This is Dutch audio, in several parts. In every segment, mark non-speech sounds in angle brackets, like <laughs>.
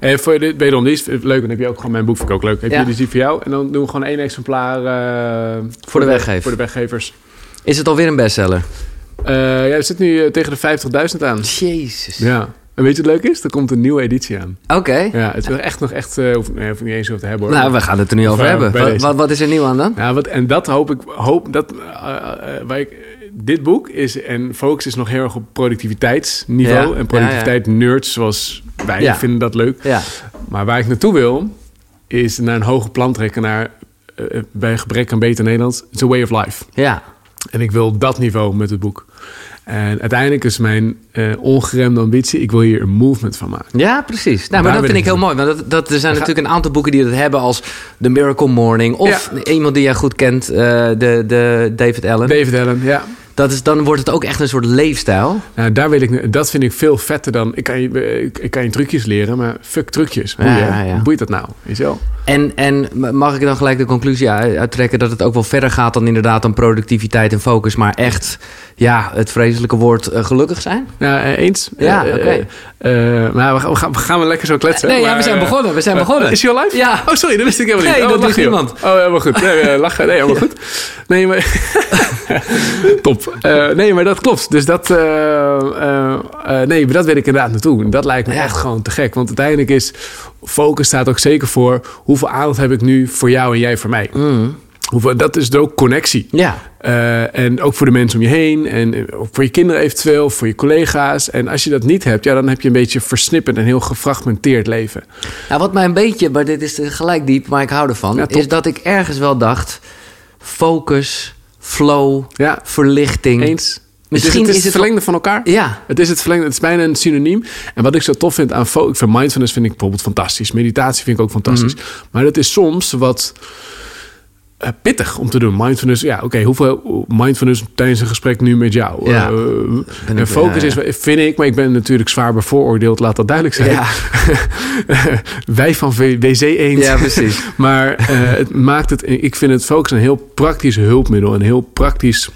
En voor wederom, die is leuk. Dan heb je ook gewoon mijn boek, vind ik ook leuk. Heb je dus die voor jou? En dan doen we gewoon één exemplaar eh, voor, de weggever. Voor de weggevers. Is het alweer een bestseller? Eh ja, het zit nu eh, tegen de 50.000 aan. Jezus. Ja. En weet je wat leuk is? Er komt een nieuwe editie aan. Oké. Ja, het is echt nog echt... eh hoef, nee, hoef ik niet eens over te hebben hoor. Nou, we gaan het er nu over eh, hebben. Wat, wat, wat is er nieuw aan dan? Ja, wat, en dat hoop ik, hoop dat, eh, eh, waar ik, dit boek is, en focus is nog heel erg op productiviteitsniveau. Ja, en productiviteit nerds zoals wij Ja. vinden dat leuk. Ja. Maar waar ik naartoe wil, is naar een hoger plan trekken, naar, eh, bij gebrek aan beter Nederlands, it's a way of life. Ja. En ik wil dat niveau met het boek. En uiteindelijk is mijn eh, ongeremde ambitie, ik wil hier een movement van maken. Ja, precies. Nou, maar Daar dat vind ik heel mooi. Want dat, dat, er zijn ga- natuurlijk een aantal boeken die dat hebben als The Miracle Morning. Of iemand die jij goed kent, eh, de, de David Allen. David Allen, ja. Dat is, dan wordt het ook echt een soort leefstijl. Nou, daar wil ik, dat vind ik veel vetter dan... Ik kan, je, ik, ik kan je trucjes leren, maar fuck trucjes. Boeien. Ja, ja. Boeit dat nou? Je wel? En, en mag ik dan gelijk de conclusie uit- uittrekken dat het ook wel verder gaat dan inderdaad dan productiviteit en focus, maar echt, ja, het vreselijke woord eh, gelukkig zijn? Ja, eh, eens. Ja, Eh, oké. maar we gaan, we, gaan, we lekker zo kletsen. Nee, ja, we zijn begonnen, we zijn begonnen. Is hij al live? Ja. Oh, sorry, dat wist ik helemaal niet. Nee, oh, dat wist joh. niemand. Oh, helemaal goed. Nee, lachen. Nee, helemaal <laughs> goed. Nee, maar... <laughs> Top. Eh, nee, maar dat klopt. Dus dat... eh, nee, maar dat wil ik inderdaad naartoe. En Dat lijkt me Ja. echt gewoon te gek. Want uiteindelijk is... Focus staat ook zeker voor... Hoeveel aandacht heb ik nu voor jou en jij voor mij? Mm. Hoeveel, dat is ook connectie. Ja. En ook voor de mensen om je heen. En ook voor je kinderen eventueel, voor je collega's. En als je dat niet hebt, ja, dan heb je een beetje versnipperd en heel gefragmenteerd leven. Nou, wat mij een beetje, maar dit is gelijk diep, maar ik hou ervan, Ja, is dat ik ergens wel dacht, focus, flow, Ja, verlichting. eens. Misschien het is, het, is het het verlengde van elkaar. Ja, Het is het verlengde, het is bijna een synoniem. En wat ik zo tof vind aan fo- ik vind mindfulness vind ik bijvoorbeeld fantastisch. Meditatie vind ik ook fantastisch. Mhm. Maar het is soms wat eh, pittig om te doen. Mindfulness, ja, oké, hoeveel mindfulness tijdens een gesprek nu met jou? Ja. Eh, en ik- focus ja, ja. is, vind ik, maar ik ben natuurlijk zwaar bevooroordeeld, laat dat duidelijk zijn. Ja. <laughs> Wij van WC Eend. Ja, precies. <laughs> maar eh, het maakt het, ik vind het focus een heel praktisch hulpmiddel, een heel praktisch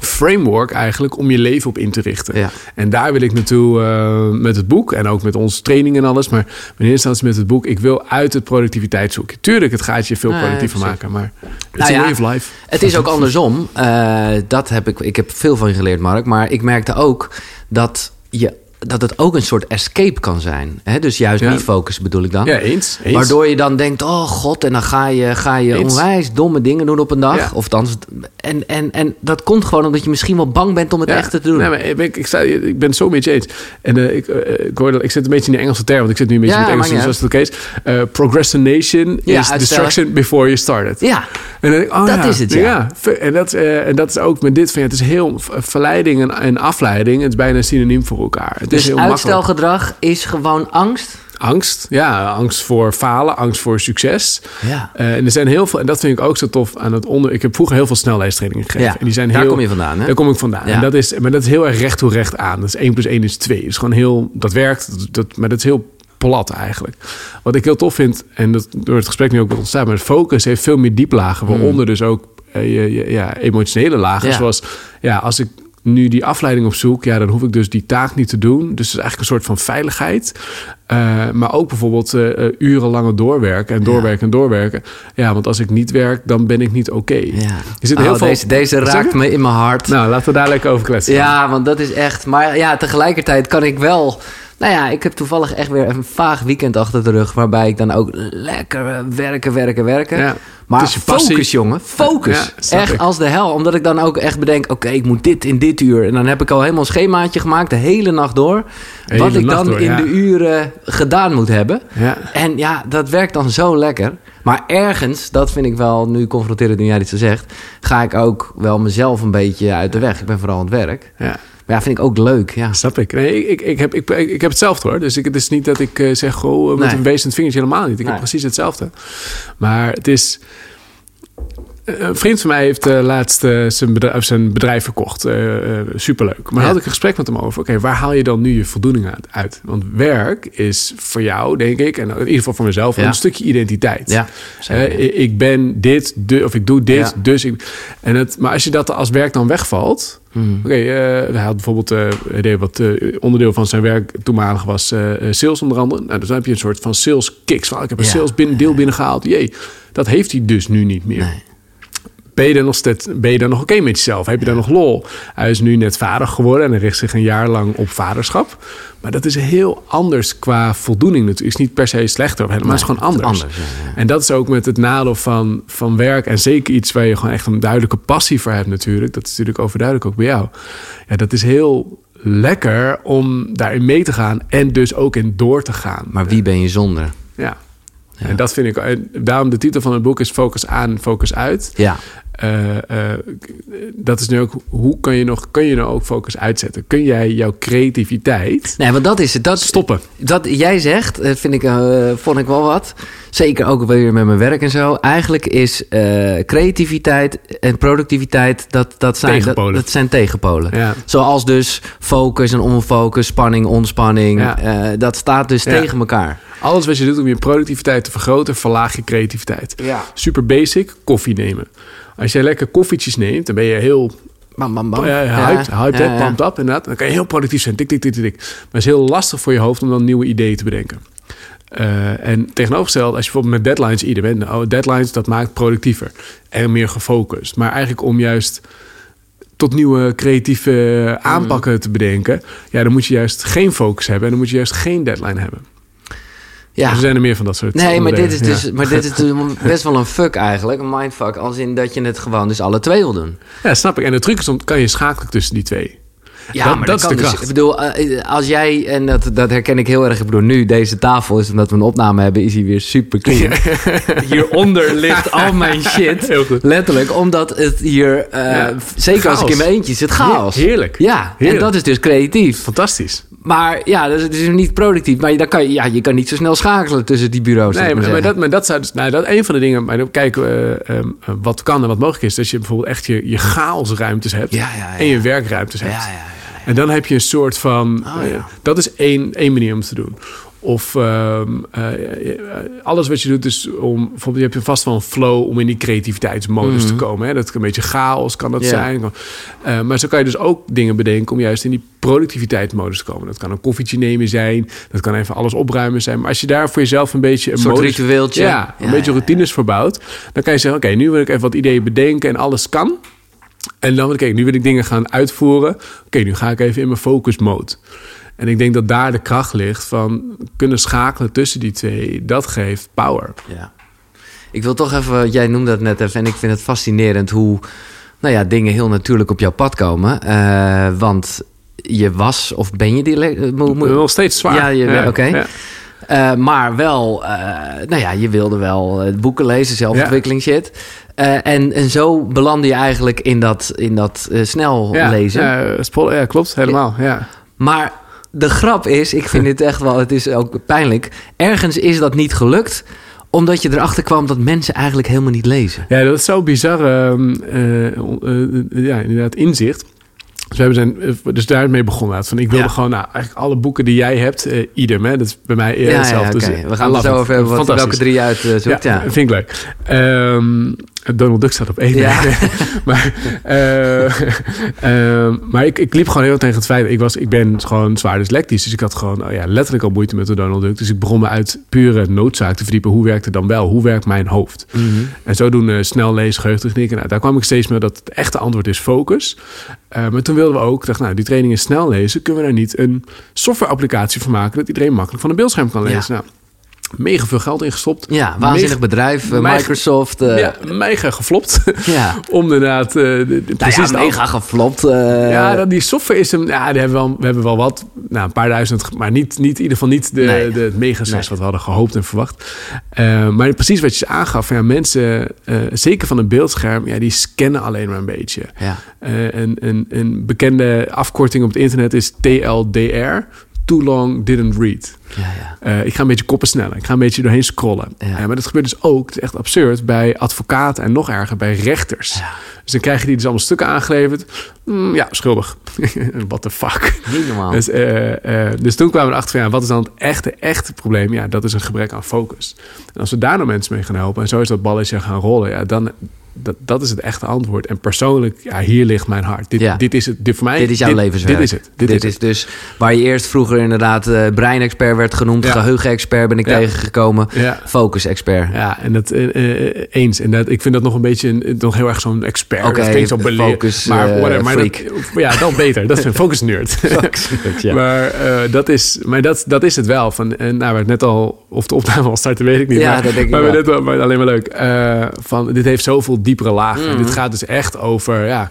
framework eigenlijk om je leven op in te richten. Ja. En daar wil ik naartoe eh, met het boek en ook met onze training en alles. Maar in eerste instantie met het boek, ik wil uit het productiviteit zoeken. Tuurlijk, het gaat je veel productiever maken, maar het Nou is ja, way of life. Het is ook andersom. Eh, dat heb ik, ik heb veel van je geleerd, Mark. Maar ik merkte ook dat, je, dat het ook een soort escape kan zijn. Hè? Dus juist Ja. niet focussen bedoel ik dan. Ja, eens. eens. Waardoor je dan denkt, oh god, en dan ga je, ga je Eens. onwijs domme dingen doen op een dag. Ja. Of dan, en, en, en dat komt gewoon omdat je misschien wel bang bent om het Ja. echt te doen. Nee, maar ik, ben- ik, sta, ik ben het zo met je eens. En eh, ik, eh, ik, hoorde, ik zit een beetje in de Engelse term, want ik zit nu een beetje in het Engels, dus is het oké is. Eh, procrastination is uitstellen. destruction before you start it. Ja, En dan denk ik, oh Dat ja, is het, ja. En, dat, eh, en dat is ook met dit van, ja, het is heel verleiding en, en afleiding. Het is bijna synoniem voor elkaar. Het is dus makkelijk. uitstelgedrag is gewoon angst. Angst, ja, angst voor falen, angst voor succes. Ja. Eh, en er zijn heel veel, en dat vind ik ook zo tof aan het onder. Ik heb vroeger heel veel snelheidstrainingen gegeven. Ja, en die zijn daar heel, kom je vandaan, hè? Daar kom ik vandaan. Ja. En dat is, maar dat is heel erg recht toe recht aan. Dat is 1 plus 1 is 2. Dat is gewoon heel, dat werkt, dat, dat- maar dat is heel plat eigenlijk. Wat ik heel tof vind, en dat door het gesprek nu ook met ontstaan, maar focus heeft veel meer dieplagen, waaronder dus ook eh, je, je- ja, emotionele lagen. Zoals, ja, als ik nu die afleiding opzoek, ja, dan hoef ik dus die taak niet te doen. Dus het is eigenlijk een soort van veiligheid. Eh, maar ook bijvoorbeeld eh, eh, urenlange doorwerken en doorwerken en doorwerken. Ja, want als ik niet werk, dan ben ik niet oké. Ja. Er zit Oh, heel veel... deze, deze raakt me in mijn hart. Nou, laten we daar lekker over kletsen. Ja, want dat is echt. Maar ja, tegelijkertijd kan ik wel. Nou ja, ik heb toevallig echt weer een vaag weekend achter de rug. Waarbij ik dan ook lekker eh, werken, werken, werken. Ja. Maar passie. focus, jongen. Focus. Ja, echt ik. als de hel. Omdat ik dan ook echt bedenk: oké, ik moet dit in dit uur. En dan heb ik al helemaal een schemaatje gemaakt, de hele nacht door. Hele wat ik dan door, in ja. de uren gedaan moet hebben. Ja. En ja, dat werkt dan zo lekker. Maar ergens, dat vind ik wel, nu confronterend nu jij dit zo zegt... ga ik ook wel mezelf een beetje uit de weg. Ik ben vooral aan het werk. Ja. Maar ja, vind ik ook leuk, ja. Snap ik. Nee, ik, ik, heb, ik, ik heb hetzelfde hoor. Dus ik, het is niet dat ik eh, zeg, goh, met Nee. een wezenend vingertje helemaal niet. Ik Nee. heb precies hetzelfde. Maar het is... Een vriend van mij heeft uh, laatst uh, zijn, bedrijf, zijn bedrijf verkocht. Uh, superleuk. Maar ja. had ik een gesprek met hem over. Oké, okay, waar haal je dan nu je voldoening uit? Want werk is voor jou, denk ik, en in ieder geval voor mezelf, ja. een stukje identiteit. Ja, ik ben dit, de, of ik doe dit, dus ik. En het, maar als je dat als werk dan wegvalt. Hmm. Oké, okay, hij had bijvoorbeeld idee wat onderdeel van zijn werk toenmalig was sales onder andere. Nou, dus dan heb je een soort van sales kicks. Van, ik heb een sales binnen, deel binnengehaald. Jee, dat heeft hij dus nu niet meer. Nee ben je er nog, steeds, ben je dan nog oké okay met jezelf? Heb je daar nog lol? Hij is nu net vader geworden en hij richt zich een jaar lang op vaderschap. Maar dat is heel anders qua voldoening natuurlijk. is niet per se slechter nee, het is gewoon anders. anders ja, ja. En dat is ook met het nadeel van, van werk. En zeker iets waar je gewoon echt een duidelijke passie voor hebt natuurlijk. Dat is natuurlijk overduidelijk ook bij jou. Ja, dat is heel lekker om daarin mee te gaan en dus ook in door te gaan. Maar wie ben je zonder? Ja. Ja. En dat vind ik. En daarom de titel van het boek is Focus aan, focus uit. Ja. Uh, uh, dat is nu ook. Hoe kan je nog. Kun je nou ook focus uitzetten? Kun jij jouw creativiteit. Nee, want dat is het. Dat, stoppen. Dat jij zegt, vind ik, uh, vond ik wel wat. Zeker ook weer met mijn werk en zo. Eigenlijk is creativiteit en productiviteit. Dat, dat, zijn, tegenpolen. Dat, dat zijn tegenpolen. Ja. Zoals dus focus en onfocus, spanning, ontspanning. Ja. dat staat dus Ja. tegen elkaar. Alles wat je doet om je productiviteit te vergroten, verlaag je creativiteit. Ja. Super basic, koffie nemen. Als jij lekker koffietjes neemt, dan ben je heel Bam, bam, bam. Ja, hyped, hyped, ja, ja. pumped up inderdaad. Dan kan je heel productief zijn, tik, tik, tik, tik. Maar het is heel lastig voor je hoofd om dan nieuwe ideeën te bedenken. Uh, en tegenovergesteld, als je bijvoorbeeld met deadlines ieder bent... Oh, deadlines, dat maakt productiever en meer gefocust. Maar eigenlijk om juist tot nieuwe creatieve aanpakken te bedenken... ja, dan moet je juist geen focus hebben... en dan moet je juist geen deadline hebben. Ja. Er zijn er meer van dat soort Nee, maar dit is dus, maar dit is <laughs> dus best wel een fuck eigenlijk. Een mindfuck. Als in dat je het gewoon dus alle twee wil doen. Ja, snap ik. En de truc is om, kan je schakelen tussen die twee. Ja, Dat- maar dat dat, is kan de dus. Ik bedoel, eh, als jij, en dat, dat herken ik heel erg. Ik bedoel, nu deze tafel is, omdat we een opname hebben, is hij weer super clean. <laughs> Hieronder ligt al mijn shit. Heel goed. Letterlijk, omdat het hier, eh, Ja. zeker als ik Chaos. in mijn eentje zit, chaos. Heerlijk. Ja, Heerlijk. en dat is dus creatief. Fantastisch. Maar ja, dat is, het is niet productief. Maar je, dan kan, je- ja, je kan niet zo snel schakelen tussen die bureaus. Nee, maar, maar dat, maar dat zou dus, nou, dat een van de dingen. Maar we eh, ehm, eh, wat kan en wat mogelijk is. Dat je bijvoorbeeld echt je, je chaosruimtes hebt Ja, ja, ja. en je werkruimtes hebt. Ja, ja, ja. En dan heb je een soort van. Oh, ja. eh, dat is één, één manier om het te doen. Of ehm, eh, eh, alles wat je doet is om... Bijvoorbeeld, je hebt je vast wel een flow om in die creativiteitsmodus te komen. Hè? Dat kan een beetje chaos kan dat Mhm. Ja. zijn. Maar zo kan je dus ook dingen bedenken om juist in die productiviteitsmodus te komen. Dat kan een koffietje nemen zijn. Dat kan even alles opruimen zijn. Maar als je daar voor jezelf een beetje... Een soort modus- ritueeltje. Ja, een Ja, beetje ja, routines verbouwt. Dan kan je zeggen, oké, nu wil ik even wat ideeën bedenken en alles kan. En dan, oké, nu wil ik dingen gaan uitvoeren. Oké, nu ga ik even in mijn focus mode. En ik denk dat daar de kracht ligt van kunnen schakelen tussen die twee. Dat geeft power. Ja. Ik wil toch even, jij noemde dat net even en ik vind het fascinerend hoe nou ja, dingen heel natuurlijk op jouw pad komen. Eh, want je was, of ben je die... eh, Nog steeds zwaar. Ja, je- oké. ja. Eh, maar wel, nou ja, je wilde wel boeken lezen, zelfontwikkeling shit. Eh, en, en zo belandde je eigenlijk in dat, in dat eh, snel Ja, lezen. Ja, spol- ja, klopt. Helemaal. Ja. Maar de grap is, ik vind <laughs> dit echt wel, het is ook pijnlijk. Ergens is dat niet gelukt, omdat je erachter kwam dat mensen eigenlijk helemaal niet lezen. ja, dat is zo bizar. ehm, eh, eh, ja, inderdaad, inzicht. Dus we hebben zijn, eh, dus daarmee begonnen. laat. Van, ik wilde Ja. gewoon, nou, eigenlijk alle boeken die jij hebt, eh idem. Hè? Dat is bij mij Ja, ja, hetzelfde. Dus, eh, We gaan het zo over hebben wat, welke drie je uit eh, zoekt. Ja, vind ik leuk. Ehm, Donald Duck staat op één. Ja. <laughs> maar eh, ehm, maar ik, ik liep gewoon heel tegen het feit... Ik, was, ik ben gewoon zwaar dyslectisch. Dus ik had gewoon oh ja, letterlijk al moeite met de Donald Duck. Dus ik begon me uit pure noodzaak te verdiepen. Hoe werkt het dan wel? Hoe werkt mijn hoofd? Mhm. En zodoende snel lezen, geheugentechnieken. Nou, daar kwam ik steeds meer dat het echte antwoord is focus. Eh, maar toen wilden we ook, dacht, nou, die training is snel lezen. Kunnen we daar niet een software-applicatie van maken... dat iedereen makkelijk van een beeldscherm kan Ja. lezen? Nou, mega veel geld ingestopt. Ja, waanzinnig Mega- bedrijf, eh, mega- Microsoft. eh, ja, mega geflopt. <laughs> ja. <laughs> Om inderdaad uh, de, de, Nou precies ja, mega geflopt. eh, Ja, die software is hem. Ja, die hebben we, wel, we hebben wel wat. Nou, een paar duizend. Maar niet, niet in ieder geval niet de, Nee. de, het mega Nee. wat we hadden gehoopt en verwacht. Eh, maar precies wat je aangaf. Ja, mensen, eh, zeker van een beeldscherm, ja, die scannen alleen maar een beetje. ja. Eh, een, een, een bekende afkorting op het internet is TLDR. Too long didn't read. Ja, ja. Eh, ik ga een beetje koppen sneller. Ik ga een beetje doorheen scrollen. Ja. Eh, maar dat gebeurt dus ook, het is echt absurd, bij advocaten en nog erger bij rechters. Dus dan krijgen die dus allemaal stukken aangeleverd. Mm, ja, schuldig. <laughs> What the fuck. Niet normaal. Dus, eh, dus toen kwamen we erachter van, ja, wat is dan het echte, echte probleem? Ja, dat is een gebrek aan focus. En als we daar nou mensen mee gaan helpen en zo is dat balletje gaan rollen, ja, dan dat, dat is het echte antwoord. En persoonlijk, ja, hier ligt mijn hart. Dit, Ja. dit is het. Dit voor mij. dit is jouw levenswerk. Dit is het. Dit, is, het. dus waar je eerst vroeger inderdaad eh, breinexpert werd genoemd, Ja. geheugenexpert ben ik tegengekomen, focus-expert. Ja, en dat eh, eens. En dat, ik vind dat nog een beetje een, nog heel erg zo'n expert. Oké, klinkt zo focus, maar, whatever, maar freak. dat, ja, dan beter. Dat is een <laughs> focus nerd. Maar, dat, is, maar dat, dat is het wel. Van, en nou, we net al, of de opname al starten, weet ik niet. Ja, maar, dat denk ik maar, we wel. net wel, maar alleen maar leuk. Van, dit heeft zoveel diepere lagen. Mhm. Dit gaat dus echt over, ja,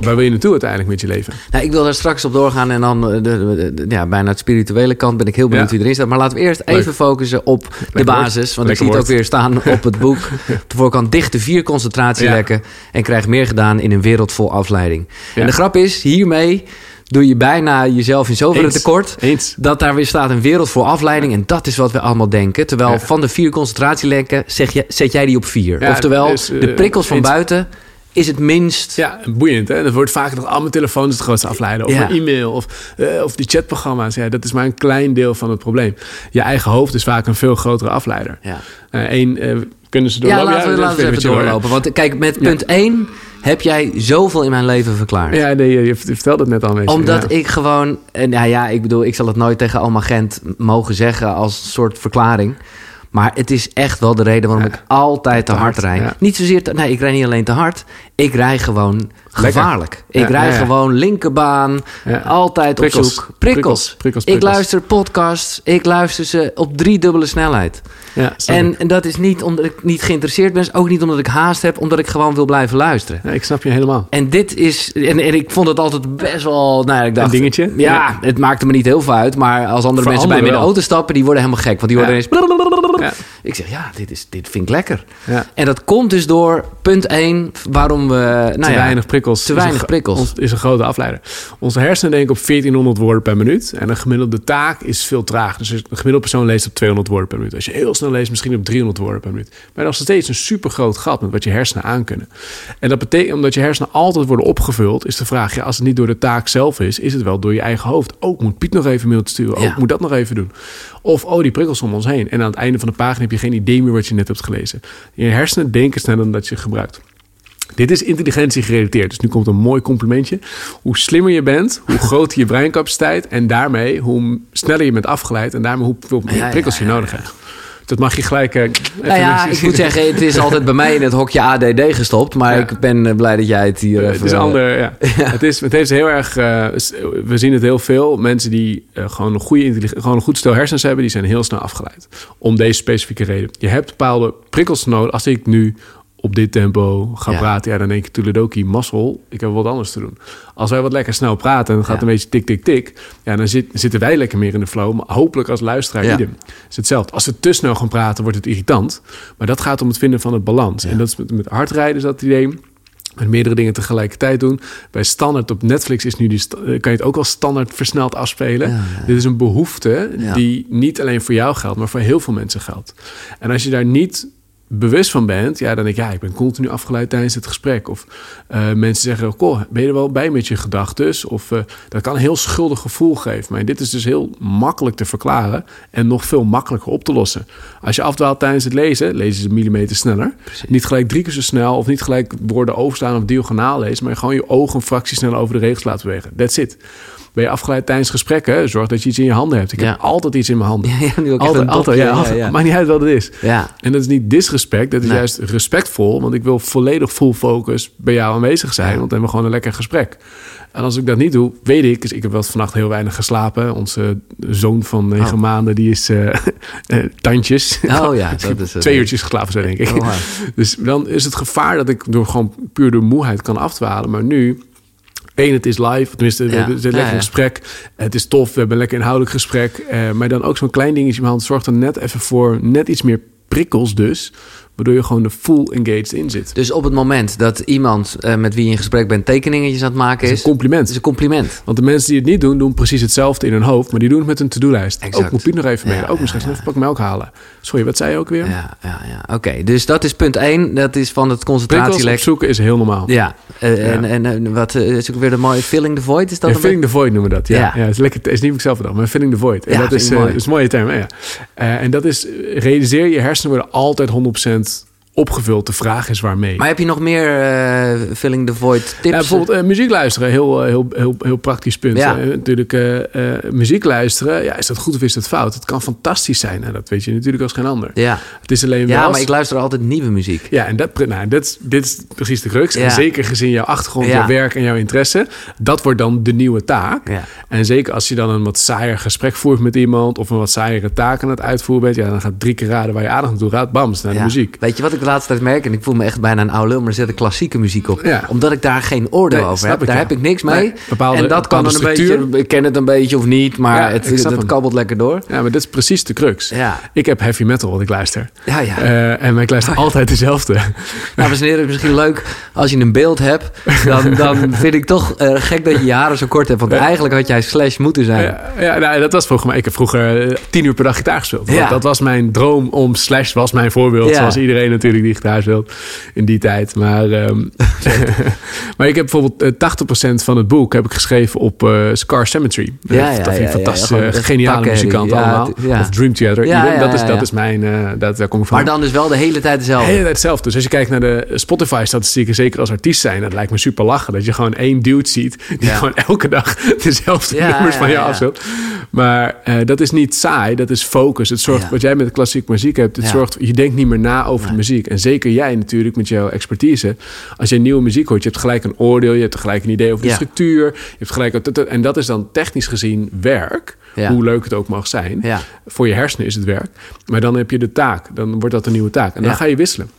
waar wil je naartoe uiteindelijk met je leven? Nou, ik wil daar straks op doorgaan en dan eh, de, de- de- ja, bijna het spirituele kant ben ik heel benieuwd Ja. wie erin staat. Maar laten we eerst Leuk. even focussen op de woord. basis. Want ik zie het ook weer staan <laughs> op het boek. De voorkant dichte vier concentratielekken en krijg meer gedaan in een wereld vol afleiding. Ja. En de grap is, hiermee doe je bijna jezelf in zoverre Eens. tekort... Eens. dat daar weer staat een wereld voor afleiding. En dat is wat we allemaal denken. Terwijl Ja. van de vier concentratielekken zeg je, zet jij die op vier. Ja, Oftewel, dus, eh, de prikkels van eens. buiten is het minst... Ja, boeiend. Hè? Dat wordt vaak nog al mijn telefoon is het grootste afleiden. Of Ja. mijn e-mail. Of, eh, of die chatprogramma's. Ja, dat is maar een klein deel van het probleem. Je eigen hoofd is vaak een veel grotere afleider. Ja. Eén, eh, kunnen ze Ja, doorlopen? laten we, dat laten we even doorlopen. Want kijk, met Ja. punt 1 heb jij zoveel in mijn leven verklaard. Ja, nee, je, vertelde het net al beetje. Omdat ja. ik gewoon... En nou ja, ik bedoel, ik zal het nooit tegen Alma Gent mogen zeggen als soort verklaring. Maar het is echt wel de reden waarom Ja. ik altijd te Te hard hard, rijd. ja. Niet zozeer... Te, nee, ik rijd niet alleen te hard. Ik rijd gewoon gevaarlijk. Ik Ja, ja. gewoon linkerbaan. Altijd Prikkels. op zoek. Prikkels. Prikkels, prikkels, Ik luister podcasts. Ik luister ze op driedubbele snelheid. Ja, En, en dat is niet omdat ik niet geïnteresseerd ben. Ook niet omdat ik haast heb. Omdat ik gewoon wil blijven luisteren. Ja, ik snap je helemaal. En dit is... En, en ik vond het altijd best wel... Nou, ja, ik dacht, Een dingetje? Ja, Ja. het maakte me niet heel veel uit. Maar als andere Voor mensen bij me in de auto stappen... die worden helemaal gek. Want die worden ineens... Ja. Ik zeg, ja, dit, is, dit vind ik lekker. Ja. En dat komt dus door punt 1... waarom we... Nou te ja, weinig prikkels. te is weinig een, prikkels. ons- is een grote afleider. Onze hersenen denken op 1400 woorden per minuut. En een gemiddelde taak is veel traag. Dus een gemiddelde persoon leest op 200 woorden per minuut. Als je heel snel leest, misschien op 300 woorden per minuut. Maar nog steeds een super groot gat met wat je hersenen aankunnen. En dat betekent, omdat je hersenen altijd worden opgevuld, is de vraag: ja, als het niet door de taak zelf is, is het wel door je eigen hoofd. Ook moet Piet nog even mailtje sturen. Ook Ja. moet dat nog even doen. Of, oh, die prikkels om ons heen. En aan het einde van de pagina heb je geen idee meer wat je net hebt gelezen. Je hersenen denken sneller dan dat je gebruikt. Dit is intelligentie gerelateerd. Dus nu komt een mooi complimentje. Hoe slimmer je bent, hoe <laughs> groter je breincapaciteit. En daarmee hoe sneller je bent afgeleid. En daarmee hoeveel meer Ja, ja, prikkels je nodig hebt. Dat mag je gelijk. eh, Nou ja, ik moet zeggen, het is altijd bij mij in het hokje ADD gestopt. Maar Ja. ik ben eh, blij dat jij het hier Eh, even... het is ander, <laughs> ja. Het, is, het heeft heel erg. eh, we zien het heel veel. Mensen die eh, gewoon, een goede gewoon een goed stel hersens hebben, die zijn heel snel afgeleid. Om deze specifieke reden. Je hebt bepaalde prikkels nodig. Als ik nu op dit tempo ga Ja. praten, ja, dan denk ik Tuledoki, mazzel. Ik heb wat anders te doen. Als wij wat lekker snel praten en het gaat Ja. een beetje tik, tik, tik. Ja, dan zit, zitten wij lekker meer in de flow. Maar hopelijk als luisteraar Ja. idem. is hetzelfde. Als we te snel gaan praten, wordt het irritant. Maar dat gaat om het vinden van het balans. En dat is met, met hardrijden is dat het idee. Met meerdere dingen tegelijkertijd doen. Bij standaard op Netflix is nu die eh, kan je het ook al standaard versneld afspelen. Ja, ja. Dit is een behoefte Ja. die niet alleen voor jou geldt, maar voor heel veel mensen geldt. En als je daar niet bewust van bent, ja, dan denk ik, ja, ik ben continu afgeleid tijdens het gesprek. Of eh, mensen zeggen, goh, ben je er wel bij met je gedachtes? Of eh, dat kan een heel schuldig gevoel geven. Maar dit is dus heel makkelijk te verklaren en nog veel makkelijker op te lossen. Als je afdwaalt tijdens het lezen, lezen ze een millimeter sneller. Niet gelijk drie keer zo snel of niet gelijk woorden overslaan of diagonaal lezen, maar gewoon je ogen een fractie sneller over de regels laten bewegen. That's it. Ben je afgeleid tijdens gesprekken, zorg dat je iets in je handen hebt. Ik heb altijd iets in mijn handen. <laughs> Ja, nu ook altijd, altijd, ja, altijd. Maakt niet uit wat het is. Ja, En dat is niet disrespect, dat is Nee. juist respectvol. Want ik wil volledig full focus bij jou aanwezig zijn. Want dan hebben we gewoon een lekker gesprek. En als ik dat niet doe, weet ik... Dus ik heb wel vannacht heel weinig geslapen. Onze zoon van negen Oh. maanden, die is eh <laughs> eh, tandjes. Oh ja, dat is het. Twee uurtjes geslapen zo, denk ik. Oh. <laughs> Dus dan is het gevaar dat ik door gewoon puur door moeheid kan afdwalen. Maar nu... Eén, het is live. Tenminste, we Ja. een Ja, lekker gesprek. Het is tof. We hebben een lekker inhoudelijk gesprek. Eh, maar dan ook zo'n klein dingetje in mijn hand. Zorgt er net even voor net iets meer prikkels dus. Waardoor je gewoon er full engaged in zit. Dus op het moment dat iemand eh, met wie je in gesprek bent tekeningetjes aan het maken is, is een compliment. is een compliment. Want de mensen die het niet doen, doen precies hetzelfde in hun hoofd, maar die doen het met een to-do-lijst. Ook moet Piet nog even mee. Ja, ook misschien ja, even een pak melk halen. Sorry, wat zei je ook weer? Ja, ja, ja. Oké, dus dat is punt 1. Dat is van het concentratielek. opzoeken is heel normaal. Ja, eh. En, en, en wat eh, is ook weer de mooie filling the void? Is dat filling the void noemen we dat. Ja, Ja. het is lekker. Het is niet wat ik zelf bedacht, maar filling the void. En Ja, dat is, mooi. is een mooie term. Ja. En dat is realiseer je hersenen worden altijd 100% opgevuld. De vraag is waarmee. Maar heb je nog meer eh, filling the void tips? Ja, bijvoorbeeld eh, muziek luisteren, heel, eh, heel, heel, heel praktisch punt. Ja. Natuurlijk, muziek luisteren, ja, is dat goed of is dat fout? Het kan fantastisch zijn, nou, dat weet je natuurlijk als geen ander. ja, Het is alleen wel... ja maar ik luister altijd nieuwe muziek. Ja, en dat, nou, dit, is- dit is precies de crux. Ja. En zeker gezien jouw achtergrond, Ja. jouw werk en jouw interesse, dat wordt dan de nieuwe taak. Ja. En zeker als je dan een wat saaier gesprek voert met iemand of een wat saaiere taak aan het uitvoeren bent, ja, dan gaat drie keer raden waar je aandacht naartoe gaat. Bam, naar de Ja. muziek. Weet je wat ik laatste tijd merk? En ik voel me echt bijna een oude lul, maar er zet ik klassieke muziek op. Ja. Omdat ik daar geen oordeel Nee, over heb. ik, daar ja. heb ik niks mee. Nee, bepaalde- en dat kan een beetje... Ik ken het een beetje of niet, maar Ja, het, het kabbelt lekker door. Ja, maar dit is precies de crux. Ja. Ik heb heavy metal wat ik luister. Ja, ja. Eh, en ik luister altijd dezelfde. Dames en heren, misschien leuk als je een beeld hebt. Dan, <laughs> dan vind ik toch eh, gek dat je je haren zo kort hebt. Want eigenlijk had jij slash moeten zijn. Ja, nou, dat was vroeger. Maar ik heb vroeger eh, tien uur per dag gitaar gespeeld. Dat was mijn droom om Slash was mijn voorbeeld. Zoals iedereen natuurlijk die gitaar speelt in die tijd. Maar, ehm, <laughs> maar ik heb bijvoorbeeld eh, 80% van het boek heb ik geschreven op eh, Scar Cemetery. Ja, dat vind ik ja, gewoon geniale muzikanten ja, allemaal. Of Dream Theater. Dat, is, dat is mijn, eh, dat, daar kom ik van. Maar dan dus wel de hele tijd De dezelfde. hele tijd hetzelfde. Dus als je kijkt naar de Spotify-statistieken, zeker als artiest zijn, dat lijkt me super lachen. Dat je gewoon één dude ziet die gewoon elke dag <laughs> dezelfde nummers van je afspeelt. Maar eh, dat is niet saai, dat is focus. Het zorgt, wat jij met klassieke muziek hebt, het zorgt, je denkt niet meer na over de muziek. En zeker jij natuurlijk met jouw expertise. Als je nieuwe muziek hoort, je hebt gelijk een oordeel, je hebt gelijk een idee over de Ja. structuur. Je hebt gelijk, en dat is dan technisch gezien werk. Ja. Hoe leuk het ook mag zijn. Ja. Voor je hersenen is het werk. Maar dan heb je de taak. Dan wordt dat een nieuwe taak. En dan ga je wisselen.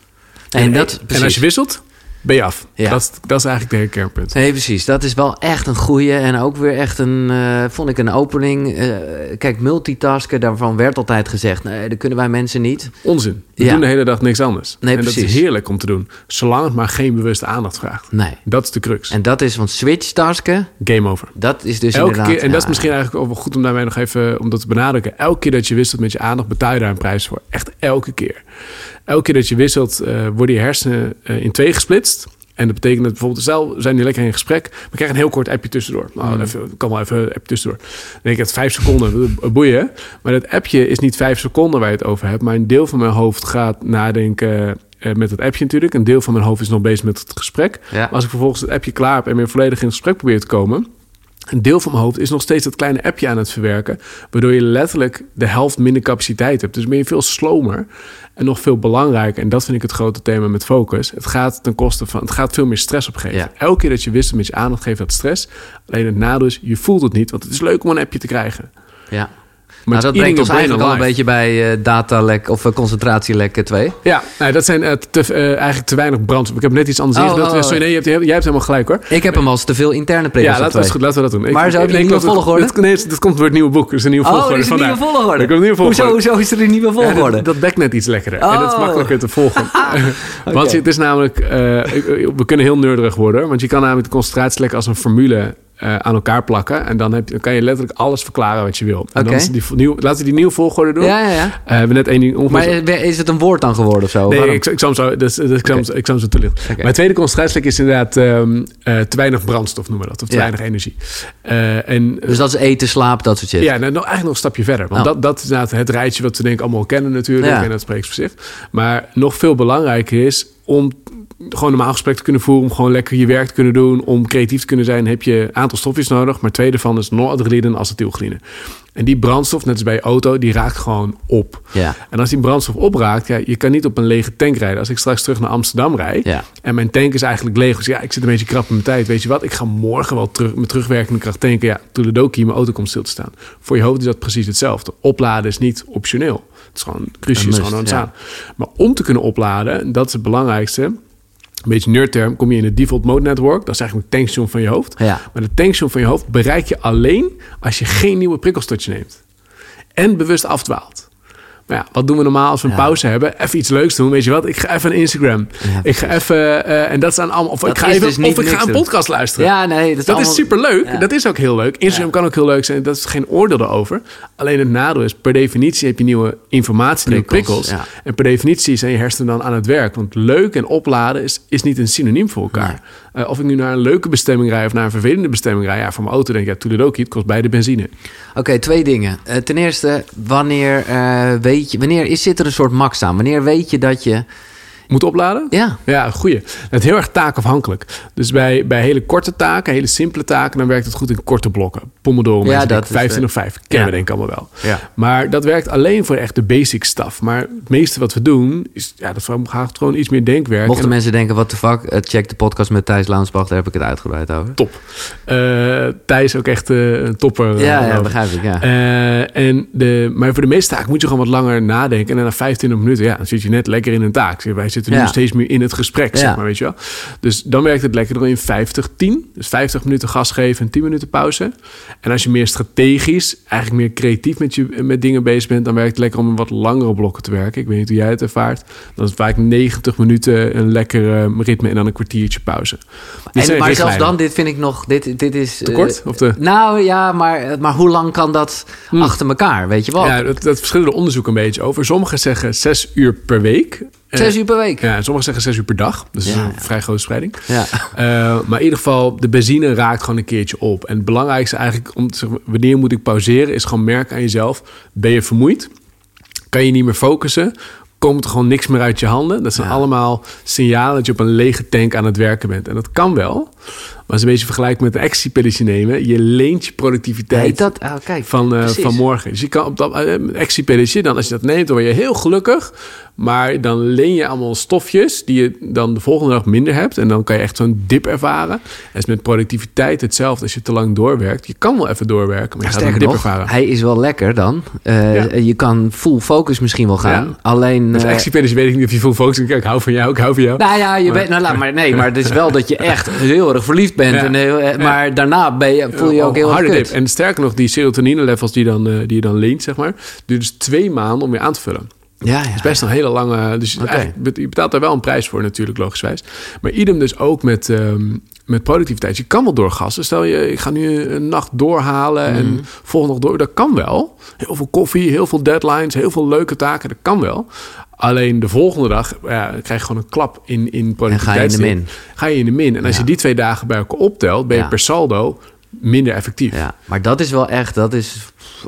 En, dat, en als je wisselt, ben je af. Ja. Dat, is, dat is eigenlijk de hele kernpunt. Nee, precies. Dat is wel echt een goeie. En ook weer echt een, eh, vond ik een opening. Eh, kijk, multitasken, daarvan werd altijd gezegd... nee, dat kunnen wij mensen niet. Onzin. We Ja. doen de hele dag niks anders. Nee, en dat precies. is heerlijk om te doen. Zolang het maar geen bewuste aandacht vraagt. Nee. Dat is de crux. En dat is, want switch-tasken, Game over. dat is dus Elke inderdaad... keer, en dat is misschien eigenlijk ook wel goed om daarmee nog even om dat te benadrukken. Elke keer dat je wisselt met je aandacht, betaal je daar een prijs voor. Echt elke keer. Elke keer dat je wisselt, eh, worden je hersenen eh, in twee gesplitst. En dat betekent dat bijvoorbeeld, stel, we zijn nu lekker in gesprek. We krijgen een heel kort appje tussendoor. Nou, Mm. even, kan wel even een appje tussendoor. Dan denk ik, het vijf seconden, eh, boeien. Maar dat appje is niet vijf seconden waar je het over hebt. Maar een deel van mijn hoofd gaat nadenken eh, met het appje natuurlijk. Een deel van mijn hoofd is nog bezig met het gesprek. Ja. Maar als ik vervolgens het appje klaar heb en weer volledig in het gesprek probeer te komen... Een deel van mijn hoofd is nog steeds dat kleine appje aan het verwerken. Waardoor je letterlijk de helft minder capaciteit hebt. Dus ben je veel slomer en nog veel belangrijker. En dat vind ik het grote thema met focus. Het gaat ten koste van, het gaat veel meer stress opgeven. Ja. Elke keer dat je wisselt met je aandacht geeft dat stress. Alleen het nadeel is, je voelt het niet. Want het is leuk om een appje te krijgen. Ja. Maar nou, dat brengt ons eigenlijk al een beetje bij eh datalek of uh, concentratielek 2. Ja, nou, dat zijn eh, te, eigenlijk te weinig brandstof. Ik heb net iets anders Oh, oh, Sorry, nee, je hebt, jij hebt helemaal gelijk hoor. Ik heb hem als te veel interne prikkels Ja, laten we, laten we dat doen. Maar Ik- zo heb je nee, een nieuwe volgorde? dit- Nee, dat komt door het nieuwe boek. Er is een nieuwe Oh, volgorde is een vandaag. nieuwe volgorde. Komt een nieuwe volgorde. Hoezo, hoezo is er een nieuwe Ja, volgorde? dat, dat bekt net iets lekkerder. En dat is Oh. makkelijker te volgen. <laughs> <laughs> Want het is namelijk... we kunnen heel nerderig worden. Want je kan namelijk de concentratielek als een formule eh, aan elkaar plakken. En dan, heb je, dan kan je letterlijk alles verklaren wat je wil. En dan die, nieuw, laten we die nieuwe volgorde doen. ja, ja, ja. Eh, we hebben net één ding ongeveer... Maar is het een woord dan geworden of zo? Nee, Waarom? ik, ik zal hem zo, dus, dus ik hem, ik zal hem zo toelichten. Mijn tweede concentratielek is inderdaad ehm, eh, te weinig brandstof noemen we dat. Of te Ja. weinig energie. En, Dus dat is eten, slaap, dat soort shit. ja, nou, eigenlijk nog een stapje verder. Want Oh. dat, dat is inderdaad het rijtje wat we denk ik allemaal kennen natuurlijk. Ja. En dat spreekt voor zich. Maar nog veel belangrijker is om gewoon normaal gesprek te kunnen voeren. Om gewoon lekker je werk te kunnen doen. Om creatief te kunnen zijn heb je een aantal stofjes nodig. Maar twee daarvan is noradrenaline en acetylcholine. En die brandstof, net als bij je auto, die raakt gewoon op. Ja. En als die brandstof opraakt, ja, je kan niet op een lege tank rijden. Als ik straks terug naar Amsterdam rijd Ja. en mijn tank is eigenlijk leeg. Dus ja, ik zit een beetje krap in mijn tijd. Weet je wat? Ik ga morgen wel terug met terugwerkende kracht tanken. Ja, toeledoki, mijn auto komt stil te staan. Voor je hoofd is dat precies hetzelfde. Opladen is niet optioneel. Het is gewoon cruciaal, gewoon ja. Maar om te kunnen opladen, dat is het belangrijkste. Een beetje nerdterm, kom je in het default mode network. Dat is eigenlijk een tankstation van je hoofd. Ja. Maar de tankstation van je hoofd bereik je alleen als je geen nieuwe prikkels tot je neemt. En bewust afdwaalt. Maar ja, wat doen we normaal als we een Ja. pauze hebben? Even iets leuks doen. Weet je wat? Ik ga even een Instagram. Ja, ik ga even... eh, en dat zijn allemaal... Of Dat ik ga, even, dus of ik ga een doen. podcast luisteren. Ja, nee, dat is, Dat allemaal- is superleuk. Dat is ook heel leuk. Instagram kan ook heel leuk zijn. Dat is geen oordeel erover. Alleen het nadeel is, per definitie heb je nieuwe informatie, nieuwe Prikkels. En per definitie zijn je hersenen dan aan het werk. Want leuk en opladen is, is niet een synoniem voor elkaar. Eh, of ik nu naar een leuke bestemming rij of naar een vervelende bestemming rij. Ja, voor mijn auto denk ik, ja, ook niet. Het kost beide benzine. Oké, twee dingen. Eh, ten eerste, wanneer eh, weet je, wanneer is, zit er een soort max aan? Wanneer weet je dat je. Moet opladen? Ja, Ja, goeie. Het is heel erg taakafhankelijk. Dus bij, bij hele korte taken, hele simpele taken, dan werkt het goed in korte blokken. Pomodoro, Ja, dat denken is, 15 eh, of 5. Kennen we denk ik allemaal wel. Ja. Maar dat werkt alleen voor echt de basic stuff. Maar het meeste wat we doen, is, ja, dat vraagt gewoon iets meer denkwerk. mochten En- mensen denken, wat de fuck, eh, check de podcast met Thijs Launsbach, daar heb ik het uitgebreid over. Top. Eh, Thijs ook echt eh, een topper. Ja, begrijp ik, ja. En de, maar voor de meeste taken moet je gewoon wat langer nadenken. En na 25 minuten, ja, dan zit je net lekker in een taak. Wij zitten nu steeds meer in het gesprek, zeg maar, weet je wel. Dus dan werkt het lekker door in 50-10. Dus 50 minuten gas geven en 10 minuten pauze. En als je meer strategisch, eigenlijk meer creatief met, je, met dingen bezig bent... dan werkt het lekker om in wat langere blokken te werken. Ik weet niet hoe jij het ervaart. Dan is vaak 90 minuten een lekker eh, ritme en dan een kwartiertje pauze. Dit En, maar zelfs dan, dit vind ik nog, dit, dit is... Te eh, kort? Of te... nou ja, maar, maar hoe lang kan dat achter elkaar, weet je wel? Ja, dat, dat verschillende onderzoeken een beetje over. Sommigen zeggen zes uur per week. Eh, Zes uur per week. Ja, en sommigen zeggen zes uur per dag. Dus dat Ja, is een vrij grote spreiding. Ja. Eh, maar in ieder geval, de benzine raakt gewoon een keertje op. En het belangrijkste eigenlijk, om te zeggen, wanneer moet ik pauzeren, is gewoon merken aan jezelf. Ben je vermoeid? Kan je niet meer focussen? Komt er gewoon niks meer uit je handen? Dat zijn Ja. allemaal signalen dat je op een lege tank aan het werken bent. En dat kan wel. Maar als je een beetje vergelijkt met een actiepilletje nemen, je leent je productiviteit dat? Oh, kijk, van, eh, van morgen. Dus je kan op dat uh, actiepilletje, dan als je dat neemt, dan word je heel gelukkig. Maar dan leen je allemaal stofjes die je dan de volgende dag minder hebt. En dan kan je echt zo'n dip ervaren. En is met productiviteit hetzelfde. Als je te lang doorwerkt, je kan wel even doorwerken, maar je gaat een dip nog, ervaren. hij is wel lekker dan. Eh, Ja. Je kan full focus misschien wel gaan. Ja. Alleen... Eh, actiepilletje weet ik niet of je full focus ik hou van jou, ik hou van jou. nou ja, je Maar- bent, nou, laat maar, nee, maar het is wel dat je echt <laughs> heel erg verliefd bent. Ja. En heel, eh, maar daarna ben je, voel je je ook heel erg harde kut. dip. En sterker nog, die serotonine levels die, dan, eh, die je dan leent, zeg maar, duurt dus twee maanden om weer aan te vullen. Ja, ja. Het is best een hele lange... Dus je betaalt daar wel een prijs voor natuurlijk, logischwijs. Maar idem dus ook met, ehm, met productiviteit. Je kan wel doorgassen. Stel je, ik ga nu een nacht doorhalen en Mhm. volgende dag door. Dat kan wel. Heel veel koffie, heel veel deadlines, heel veel leuke taken. Dat kan wel. Alleen de volgende dag ja, krijg je gewoon een klap in, in En ga je in productiviteit. de min. Ga je in de min. En als Ja. je die twee dagen bij elkaar optelt, ben je Ja. per saldo minder effectief. Ja, maar dat is wel echt, dat is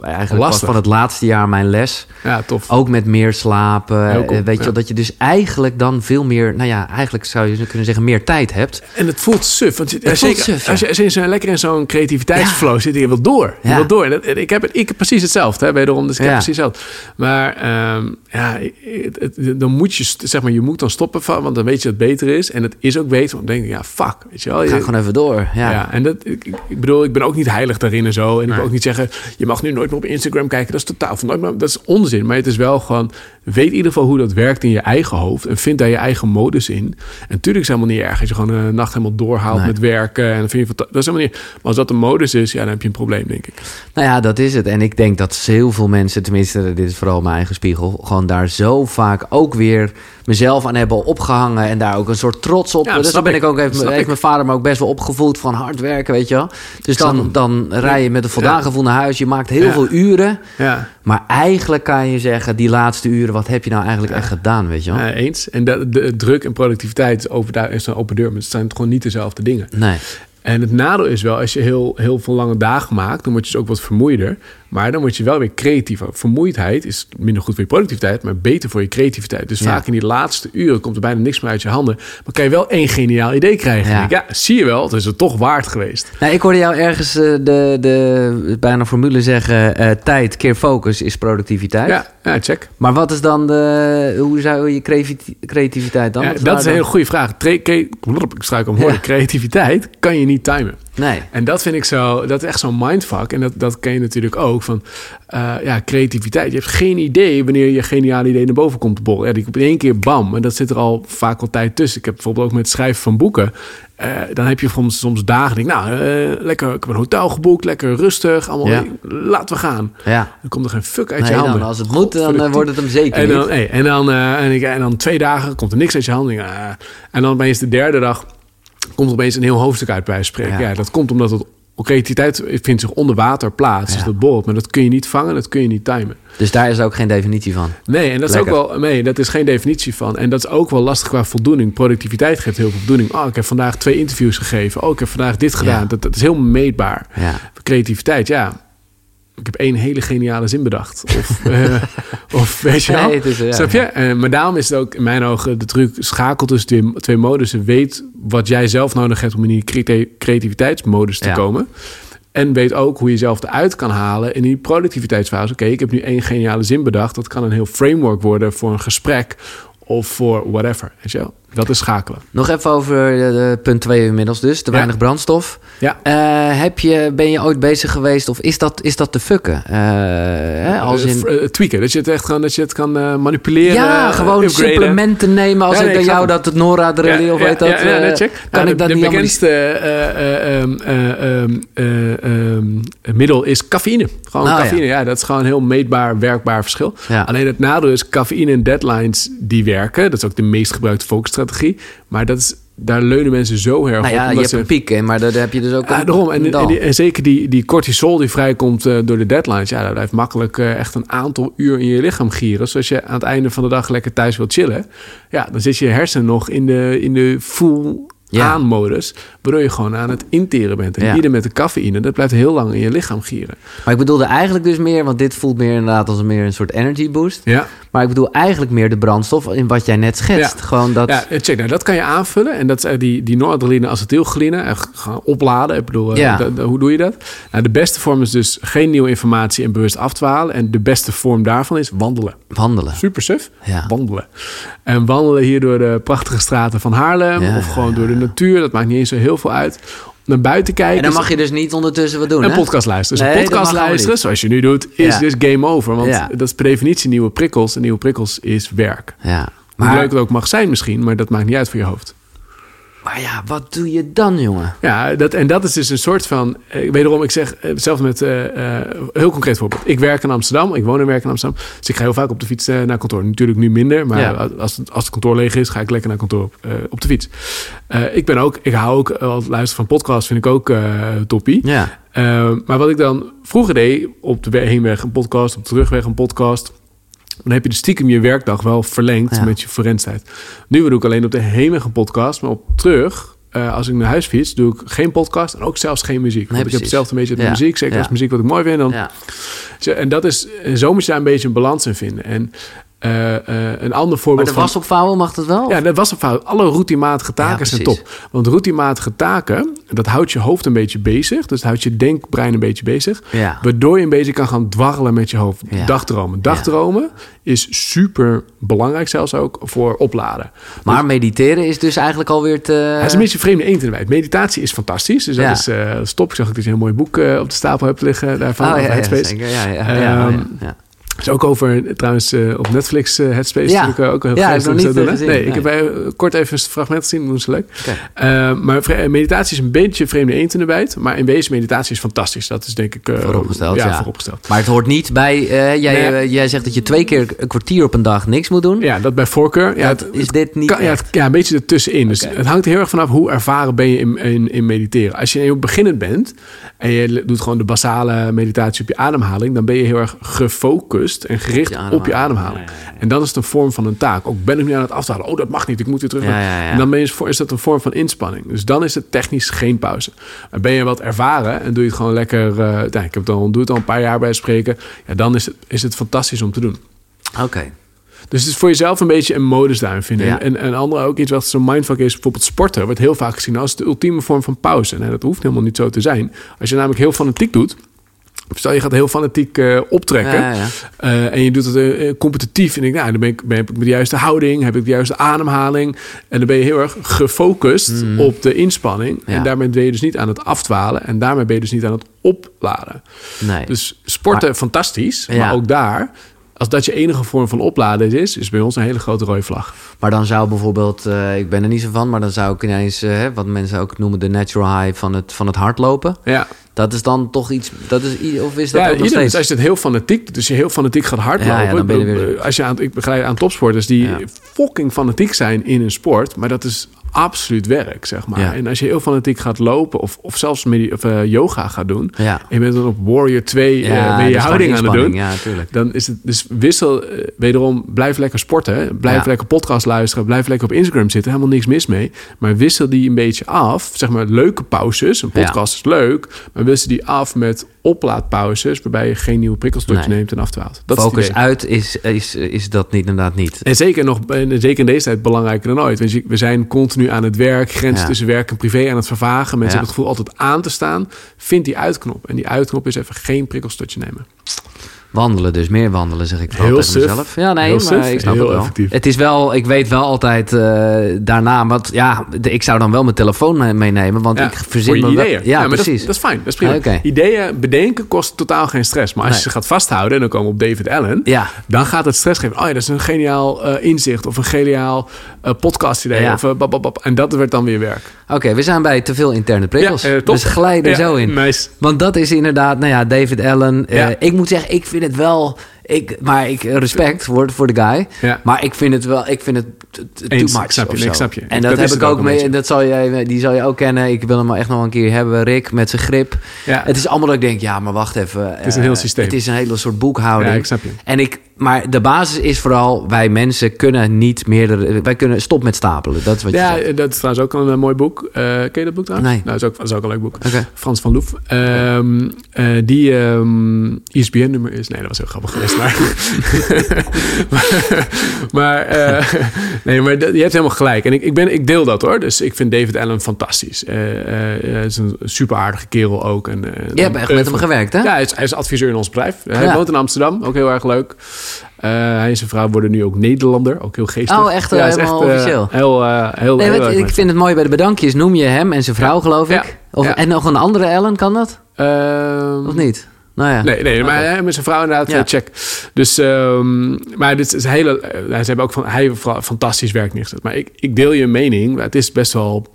eigenlijk Lastig. van het laatste jaar mijn les. tof. Ook met meer slapen. Cool, eh, weet je ja. dat je dus eigenlijk dan veel meer, nou ja, eigenlijk zou je kunnen zeggen meer tijd hebt. En het voelt suf. Want je, Het zeker, suf, ja. als je, als je zo lekker in zo'n creativiteitsflow zit, je wil door. Je Ja. wil door. En ik heb, het, ik heb precies hetzelfde. Hè, wederom, dus ik heb Ja. precies hetzelfde. Maar ehm, ja, het- het- dan moet je, zeg maar, je moet dan stoppen van, want dan weet je dat het beter is. En het is ook beter. Want dan denk ik, ja, fuck. Weet je wel. Ga Je- gewoon even door. Ja. ja. en dat, ik, ik- ik bedoel, ik ben ook niet heilig daarin en zo. En ik wil ook niet zeggen, je mag nu nooit meer op Instagram kijken. Dat is totaal, of nooit dat is onzin. Maar het is wel gewoon, weet in ieder geval hoe dat werkt in je eigen hoofd. En vind daar je eigen modus in. En natuurlijk is het helemaal niet erg als je gewoon een nacht helemaal doorhaalt Nee. met werken. En dan vind je, dat is helemaal niet, maar als dat de modus is, ja, dan heb je een probleem, denk ik. Nou ja, dat is het. En ik denk dat heel veel mensen, tenminste, dit is vooral mijn eigen spiegel, gewoon daar zo vaak ook weer mezelf aan hebben opgehangen en daar ook een soort trots op. Ja, dat dus dan ben ik. ook even, heeft mijn vader me ook best wel opgevoed van hard werken, weet je wel. Dus dan, dan rij je met een voldaan gevoel naar huis, je maakt heel veel uren, Ja, maar eigenlijk kan je zeggen, die laatste uren, wat heb je nou eigenlijk echt gedaan, weet je wel? ja, eens. En de, de, druk en productiviteit is, open, daar is een open deur. Maar het zijn gewoon niet dezelfde dingen. Nee. En het nadeel is wel, als je heel, heel veel lange dagen maakt, dan word je dus ook wat vermoeider. Maar dan word je wel weer creatiever. Vermoeidheid is minder goed voor je productiviteit, maar beter voor je creativiteit. Dus Ja. vaak in die laatste uren komt er bijna niks meer uit je handen. Maar kan je wel één geniaal idee krijgen. Ja. Zie je wel, het is het toch waard geweest. Nou, ik hoorde jou ergens eh, de, de bijna formule zeggen, eh, tijd keer focus is productiviteit. Ja, ja check. Maar wat is dan de, hoe zou je creativiteit dan? Ja, dat is een hele goede vraag. Ik struik om. Ja. Creativiteit kan je niet niet timen. Nee. En dat vind ik zo, dat is echt zo'n mindfuck. En dat, dat ken je natuurlijk ook van eh, ja, creativiteit. Je hebt geen idee wanneer je geniale idee naar boven komt te borrelen. Ja, die komt in één keer bam. En dat zit er al vaak al tijd tussen. Ik heb bijvoorbeeld ook met het schrijven van boeken. eh, dan heb je soms, soms dagen, denk, nou, eh, lekker, ik heb een hotel geboekt, lekker rustig, allemaal, Ja. laten we gaan. Ja. Dan komt er geen fuck uit Nee, je handen. dan, als het moet, dan wordt het hem zeker En dan, niet. nee, en, dan, en, ik, en dan twee dagen komt er niks uit je handen. En dan opeens de derde dag komt opeens een heel hoofdstuk uit bij spreken. Ja. Ja. dat komt omdat het creativiteit vindt zich onder water plaats. Ja. Dus dat borrelt. Maar dat kun je niet vangen, dat kun je niet timen. Dus daar is ook geen definitie van. Nee, en dat is ook wel. Nee, dat is geen definitie van. En dat is ook wel lastig qua voldoening. Productiviteit geeft heel veel voldoening. Oh, ik heb vandaag twee interviews gegeven. Oh, ik heb vandaag dit gedaan. Ja. Dat, dat is heel meetbaar. Ja. Creativiteit, ja. Ik heb één hele geniale zin bedacht. Of, <laughs> eh, of weet je wel. Nee, is, ja, Snap je? ja. Eh, maar daarom is het ook in mijn ogen de truc schakel tussen twee, twee modussen. Weet wat jij zelf nodig hebt om in die creati- creativiteitsmodus te Ja. komen. En weet ook hoe je jezelf eruit kan halen in die productiviteitsfase. Oké, ik heb nu één geniale zin bedacht. Dat kan een heel framework worden voor een gesprek of voor whatever. Weet je wel? Dat is schakelen. Nog even over eh, punt 2 inmiddels dus. Te Ja. weinig brandstof. Ja. Eh, heb je, ben je ooit bezig geweest of is dat, is dat te fucken? Hè, als in, tweaken. Dat je het echt kan, dat je het kan manipuleren. ja, gewoon upgraden. supplementen nemen. Als Ja, ik bij jou dat het Noradrenaline of weet dat. Ja, ja, check. Kan Nou, ik de, dat de niet allemaal bekendste eh, eh, ehm, eh, ehm, eh, ehm, middel is cafeïne. Gewoon Nou, cafeïne, ja. Dat is gewoon een heel meetbaar, werkbaar verschil. Ja. Alleen het nadeel is, cafeïne en deadlines, die werken. Dat is ook de meest gebruikte focusstrategie. Maar dat is, daar leunen mensen zo erg Nou op. ja, je hebt ze- een piek, hè, maar daar heb je dus ook ja, een daarom. En, en, die- en zeker die, die cortisol die vrijkomt eh, door de deadlines. Ja, dat blijft makkelijk eh, echt een aantal uur in je lichaam gieren. Zoals je aan het einde van de dag lekker thuis wilt chillen. Ja, dan zit je hersen nog in de, in de full Ja. aan-modus. Waardoor je gewoon aan het interen bent. En Ja. ieder met de cafeïne, dat blijft heel lang in je lichaam gieren. Maar ik bedoelde eigenlijk dus meer, want dit voelt meer inderdaad als meer een soort energy boost. Ja. Maar ik bedoel eigenlijk meer de brandstof in wat jij net schetst. Ja. Gewoon dat... Ja, check. Nou, dat kan je aanvullen. En dat eh, die, die noradrenaline, acetylcholine. Echt gaan opladen. Ik bedoel, eh, Ja. hoe doe je dat? Nou, de beste vorm is dus geen nieuwe informatie en bewust afdwalen. En de beste vorm daarvan is wandelen. Wandelen. Super suf. Ja. Wandelen. En wandelen hier door de prachtige straten van Haarlem. Of gewoon door de natuur. Dat maakt niet eens zo heel veel uit. Naar buiten kijken. En dan mag je dus niet ondertussen wat doen, een hè? podcast luisteren. Dus Nee, een podcast luisteren, zoals je nu doet, is Ja. dus game over. Want Ja. dat is per definitie nieuwe prikkels. En nieuwe prikkels is werk. Ja. Hoe leuk het ook mag zijn misschien, maar dat maakt niet uit voor je hoofd. Maar ja, wat doe je dan, jongen? Ja, dat, en dat is dus een soort van... Eh, wederom, ik zeg eh, zelf met... eh, heel concreet voorbeeld. Ik werk in Amsterdam. Ik woon en werk in Amsterdam. Dus ik ga heel vaak op de fiets naar kantoor. Natuurlijk nu minder. Maar Ja. als, het, als het kantoor leeg is, ga ik lekker naar kantoor op, op de fiets. Ik ben ook... Ik hou ook... het luisteren van podcasts vind ik ook toppie. Ja. Maar wat ik dan vroeger deed... Op de we- heenweg een podcast. Op de terugweg een podcast... Dan heb je de stiekem je werkdag wel verlengd Ja. met je forenstijd. Nu doe ik alleen op de heenweg een podcast, maar op terug, eh, als ik naar huis fiets, doe ik geen podcast en ook zelfs geen muziek. Want ik heb hetzelfde een beetje met Ja. muziek. Zeker Ja. als muziek wat ik mooi vind. Dan, ja. En dat is, en zo moet je daar een beetje een balans in vinden. En eh, eh, een ander Maar voorbeeld de van... was opvouwen, mag dat wel? Ja, dat was een fout. Alle routinematige taken Ja, zijn top. Want routinematige taken, dat houdt je hoofd een beetje bezig. Dus dat houdt je denkbrein een beetje bezig. Ja. Waardoor je een beetje kan gaan dwarrelen met je hoofd. Ja. Dagdromen. Dagdromen is super belangrijk zelfs ook voor opladen. Maar mediteren is dus eigenlijk alweer te... Het is een beetje vreemde eend de. Meditatie is fantastisch. Dus dat is uh, stop. Ik zag dat je een mooi boek op de stapel hebt liggen daarvan. Oh, ja, zeker. Ja, ja, ja, is ook over, trouwens, uh, op Netflix uh, Headspace. Ja. Natuurlijk, uh, ook heel Ja, heb nog niet doen, gezien. Nee, Nee. ik heb kort even een fragment gezien. Dat is leuk. Okay. Maar meditatie is een beetje vreemde eend in de bijt. Maar in wezen meditatie is fantastisch. Dat is denk ik... vooropgesteld, ja, ja. vooropgesteld. Maar het hoort niet bij... Jij, Nee. jij zegt dat je twee keer een kwartier op een dag niks moet doen. Ja, dat bij voorkeur. Ja, het, is dit niet kan, ja, het, ja, een beetje ertussenin. Dus het hangt heel erg vanaf hoe ervaren ben je in, in, in mediteren. Als je heel beginnend bent en je doet gewoon de basale meditatie op je ademhaling, dan ben je heel erg gefocust en gericht Op je op je ademhaling. En dan is het een vorm van een taak. Ook ben ik nu aan het aftalen. Oh, dat mag niet. Ik moet weer terug. En dan ben je, is dat een vorm van inspanning. Dus dan is het technisch geen pauze. Maar ben je wat ervaren en doe je het gewoon lekker. Uh, ik heb het al, doe het al een paar jaar bij spreken. Ja, dan is het, is het fantastisch om te doen. Oké. Dus het is voor jezelf een beetje een modus daarin vinden. Ja. En een andere ook iets wat zo'n mindfuck is, bijvoorbeeld sporten, wordt heel vaak gezien als de ultieme vorm van pauze. En dat hoeft helemaal niet zo te zijn. Als je namelijk heel fanatiek doet, Stel, je gaat heel fanatiek uh, optrekken. Ja, ja. Uh, en je doet het uh, competitief. En ik, nou, dan ben ik, ben ik met de juiste houding, heb ik de juiste ademhaling. En dan ben je heel erg gefocust Mm. op de inspanning. Ja. En daarmee ben je dus niet aan het afdwalen. En daarmee ben je dus niet aan het opladen. Nee. Dus sporten, Maar- fantastisch. Maar ook daar, als dat je enige vorm van opladen is, is bij ons een hele grote rode vlag. Maar dan zou bijvoorbeeld, eh, ik ben er niet zo van, maar dan zou ik ineens, eh, wat mensen ook noemen, de natural high van het, van het hardlopen. Ja, Dat is dan toch iets, dat is, of is dat ja ook nog steeds? als je het heel fanatiek dus je heel fanatiek gaat hardlopen. Ja, ja, dan ben je weer- Als je aan, ik begeleid aan topsporters die fucking fanatiek zijn in een sport, maar dat is absoluut werk, zeg maar. Ja. En als je heel fanatiek gaat lopen of, of zelfs of, eh, yoga gaat doen, Ja. en je bent dan op Warrior 2 eh, ben je houding aan het doen, Ja, natuurlijk. dan is het dus wissel. eh, wederom, blijf lekker sporten. Blijf Ja. lekker podcast luisteren. Blijf lekker op Instagram zitten. Helemaal niks mis mee. Maar wissel die een beetje af. Zeg maar leuke pauzes. Een podcast is leuk. Maar wissel die af met oplaadpauzes. Waarbij je geen nieuwe prikkels tot je Nee. neemt en afdwaalt. Dat Focus uit is, is, is dat niet, inderdaad niet. En zeker, nog, en zeker in deze tijd belangrijker dan ooit. Want we zijn continu aan het werk. Grenzen Ja. tussen werk en privé aan het vervagen. Mensen Ja. hebben het gevoel altijd aan te staan. Vind die uitknop. En die uitknop is even geen prikkels tot je nemen. Wandelen dus, meer wandelen zeg ik Heel tegen mezelf. Ja, nee, Heel maar suf, ik snap heel het wel. effectief. Het is wel, ik weet wel altijd eh, daarna, want ja, ik zou dan wel mijn telefoon mee- meenemen, want Ja, ik verzin me wel- ideeën. Ja, dat- precies. Dat, is fijn, dat is prima. Ah. Ideeën bedenken kost totaal geen stress. Maar als Nee. je ze gaat vasthouden, en dan komen we op David Allen... Ja. dan gaat het stress geven. Oh ja, dat is een geniaal eh, inzicht of een geniaal eh podcast idee. Of, eh, bap. En dat werd dan weer werk. Oké, we zijn bij te veel interne prikkels. Eh. Dus glijden Ja, zo in. nice. Want dat is inderdaad, nou ja, David Allen. eh, ik moet zeggen, ik vind het wel. Ik, maar ik respect voor, voor de guy. Ja. Maar ik vind het wel, ik vind het too Eens, much. ik snap je, ik snap je. En Dat heb ik ook een mee. Dat zal jij, die zal je ook kennen. Ik wil hem echt nog een keer hebben. Rick met zijn grip. Ja. Het is allemaal dat ik denk, ja, maar wacht even. Het is een eh, heel systeem. Het is een hele soort boekhouding. Ja, ik snap je. En ik, maar de basis is vooral, wij mensen kunnen niet meerdere. Wij kunnen stop met stapelen. Dat is wat je Ja, zegt. dat is trouwens ook een eh, mooi boek. Eh, ken je dat boek trouwens? Nee. Nou, dat, is ook, dat is ook een leuk boek. Frans van Loef. Ehm, eh, die ehm ISBN-nummer is... Nee, dat was heel grappig geweest. Maar, maar, <laughs> maar, eh, nee, maar je hebt helemaal gelijk. En ik, ik, ben, ik deel dat hoor. Dus ik vind David Allen fantastisch. Eh, eh, Hij is een super aardige kerel ook. En, Je hebt echt met hem gewerkt, hè? Ja, hij is, hij is adviseur in ons bedrijf. Hij Ja. woont in Amsterdam, ook heel erg leuk. Hij en zijn vrouw worden nu ook Nederlander, ook heel geestig. Oh, echt, is helemaal officieel? heel, eh, heel, Nee, heel ik vind het mooi bij de bedankjes. Noem je hem en zijn vrouw, geloof Ja. ik? Of, Ja. En nog een andere Ellen, kan dat? Ehm, Of niet? Nou ja. Nee, nee, maar hij met zijn vrouw inderdaad, Ja. eh, check. Dus, ehm, maar dit is hele... eh, ze hebben ook van, hij heeft fantastisch werk neergezet. Maar ik, ik deel je mening, maar het is best wel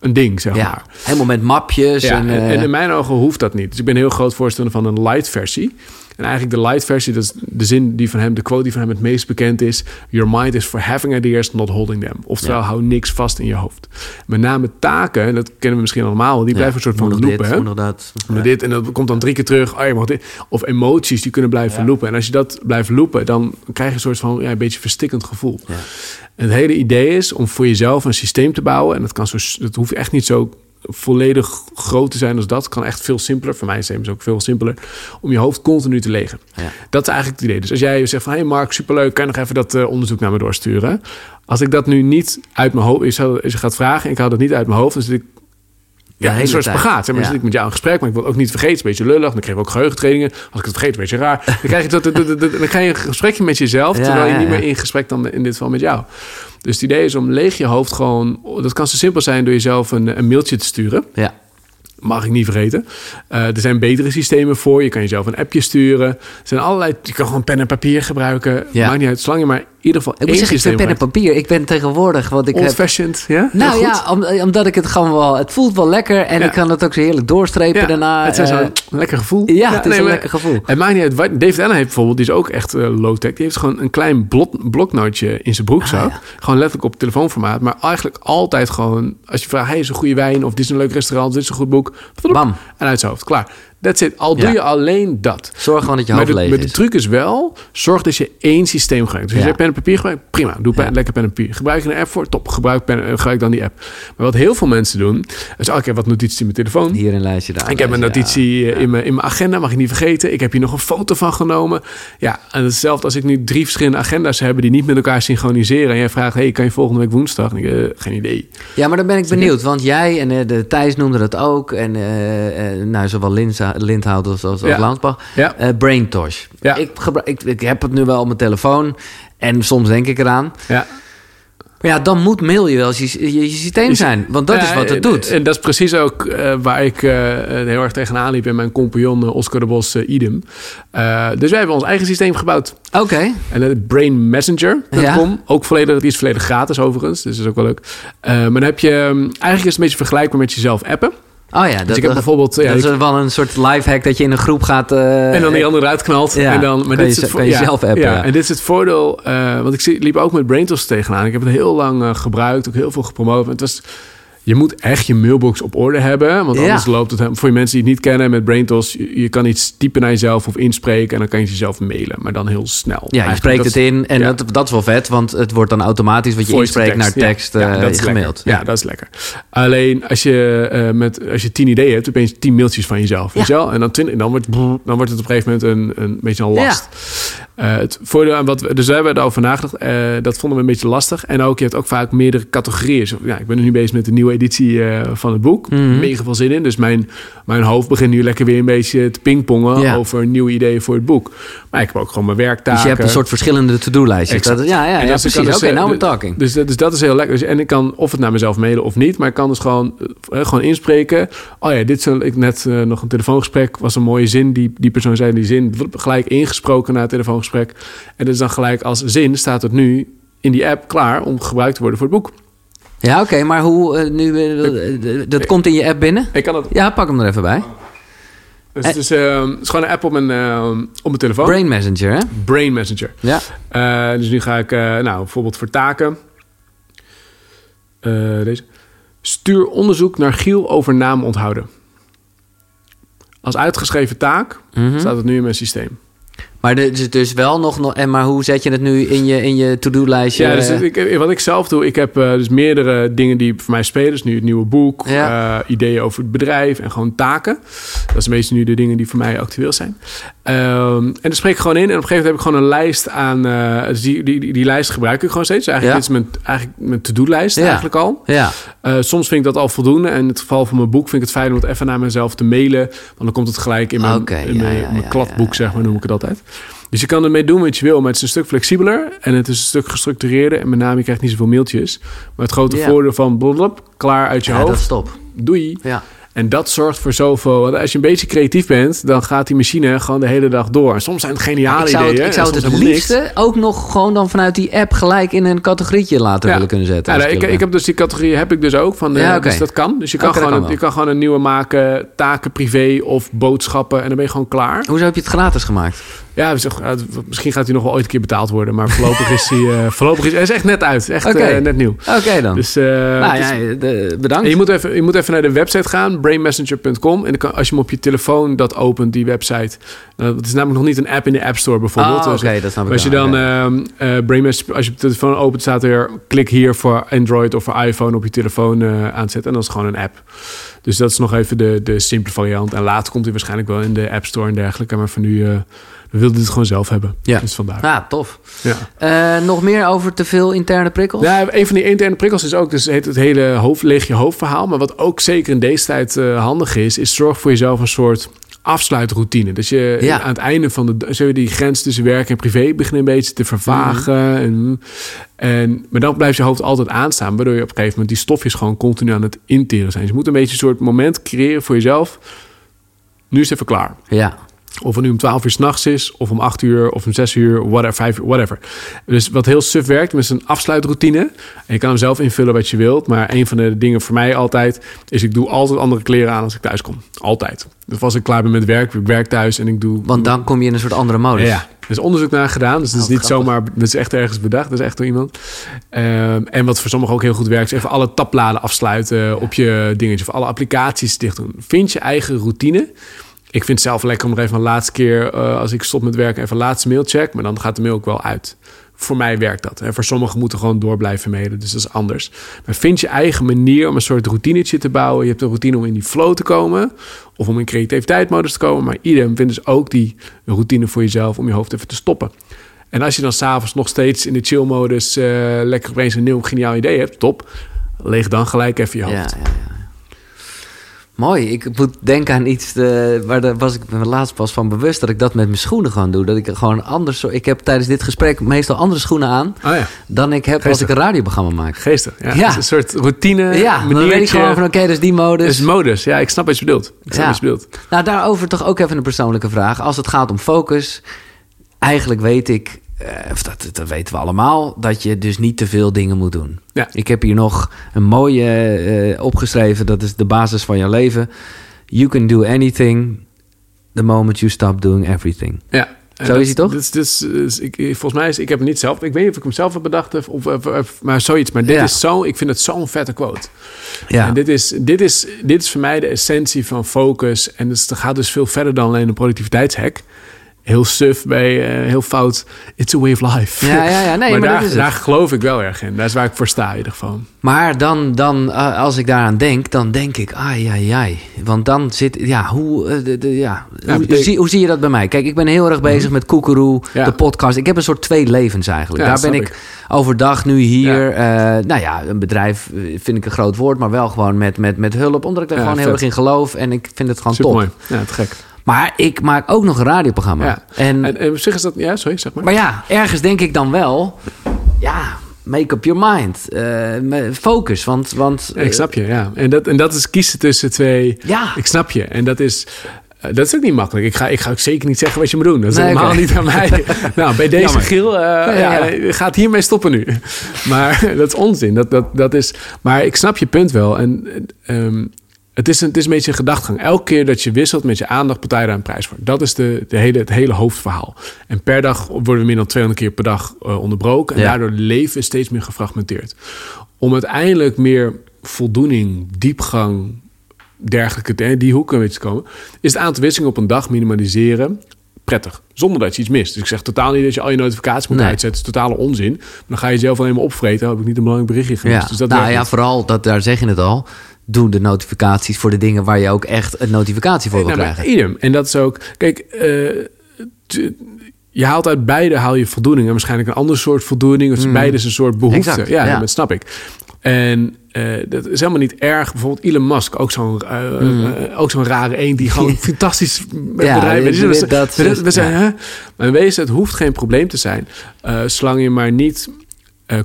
een ding, zeg Ja, maar. helemaal met mapjes. Ja, en, en, eh, en in mijn ogen hoeft dat niet. Dus ik ben heel groot voorstander van een light versie. En eigenlijk de light versie, dat is de zin die van hem, de quote die van hem het meest bekend is. Your mind is for having ideas, not holding them. Oftewel, Ja. hou niks vast in je hoofd. Met name taken, en dat kennen we misschien allemaal, die ja, blijven een soort van loopen. dit, Ja. dit en dat komt dan drie keer terug. Oh, je mag dit. Of emoties die kunnen blijven Ja. loopen. En als je dat blijft loopen, dan krijg je een soort van ja, een beetje verstikkend gevoel. En het hele idee is om voor jezelf een systeem te bouwen. En dat, kan zo, dat hoeft echt niet zo volledig groot te zijn als dat. Kan echt veel simpeler. Voor mij is het ook veel simpeler. Om je hoofd continu te legen. Ja. Dat is eigenlijk het idee. Dus als jij zegt van... Hé hey Mark, superleuk. Kan je nog even dat eh, onderzoek naar me doorsturen? Als ik dat nu niet uit mijn hoofd... Je, zou, je gaat vragen en ik haal dat niet uit mijn hoofd... Dan zit ik ja, een soort tijd. spagaat. Maar, Ja. zit ik met jou in gesprek, maar ik wil ook niet vergeten. Het is een beetje lullig. Dan krijg je ook geheugentrainingen. Als ik het vergeet, een beetje raar. <laughs> Dan, krijg je dat, dat, dat, dat- dan ga je een gesprekje met jezelf... Ja, terwijl je niet meer in gesprek dan in dit geval met jou. Dus het idee is om leeg je hoofd gewoon... Dat kan zo simpel zijn door jezelf een, een mailtje te sturen. Ja. Mag ik niet vergeten. Eh, er zijn betere systemen voor. Je kan jezelf een appje sturen. Er zijn allerlei... Je kan gewoon pen en papier gebruiken. Ja. Maakt niet uit. Zolang je maar in ieder geval Ik moet zeggen, ik vind pen en papier. Ik ben tegenwoordig, want ik heb... Old-fashioned, ja? Nou ja, om- omdat ik het gewoon wel... Het voelt wel lekker en Ja. ik kan het ook zo heerlijk doorstrepen Ja, daarna. het is eh, zo'n lekker gevoel. ja, het is nee, een maar- lekker gevoel. Het maakt niet uit. wat- David Allen heeft bijvoorbeeld, die is ook echt eh, low-tech. Die heeft gewoon een klein blok, bloknootje in zijn broekzak. Ah. Gewoon letterlijk op telefoonformaat. Maar eigenlijk altijd gewoon, als je vraagt... hey, is een goede wijn? Of dit is een leuk restaurant? Dit is een goed boek? Bam. En uit zijn hoofd. Klaar. That's it. Al doe Ja. je alleen dat. Zorg gewoon dat je Maar hoofd de, leeg maar de truc is wel, zorg dat je één systeem gebruikt. Dus Ja. je pen en papier gebruikt, prima. Doe pen, Ja. lekker pen en papier. Gebruik je een app voor? Top. Gebruik, pen, eh, gebruik dan die app. Maar wat heel veel mensen doen, is... Oh, ik heb wat notities in mijn telefoon. Hier een lijstje, daar Ik heb een notitie eh, in, mijn, in mijn agenda, mag ik niet vergeten. Ik heb hier nog een foto van genomen. Ja, en hetzelfde als ik nu drie verschillende agenda's heb... die niet met elkaar synchroniseren. En jij vraagt, hey, kan je volgende week woensdag? En ik, eh, geen idee. Ja, maar dan ben ik benieuwd. Want jij en de Thijs noemde dat ook. En eh, nou, zowel Linda, Lindhout of Ja. Landsbach. Ja. Braintosh. Ja. Ik, gebruik, ik, ik heb het nu wel op mijn telefoon. En soms denk ik eraan. Ja. Maar ja, dan moet mail je wel je, je, je systeem zijn. Want dat is wat het doet. En, dat is precies ook eh, waar ik eh, heel erg tegenaan liep. En mijn compagnon Oscar de Bos, idem. Dus wij hebben ons eigen systeem gebouwd. Oké. En dat is brainmessenger.com. Ja. Ook volledig, die is volledig gratis overigens. Dus dat is ook wel leuk. Maar dan heb je... ehm, Eigenlijk is het een beetje vergelijkbaar met jezelf appen. Oh ja, dat, dus ik heb eh, bijvoorbeeld... ja, dat is wel een soort lifehack dat je in een groep gaat... eh, en dan die andere eruit knalt. Ja, en dan, maar dit je is het ze- kan je zelf appen, Ja, ja. En dit is het voordeel. eh, want ik liep ook met BrainTools tegenaan. Ik heb het heel lang eh, gebruikt. Ook heel veel gepromoot. Het was... Je moet echt je mailbox op orde hebben. Want Ja. anders loopt het... Voor je mensen die het niet kennen met BrainTools... Je, je kan iets typen naar jezelf of inspreken... en dan kan je jezelf mailen. Maar dan heel snel. Ja, je Eigenlijk, spreekt het in en ja. dat, dat is wel vet, want het wordt dan automatisch wat je Voice inspreekt naar tekst ja. Ja, eh, dat is gemaild. Ja. dat is lekker. Alleen als je, eh, met, als je tien ideeën hebt, opeens tien mailtjes van jezelf. Weet je wel? En dan, twintig, dan, wordt, dan wordt het op een gegeven moment een, een beetje een last. Eh, het voordeel aan wat we, dus we hebben erover nagedacht. dat vonden we een beetje lastig. En ook, je hebt ook vaak meerdere categorieën. Ja, ik ben nu bezig met de nieuwe editie eh, van het boek. Mhm. Mega veel zin in. Dus mijn, mijn hoofd begint nu lekker weer een beetje te pingpongen Ja. over nieuwe ideeën voor het boek. Maar ik heb ook gewoon mijn werktaken. Dus je hebt een soort verschillende to-do-lijstjes. Dat- Ja, ja, ja dat is- precies. Oké, nou eh, we're talking. Dus, dat- dus dat is heel lekker. Dus, en ik kan of het naar mezelf mailen of niet. Maar ik kan dus gewoon, eh, gewoon inspreken. Oh ja, dit is een- ik net nog een telefoongesprek. Was een mooie zin. Die, die persoon zei die zin. Gelijk ingesproken na het telefoongesprek. En dus dan gelijk als zin staat het nu in die app klaar om gebruikt te worden voor het boek. Ja, oké, maar hoe eh, nu... eh, dat- dat komt in je app binnen? Ik kan dat. Ja, pak hem er even bij. Dus het is, eh, het is gewoon een app op mijn, eh, op mijn telefoon. Brain Messenger, hè? Brain Messenger. Ja. Eh, dus nu ga ik, eh, nou, bijvoorbeeld voor taken. Eh, deze. Stuur onderzoek naar Giel over naam onthouden. Als uitgeschreven taak Mhm. staat het nu in mijn systeem. Maar is dus wel nog... nog- En maar hoe zet je het nu in je, in je to-do-lijstje? Ja, dus ik, wat ik zelf doe, ik heb eh, dus meerdere dingen die voor mij spelen. Dus nu het nieuwe boek, Ja. eh, ideeën over het bedrijf en gewoon taken. Dat is meestal nu de dingen die voor mij actueel zijn. Ehm, en dan spreek ik gewoon in en op een gegeven moment heb ik gewoon een lijst aan... eh, dus die, die, die, die lijst gebruik ik gewoon steeds. Dus eigenlijk Ja. dit is mijn, eigenlijk mijn to-do-lijst Ja. eigenlijk al. Ja, soms vind ik dat al voldoende. En in het geval van mijn boek vind ik het fijn om het even naar mezelf te mailen. Want dan komt het gelijk in mijn, in mijn, mijn kladboek, zeg maar, noem ik het altijd. Dus je kan ermee doen wat je wil, maar het is een stuk flexibeler. En het is een stuk gestructureerder. En met name, je krijgt niet zoveel mailtjes. Maar het grote Ja. voordeel van blablabla, klaar uit je ja hoofd. is top. Doei. Ja. En dat zorgt voor zoveel. Want als je een beetje creatief bent, dan gaat die machine gewoon de hele dag door. En soms zijn het geniale ik zou het, ideeën. ik zou het het niks. liefste ook nog gewoon dan vanuit die app gelijk in een categorietje later Ja. willen kunnen zetten. Ja, nou, ik, wil. ik heb dus die categorie heb ik dus ook. Van, Ja, eh. Dus dat kan. Dus je kan, gewoon, kan een- je kan gewoon een nieuwe maken. Taken privé of boodschappen. En dan ben je gewoon klaar. Hoezo heb je het gratis gemaakt? Ja, eh, misschien gaat hij nog wel ooit een keer betaald worden. Maar voorlopig is hij, eh, <laughs> voorlopig is, hij is echt net uit. Echt eh, net nieuw. Oké dan. Dus, eh, nou ja, de- bedankt. je, moet even, je moet even naar de website gaan, brainmessenger.com. En dan kan, als je hem op je telefoon dat opent, die website. Uh, het is namelijk nog niet een app in de App Store bijvoorbeeld. Oh, Dus, oké, dat snap ik als je dan ehm, eh, Brainmessenger, als je op telefoon opent, staat er klik hier voor Android of voor iPhone op je telefoon aanzetten. En dat is gewoon een app. Dus dat is nog even de, de simpele variant. En later komt hij waarschijnlijk wel in de App Store en dergelijke. Maar voor nu, we wilden het gewoon zelf hebben. Ja. Dus vandaar. Ah, tof. Ja. Eh, nog meer over te veel interne prikkels? Ja, een van die interne prikkels is ook dus het hele hoofd, leeg je hoofdverhaal. Maar wat ook zeker in deze tijd eh, handig is, is zorg voor jezelf een soort afsluitroutine. Dus je Ja. aan het einde van de je die grens tussen werk en privé beginnen een beetje te vervagen. Mhm. En, en, maar dan blijft je hoofd altijd aanstaan, waardoor je op een gegeven moment die stofjes gewoon continu aan het interen zijn. Dus je moet een beetje een soort moment creëren voor jezelf. Nu is het even klaar. Ja. Of het nu om 12 uur s'nachts is, of om 8 uur, of om 6 uur, whatever, 5 uur, whatever. Dus wat heel suf werkt, met een afsluitroutine. En je kan hem zelf invullen wat je wilt. Maar een van de dingen voor mij altijd is: ik doe altijd andere kleren aan als ik thuis kom. Altijd. Dus als ik klaar ben met werk, ik werk thuis en ik doe. Want dan kom je in een soort andere modus. Ja, er is onderzoek naar gedaan. Dus het is Oh, niet grappig. zomaar... Dat is echt ergens bedacht. Dat is echt door iemand. Ehm, en wat voor sommigen ook heel goed werkt... is even alle tabbladen afsluiten op je dingetje. Of alle applicaties dicht doen. Vind je eigen routine. Ik vind het zelf lekker om er even een laatste keer... eh, als ik stop met werken, even een laatste mail check. Maar dan gaat de mail ook wel uit. Voor mij werkt dat. En voor sommigen moeten gewoon door blijven mailen. Dus dat is anders. Maar vind je eigen manier om een soort routinetje te bouwen. Je hebt een routine om in die flow te komen. Of om in creativiteitsmodus te komen. Maar iedereen vindt dus ook die routine voor jezelf om je hoofd even te stoppen. En als je dan s'avonds nog steeds in de chill-modus eh, lekker opeens een nieuw geniaal idee hebt, top. Leeg dan gelijk even je Ja, hoofd. ja, ja. Mooi. Ik moet denken aan iets, uh, waar daar was ik me laatst pas van bewust dat ik dat met mijn schoenen gewoon doe. Dat ik gewoon anders. Ik heb tijdens dit gesprek meestal andere schoenen aan Oh ja, dan ik heb als ik een radioprogramma maak. geestig. Ja, Ja. Is een soort routine, Ja, dan weet ik maniertje. gewoon van oké, dus die modus. Is modus. Ja, ik snap wat je bedoelt. Ik snap Ja. wat je bedoelt. Nou, daarover toch ook even een persoonlijke vraag. Als het gaat om focus, eigenlijk weet ik, of dat, dat weten we allemaal, dat je dus niet te veel dingen moet doen. Ja. Ik heb hier nog een mooie eh, opgeschreven, dat is de basis van je leven. You can do anything the moment you stop doing everything. Ja. Zo dat- is hij toch? is- ik, volgens mij is ik heb het niet zelf. Ik weet niet of ik hem zelf heb bedacht of, of, of- of- maar zoiets. Maar dit Ja. is zo. Ik vind het zo'n vette quote. Ja, En dit is, dit, is, dit is voor mij de essentie van focus. En dus, het gaat dus veel verder dan alleen een productiviteitshack. Heel suf bij eh, heel fout. It's a way of life. Ja, ja, ja. Nee, <laughs> maar daar, is het. daar geloof ik wel erg in. Dat is waar ik voor sta in ieder geval. Maar dan, dan eh, als ik daaraan denk, dan denk ik, ai, ai, ai. Want dan zit, ja, hoe, eh, de, de- ja, Ja, hoe, zie, hoe zie je dat bij mij? Kijk, ik ben heel erg bezig met Koekeroe, Ja. de podcast. Ik heb een soort twee levens eigenlijk. Ja, Daar ben ik, ik. overdag nu hier. nou ja, een bedrijf vind ik een groot woord, maar wel gewoon met, met, met hulp. Omdat ik daar Ja, gewoon heel erg in geloof. En ik vind het gewoon Super top. mooi. Ja, te gek. Maar ik maak ook nog een radioprogramma. Ja. En, En, en op zich is dat. Ja, sorry, zeg maar. maar ja, ergens denk ik dan wel, ja, make up your mind. Eh, focus, want... want Ja, ik snap je, ja. En dat, en dat is kiezen tussen twee. Ja. Ik snap je. En dat is. eh, Dat is ook niet makkelijk. Ik ga, ik ga ook zeker niet zeggen wat je moet doen. Dat is Nee, helemaal niet aan mij. <laughs> nou, bij deze. Giel, eh, ja. ja, je gaat hiermee stoppen nu. <laughs> Maar <laughs> dat is onzin. Dat, dat, dat is, maar ik snap je punt wel. En ehm, het, is een, het is een beetje een gedachtegang. Elke keer dat je wisselt met je aandacht, betaal je daar een prijs voor. Dat is de, de hele, het hele hoofdverhaal. En per dag worden we meer dan 200 keer per dag eh, onderbroken. En Ja. daardoor leven is steeds meer gefragmenteerd. Om uiteindelijk meer voldoening, diepgang, dergelijke, die hoeken weet je te komen, is het aantal wisselingen op een dag minimaliseren prettig. Zonder dat je iets mist. Dus ik zeg totaal niet dat je al je notificaties moet Nee. uitzetten. Het is totale onzin. Maar dan ga je zelf alleen maar opvreten. Heb ik niet een belangrijk berichtje gemist. Ja, Dus dat nou ja, vooral, dat, daar zeg je het al. Doe de notificaties voor de dingen waar je ook echt een notificatie voor wil Nou, krijgen. idem. En dat is ook... Kijk, eh, je haalt uit beide haal je voldoening. En waarschijnlijk een ander soort voldoening. Of beide is een soort behoefte. Mm. Exact, ja, ja. dat snap ik. En eh, dat is helemaal niet erg. Bijvoorbeeld Elon Musk, ook zo'n eh, eh, ook zo'n rare eend... die gewoon <laughs> fantastisch Ja, bedrijven... dit- Dus dat we, is- we zijn, ja. hè? Maar het hoeft geen probleem te zijn... zolang je maar niet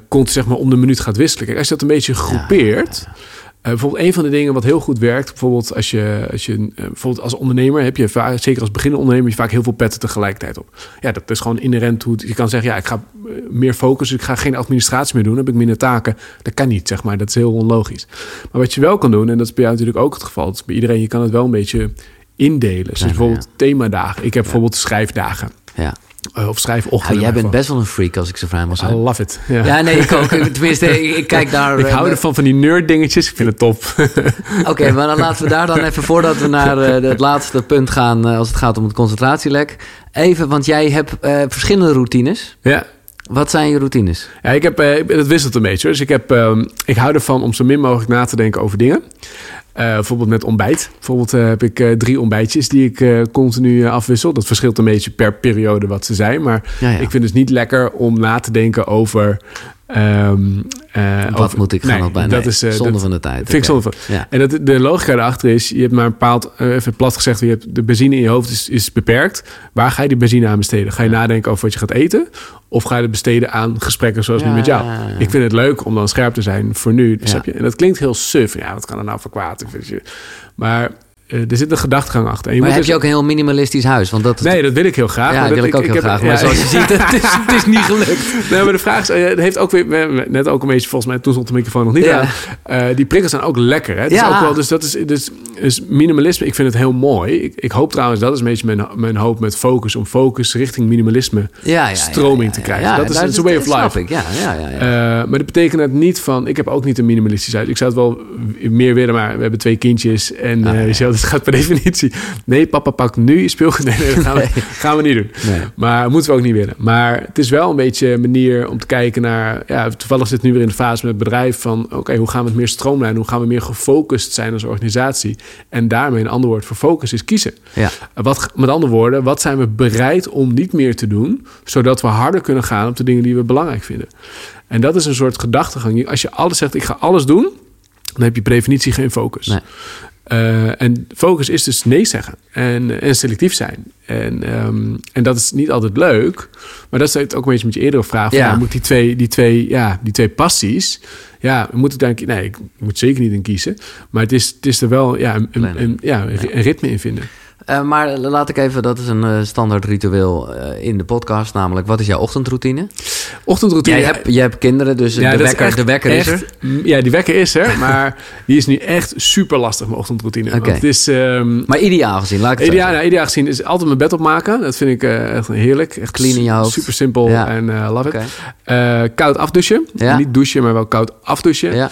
komt, zeg maar, om de minuut gaat wisselen. Kijk, als je dat een beetje groepeert... Eh, bijvoorbeeld een van de dingen wat heel goed werkt, bijvoorbeeld als je, als je eh, bijvoorbeeld als ondernemer heb je vaak, zeker als beginnende ondernemer, je vaak heel veel petten tegelijkertijd op. Ja, dat is gewoon inherent hoe je kan zeggen, ja, ik ga eh, meer focussen, ik ga geen administratie meer doen, dan heb ik minder taken. Dat kan niet, zeg maar. Dat is heel onlogisch. Maar wat je wel kan doen, en dat is bij jou natuurlijk ook het geval, dat is bij iedereen, je kan het wel een beetje indelen. Dus Ja, bijvoorbeeld themadagen. Ik heb bijvoorbeeld schrijfdagen Ja. Eh, of schrijfochtenden. Nou, jij bent best wel een freak als ik zo vrij mag I love it. Ja. Ja, nee, ik ook. Tenminste, ik, ik kijk daar... ik eh, hou ervan van die nerd dingetjes. Ik vind het top. <laughs> Oké, maar dan laten we daar dan even, voordat we naar eh, het laatste punt gaan... als het gaat om het concentratielek. Even, want jij hebt verschillende routines. ja. Wat zijn je routines? Ja, ik heb, dat wisselt een beetje. Dus ik, heb, ehm, ik hou ervan om zo min mogelijk na te denken over dingen. Eh, bijvoorbeeld met ontbijt. Bijvoorbeeld eh, heb ik eh, drie ontbijtjes die ik continu afwissel. Dat verschilt een beetje per periode wat ze zijn. Maar Ja, ja. ik vind het dus niet lekker om na te denken over... ehm, eh, Wat over- moet ik gaan Nee, op bij? dat Nee, is, eh, zonde dat van de tijd. Vind ik Oké. zonde van. Ja. En dat, de logica erachter is, je hebt maar een bepaald, eh, even plat gezegd, je hebt de benzine in je hoofd is, is beperkt. Waar ga je die benzine aan besteden? Ga je nadenken over wat je gaat eten? Of ga je het besteden aan gesprekken zoals nu met jou? Ik vind het leuk om dan scherp te zijn voor nu. Je? En dat klinkt heel suf. Ja, wat kan er nou voor kwaad? Je? Maar eh, er zit een gedachtegang achter. En je Maar moet heb je dus- ook een heel minimalistisch huis? Want dat is Nee, dat wil ik heel graag. Ja, maar dat wil ik ook heel graag. Maar ja, zoals je ziet, het is, het is niet gelukt. Nee, maar de vraag is, eh, het heeft ook weer, we- net ook een beetje, volgens mij, toen stond de microfoon nog niet Ja. aan. Eh, die prikkels zijn ook lekker, hè? Het is Ja. ook wel, dus dat is, dus, dus minimalisme, ik vind het heel mooi. Ik, ik hoop trouwens, dat is een beetje mijn, mijn hoop met focus, om focus richting minimalisme stroming te krijgen. ja, dat is a way of life. ik, ja, ja, ja. Eh, maar dat betekent het niet van... Ik heb ook niet een minimalistisch huis. Ik zou het wel meer willen, maar we hebben twee kindjes. En Ah, zegt, het gaat per definitie... Nee, papa pakt nu je speelgoed. Nee, nee, dat gaan we, gaan we niet doen. Maar moeten we ook niet willen. Maar het is wel een beetje een manier om te kijken naar... Ja, toevallig zit nu weer in de fase met het bedrijf van... Oké, hoe gaan we het meer stroomlijnen? Hoe gaan we meer gefocust zijn als organisatie? En daarmee een ander woord voor focus is kiezen. ja. Wat, met andere woorden, wat zijn we bereid om niet meer te doen, zodat we harder kunnen gaan op de dingen die we belangrijk vinden? En dat is een soort gedachtegang. Als je alles zegt, ik ga alles doen, dan heb je per definitie geen focus. Nee. Uh, en focus is dus nee zeggen en, en selectief zijn. En, um, en dat is niet altijd leuk. Maar dat is ook een beetje met je eerdere vraag. Van, ja. moet die twee, die, twee, ja, die twee passies... Ja, moet ik denk Nee, ik moet zeker niet in kiezen. Maar het is, het is er wel ja, een, een, een ja, een ritme in vinden. Uh, maar laat ik even, dat is een uh, standaard ritueel uh, in de podcast, namelijk wat is jouw ochtendroutine? Ochtendroutine. Jij hebt, jij hebt kinderen, dus ja, de, wekker, echt, de wekker echt, is er. Ja, die wekker is er, maar die is nu echt super lastig, mijn ochtendroutine. Okay. het is, um, maar ideaal gezien, laat ik het ideaal, nou, ideaal gezien is altijd mijn bed opmaken. Dat vind ik echt heerlijk. Echt Clean in je hoofd. Super simpel ja. en love okay. it. koud afdouchen. Niet douchen, maar wel koud afdouchen.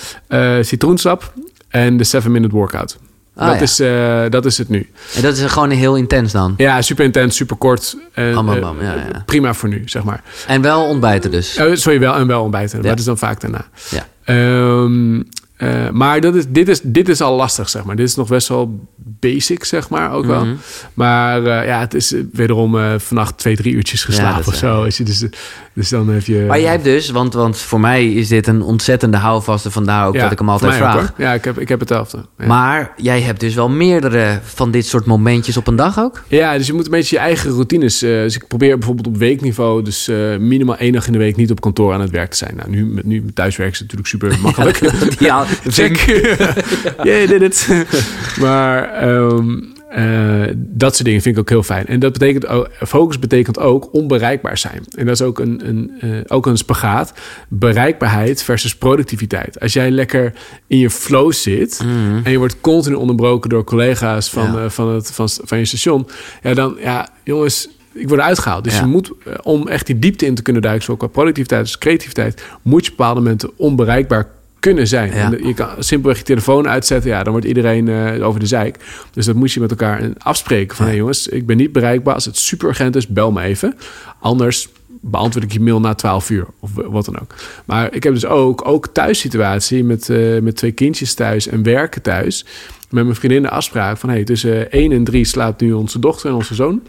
Citroensap en de 7-minute workout. Ah, dat, ja. is, uh, dat is het nu. En dat is gewoon heel intens dan? Ja, super intens, super kort. Ja, ja. Prima voor nu, zeg maar. En wel ontbijten dus? Sorry, wel en wel ontbijten. Dat is dan vaak daarna. Ja. Um, uh, maar dat is, dit, is, dit is al lastig, zeg maar. Dit is nog best wel basic, zeg maar, ook wel. Mm -hmm. Maar uh, ja, het is wederom uh, vannacht twee, drie uurtjes geslapen ja, of zo. Is dus, dus dan heb je... Maar jij hebt dus, want, want voor mij is dit een ontzettende houvaste. Vandaar ook ja, dat ik hem altijd vraag. Ook, ja, ik heb, ik heb hetzelfde. Ja. Maar jij hebt dus wel meerdere van dit soort momentjes op een dag ook? Ja, dus je moet een beetje je eigen routines... dus ik probeer bijvoorbeeld op weekniveau... dus minimaal één dag in de week niet op kantoor aan het werk te zijn. Nou, nu, met, nu met thuiswerk is het natuurlijk super makkelijk. <laughs> ja, Check. <laughs> yeah, did it. <laughs> maar um, uh, dat soort dingen vind ik ook heel fijn. En dat betekent ook, focus betekent ook onbereikbaar zijn. En dat is ook een, een, uh, ook een spagaat. Bereikbaarheid versus productiviteit. Als jij lekker in je flow zit mm. en je wordt continu onderbroken door collega's van, ja. uh, van, het, van, van je station. Ja, dan, ja, jongens, ik word uitgehaald. Dus ja. je moet, om echt die diepte in te kunnen duiken, zowel qua productiviteit als creativiteit, moet je op bepaalde momenten onbereikbaar kunnen zijn. Ja. Je kan simpelweg je telefoon uitzetten, ja, dan wordt iedereen uh, over de zeik. Dus dat moet je met elkaar afspreken. Van, ja. hey jongens, ik ben niet bereikbaar. Als het super urgent is, bel me even. Anders beantwoord ik je mail na 12 uur of wat dan ook. Maar ik heb dus ook, ook thuissituatie met, uh, met twee kindjes thuis en werken thuis. Met mijn vriendin de afspraak van, hey, tussen 1 en 3 slaapt nu onze dochter en onze zoon.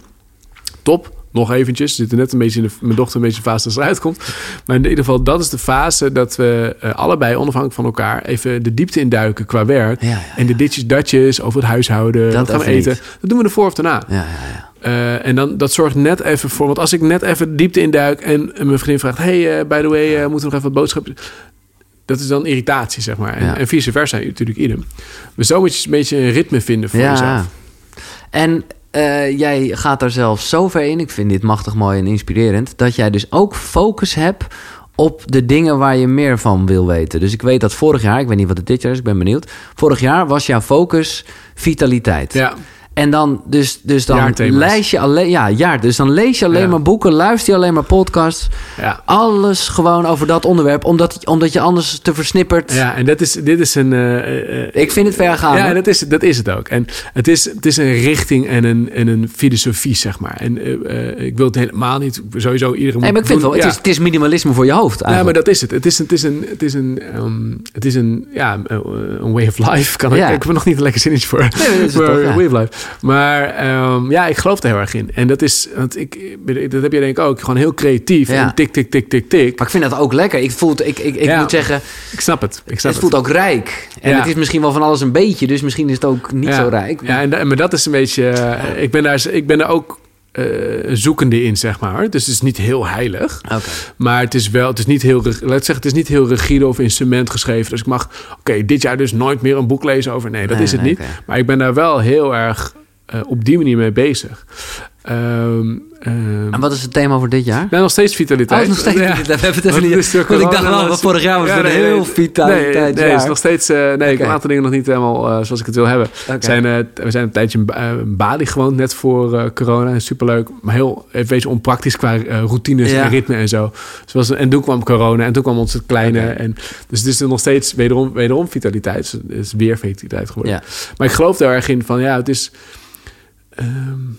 Top nog eventjes. We zitten net een beetje in de, mijn dochter een beetje de fase dat ze eruit komt. Maar in ieder geval, dat is de fase dat we uh, allebei onafhankelijk van elkaar even de diepte induiken qua werk. Ja, ja, ja. En de ditjes, datjes over het huishouden, dat gaan eten. Niet. Dat doen we ervoor of daarna. Ja, ja, ja. Uh, en dan, dat zorgt net even voor... Want als ik net even diepte induik en, en mijn vriendin vraagt... hey, uh, by the way, moeten we nog even wat boodschappen... Dat is dan irritatie, zeg maar. En, en vice versa natuurlijk idem. Maar zo moet je een beetje een ritme vinden voor jezelf. En uh, jij gaat daar zelf zo ver in. Ik vind dit machtig mooi en inspirerend. Dat jij dus ook focus hebt op de dingen waar je meer van wil weten. Dus ik weet dat vorig jaar, ik weet niet wat het dit jaar is, ik ben benieuwd. Vorig jaar was jouw focus vitaliteit. Ja. En dan, dus, dus dan lees je alleen, ja, jaar. Dus dan lees je alleen ja. maar boeken, luister je alleen maar podcasts. Ja. Alles gewoon over dat onderwerp, omdat, omdat je anders te versnippert. Ja, en dat is, dit is een. Uh, uh, ik vind het ver gaan. Ja, dat is, dat is het ook. En het is, het is een richting en een, en een filosofie, zeg maar. En uh, ik wil het helemaal niet, sowieso iedereen. Nee, maar ik vind wel, het, is, het is minimalisme voor je hoofd. Eigenlijk. Ja, maar dat is het. Het is, het is een, het is een, um, het is een, ja, een way of life. Kan ik, ik heb er nog niet een lekker zinnetje voor. Nee, dat is maar, way of life. Maar um, ja, ik geloof er heel erg in. En dat is, want ik, dat heb je denk ik ook, gewoon heel creatief. Ja. En tik, tik, tik, tik, tik. Maar ik vind dat ook lekker. Ik voel het, ik, ik, ik ja, moet zeggen. Ik snap het. Ik snap het, het voelt ook rijk. En ja. het is misschien wel van alles een beetje, dus misschien is het ook niet zo rijk. Ja, en, maar dat is een beetje. Uh, ik ben daar, ik ben daar ook. Uh, zoekende in, zeg maar. Dus het is niet heel heilig. Okay. Maar het is wel, het is niet heel, laat zeggen, het is niet heel rigide of in cement geschreven. Dus ik mag, oké, okay, dit jaar dus nooit meer een boek lezen over. Nee, dat nee, is het nee, niet. Okay. Maar ik ben daar wel heel erg uh, op die manier mee bezig. Um, um, en wat is het thema voor dit jaar? Nou, nog steeds vitaliteit. Oh, nog steeds ja. vitaliteit. We hebben het even niet... Want ik dacht wel, vorig jaar was ja, het nee, heel vitaliteit Nee, nee het is nog steeds... Uh, nee, okay. ik heb een aantal dingen nog niet helemaal uh, zoals ik het wil hebben. Okay. Zijn, uh, we zijn een tijdje in Bali gewoond, net voor corona. Superleuk, maar heel een beetje onpraktisch qua routines ja. en ritme en zo. Zoals, en toen kwam corona en toen kwam ons het kleine. Okay. En, dus het is nog steeds wederom, wederom vitaliteit. Het is weer vitaliteit geworden. Ja. Maar ik geloof daar erg in van, ja, het is... Um,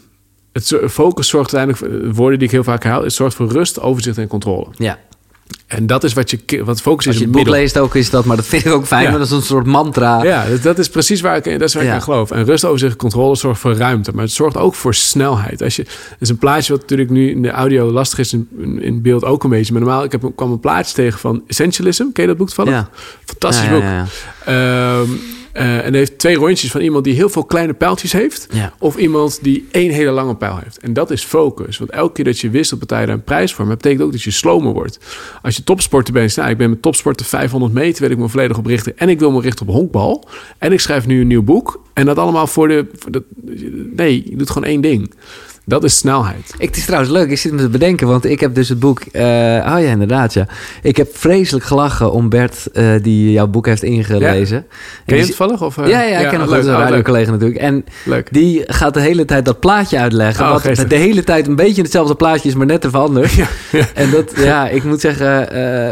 het focus zorgt uiteindelijk, woorden die ik heel vaak haal, het zorgt voor rust, overzicht en controle. Ja. En dat is wat je, wat focus Als is. je het boek leest ook is dat, maar dat vind ik ook fijn, ja. maar dat is een soort mantra. Ja, dat, dat is precies waar ik, dat is waar ja. ik aan geloof. En rust, overzicht, controle zorgt voor ruimte, maar het zorgt ook voor snelheid. Als je, dat is een plaatje wat natuurlijk nu in de audio lastig is, in, in beeld ook een beetje. Maar normaal, ik heb, kwam een plaatje tegen van Essentialism. Ken je dat boek toevallig? Ja. Fantastisch ja, boek. Um, Eh, en heeft twee rondjes van iemand die heel veel kleine pijltjes heeft. Ja. Of iemand die één hele lange pijl heeft. En dat is focus. Want elke keer dat je je daar een prijs voor. Dat betekent ook dat je slomer wordt. Als je topsporter bent, nou, ik ben met topsporter 500 meter, wil ik me volledig op richten. En ik wil me richten op honkbal. En ik schrijf nu een nieuw boek. En dat allemaal voor de. Voor de nee, je doet gewoon één ding. Dat is snelheid. Ik, het is trouwens leuk, ik zit me te bedenken, want ik heb dus het boek... eh, oh ja, inderdaad, ja. Ik heb vreselijk gelachen om Bert, eh, die jouw boek heeft ingelezen. En Ken je het toevallig? Of, eh? Ja, ja, ik ken hem leuk. goed, een Oh, radiocollega natuurlijk. En Leuk. die gaat de hele tijd dat plaatje uitleggen. Oh, wat geestig. de hele tijd een beetje hetzelfde plaatje is, maar net even anders. <laughs> Ja, ja. En dat, ja, ik moet zeggen...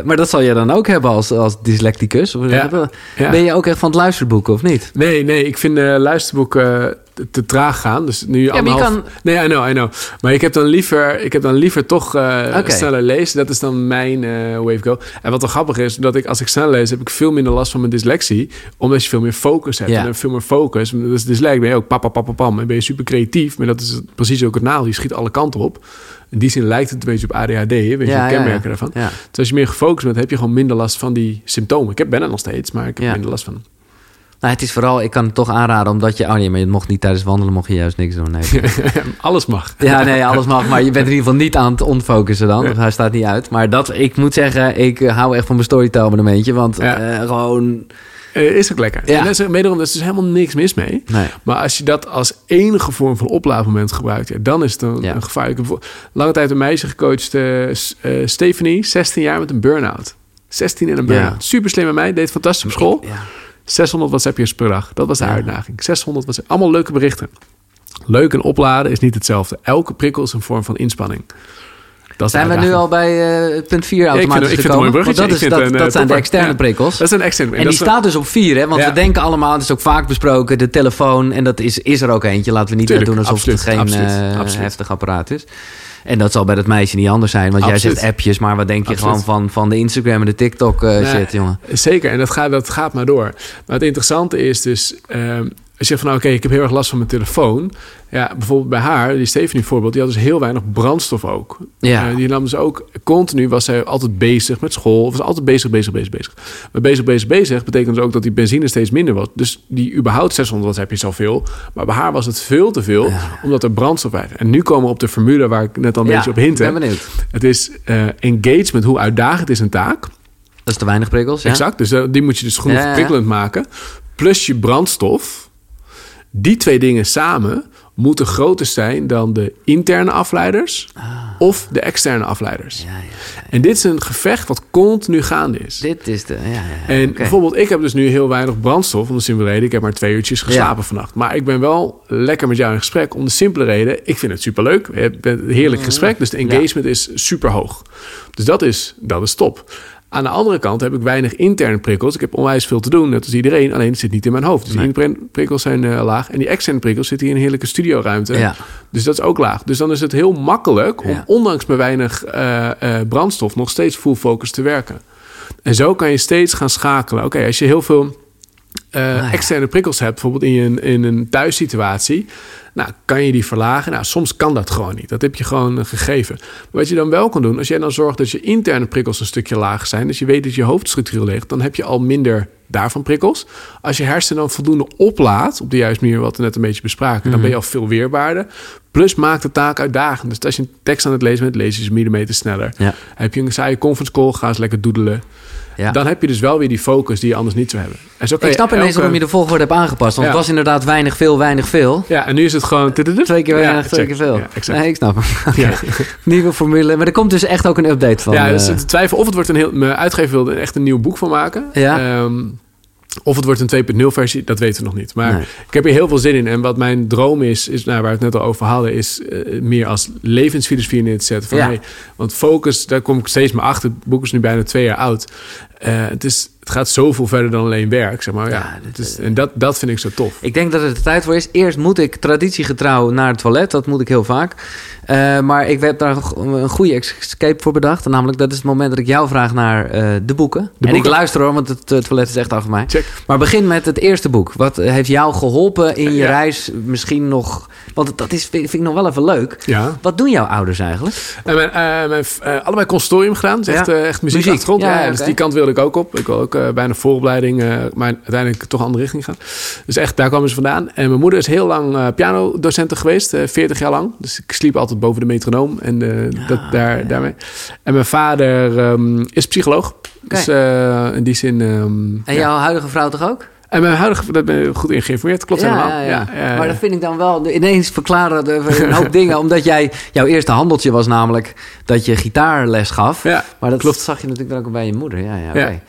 maar dat zal je dan ook hebben als, als dyslecticus? Of Ja, ja. Ben je ook echt van het luisterboeken, of niet? Nee, nee, ik vind luisterboeken te, te traag gaan. Dus nu je anderhalf... kan- Nee, I know, I know. Maar ik heb dan liever, ik heb dan liever toch Oké. sneller lezen. Dat is dan mijn eh wave go. En wat wel grappig is, dat ik als ik snel lees, heb ik veel minder last van mijn dyslexie. Omdat je veel meer focus hebt. Ja. En veel meer focus. Dus dyslect ben je ook pap, pap, pap, pam. En ben je super creatief. Maar dat is precies ook het nadeel. Je schiet alle kanten op. In die zin lijkt het een beetje op ADHD. Hè? Weet je, de kenmerken daarvan. Ja. Dus als je meer gefocust bent, heb je gewoon minder last van die symptomen. Ik heb, ben er nog steeds, maar ik heb Ja. minder last van. Nou, het is vooral, ik kan het toch aanraden, omdat je... Oh nee, maar je mocht niet tijdens wandelen, mocht je juist niks doen. Nee. <laughs> Alles mag. Ja, nee, alles mag. Maar je bent in ieder geval niet aan het ontfocussen dan. Ja. Hij staat niet uit. Maar dat, ik moet zeggen, ik eh, hou echt van mijn storytime abonnementje. Want Ja. eh, gewoon... Eh, is ook lekker. Ja. En dat is, wederom, er is dus helemaal niks mis mee. Nee. Maar als je dat als enige vorm van oplaadmoment gebruikt, dan is het een, Ja. een gevaar. Ik heb voor- lange tijd een meisje gecoacht, Stephanie, 16 jaar met een burn-out. 16 en een burn-out. Super slimme meid, deed fantastisch op school. Ja. 600 WhatsAppjes per dag. Dat was de Ja. uitdaging. 600 WhatsApp. Allemaal leuke berichten. Leuk en opladen is niet hetzelfde. Elke prikkel is een vorm van inspanning. Dat Zijn we nu al bij eh, punt 4 ik vind- automatisch ik vind het gekomen? dat, is, dat, een, dat eh, zijn de externe Ja. prikkels. Dat is een externe. En die staat dus op 4, hè? Want Ja. we denken allemaal, het is ook vaak besproken, de telefoon. En dat is, is er ook eentje. Laten we niet Tuurlijk, doen alsof absoluut, het geen absoluut, eh, absoluut. heftig apparaat is. En dat zal bij dat meisje niet anders zijn. Want jij zegt appjes, maar wat denk je Absoluut. gewoon van, van de Instagram en de TikTok eh, Nee, shit, jongen? Zeker, en dat gaat, dat gaat maar door. Maar het interessante is dus... ehm, als je zegt van, nou, oké, ik heb heel erg last van mijn telefoon. Ja, bijvoorbeeld bij haar, die Stephanie voorbeeld... die had dus heel weinig brandstof ook. Ja. Eh, die nam dus ook... Continu was zij altijd bezig met school. Was altijd bezig, bezig, bezig, bezig. Maar bezig, bezig, bezig... betekent dus ook dat die benzine steeds minder was. Dus die überhaupt 600 watt heb je zoveel. Maar bij haar was het veel te veel... omdat er brandstof bij En nu komen we op de formule... waar ik net al een beetje op hint ben benieuwd. Het is eh, engagement, hoe uitdagend is een taak... Dat is te weinig prikkels, ja? Exact, dus eh, die moet je dus genoeg ja. prikkelend maken. Plus je brandstof. Die twee dingen samen moeten groter zijn dan de interne afleiders of de externe afleiders. Ah. Ja, ja. En dit is een gevecht wat continu gaande is. Dit is de... Ja, ja, En bijvoorbeeld, ik heb dus nu heel weinig brandstof. Om de simpele reden, ik heb maar twee uurtjes geslapen vannacht. Maar ik ben wel lekker met jou in gesprek. Om de simpele reden, ik vind het superleuk. We hebben een heerlijk gesprek. Dus de engagement is super hoog. Dus dat is, dat is top. Aan de andere kant heb ik weinig interne prikkels. Ik heb onwijs veel te doen, net als iedereen. Alleen het zit niet in mijn hoofd. Dus die interne prikkels zijn eh, laag. En die externe prikkels zitten hier in een heerlijke studioruimte. Ja. Dus dat is ook laag. Dus dan is het heel makkelijk om Ja. ondanks mijn weinig eh, eh, brandstof nog steeds full focus te werken. En zo kan je steeds gaan schakelen. Oké, als je heel veel ja. externe prikkels hebt, bijvoorbeeld in, je, in een thuissituatie, nou, kan je die verlagen? Nou, soms kan dat gewoon niet. Dat heb je gewoon eh, gegeven. Maar wat je dan wel kan doen, als jij dan zorgt dat je interne prikkels een stukje lager zijn, dus je weet dat je hoofdstructuur ligt, dan heb je al minder daarvan prikkels. Als je hersenen dan voldoende oplaadt, op de juiste manier wat we net een beetje bespraken, dan ben je al veel weerbaarder. Plus maakt de taak uitdagend. Dus als je een tekst aan het lezen bent, lees je ze millimeter sneller. Ja. Heb je een saaie conference call, ga eens lekker doedelen. Ja. Dan heb je dus wel weer die focus die je anders niet zou hebben. En zo kan Ik snap ineens elke- waarom je de volgorde hebt aangepast. Want Ja. het was inderdaad weinig veel, weinig veel. Ja, en nu is het gewoon... Twee keer weinig, Ja, twee keer veel. Nee, ik snap hem. <laughs> Nieuwe formule. Maar er komt dus echt ook een update van. ja, dus eh, te twijfel of het wordt een heel... Mijn uitgever wilde echt een nieuw boek van maken. Ja. Ehm, of het wordt een 2.0 versie, dat weten we nog niet. Maar Nee. ik heb hier heel veel zin in. En wat mijn droom is, is nou, waar we het net al over hadden... is eh, meer als levensfilosofie neer te zetten. Van, Ja. hey, want focus, daar kom ik steeds meer achter. Het boek is nu bijna twee jaar oud. Eh, het, is, het gaat zoveel verder dan alleen werk, zeg maar. Ja, Ja, dit, is, en dat, dat vind ik zo tof. Ik denk dat het de tijd voor is. Eerst moet ik traditiegetrouw naar het toilet. Dat moet ik heel vaak. Eh, maar ik heb daar een goede escape voor bedacht. Namelijk, dat is het moment dat ik jou vraag naar eh, de boeken. en ik boeken. luister hoor, want het, eh, toilet is echt achter mij. Check. Maar begin met het eerste boek. Wat heeft jou geholpen in je Ja. reis? Misschien nog... Want dat is, vind ik nog wel even leuk. Ja. Wat doen jouw ouders eigenlijk? En mijn, eh, mijn, eh, allebei consortium gedaan. Dus echt, eh, echt Muziek. muziekachtergrond. Ja, Ja, dus die kant wilde ik ook op. Ik wil ook uh, bijna vooropleiding, uh, maar uiteindelijk toch een andere richting gaan. Dus echt, daar kwamen ze vandaan. En mijn moeder is heel lang uh, pianodocenten geweest, 40 jaar lang. Dus ik sliep altijd boven de metronoom en ja, dat, daar, ja. daarmee. En mijn vader um, is psycholoog. Okay. Dus in die zin... Um, en jouw huidige vrouw toch ook? En mijn huidige, dat ben je goed in geïnformeerd, klopt ja, helemaal. Ja, ja. ja, maar dat vind ik dan wel ineens verklaren een hoop <laughs> dingen. Omdat jij, jouw eerste handeltje was namelijk dat je gitaarles gaf. Ja, maar dat klopt. zag je natuurlijk ook bij je moeder. Ja, ja, okay.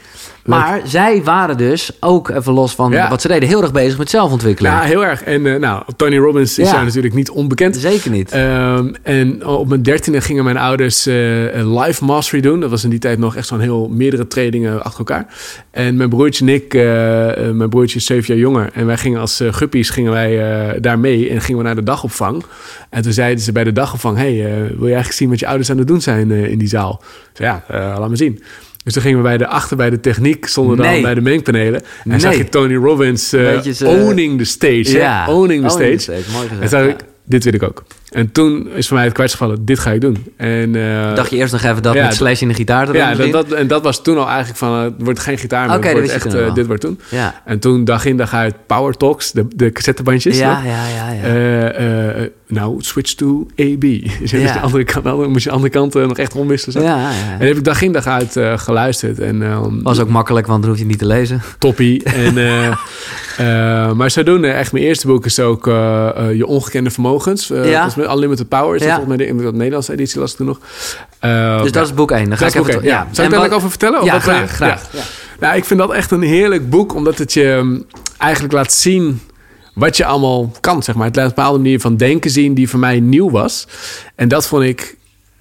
Maar zij waren dus ook, even los van ja. wat ze deden, heel erg bezig met zelfontwikkeling. Ja, heel erg. En uh, nou, Tony Robbins is ja. natuurlijk niet onbekend. Zeker niet. Um, en op mijn dertiende gingen mijn ouders uh, een live mastery doen. Dat was in die tijd nog echt zo'n heel meerdere trainingen achter elkaar. En mijn broertje en ik, uh, mijn broertje is zeven jaar jonger. En wij gingen als guppies gingen wij daar mee en gingen we naar de dagopvang. En toen zeiden ze bij de dagopvang, hey, wil je eigenlijk zien wat je ouders aan het doen zijn in die zaal? Dus ja, laat me zien. Dus toen gingen we bij de achter bij de techniek, zonder dan bij de mengpanelen. En nee. zag je Tony Robbins uh, owning the stage. Ja. Owning the stage. The stage. Mooi gezegd, en zei ik, dit wil ik ook. En toen is voor mij het kwartgevallen, dit ga ik doen. En, uh, Dacht je eerst nog even dat ja, met slash in de gitaar te Ja, dat, dat, en dat was toen al eigenlijk van, het wordt geen gitaar meer, okay, het wordt echt, dit wordt toen. Ja. En toen dag in dag uit Power Talks, de, de cassettebandjes. Ja, ja, ja. Ja. nou, switch to AB. Dus <laughs> ja. de andere kant, dan moest je de andere kant nog echt omwisselen. Ja, ja, En heb ik dag in dag uit geluisterd. En, um, was ook makkelijk, want dan hoef je niet te lezen. <laughs> Toppie. En, <laughs> maar zodoende, echt mijn eerste boek is ook Je Ongekende Vermogens. ja met Unlimited Power. Is ja. volgens mij de, de Nederlandse editie las ik toen nog. Uh, dus dat is boek 1. Daar ga ik even ja. Zou ik daar wat... over vertellen? Ja, graag. graag. Ja. Nou, ik vind dat echt een heerlijk boek, omdat het je mm, eigenlijk laat zien wat je allemaal kan, zeg maar. Het laat een bepaalde manier van denken zien die voor mij nieuw was. En dat vond ik...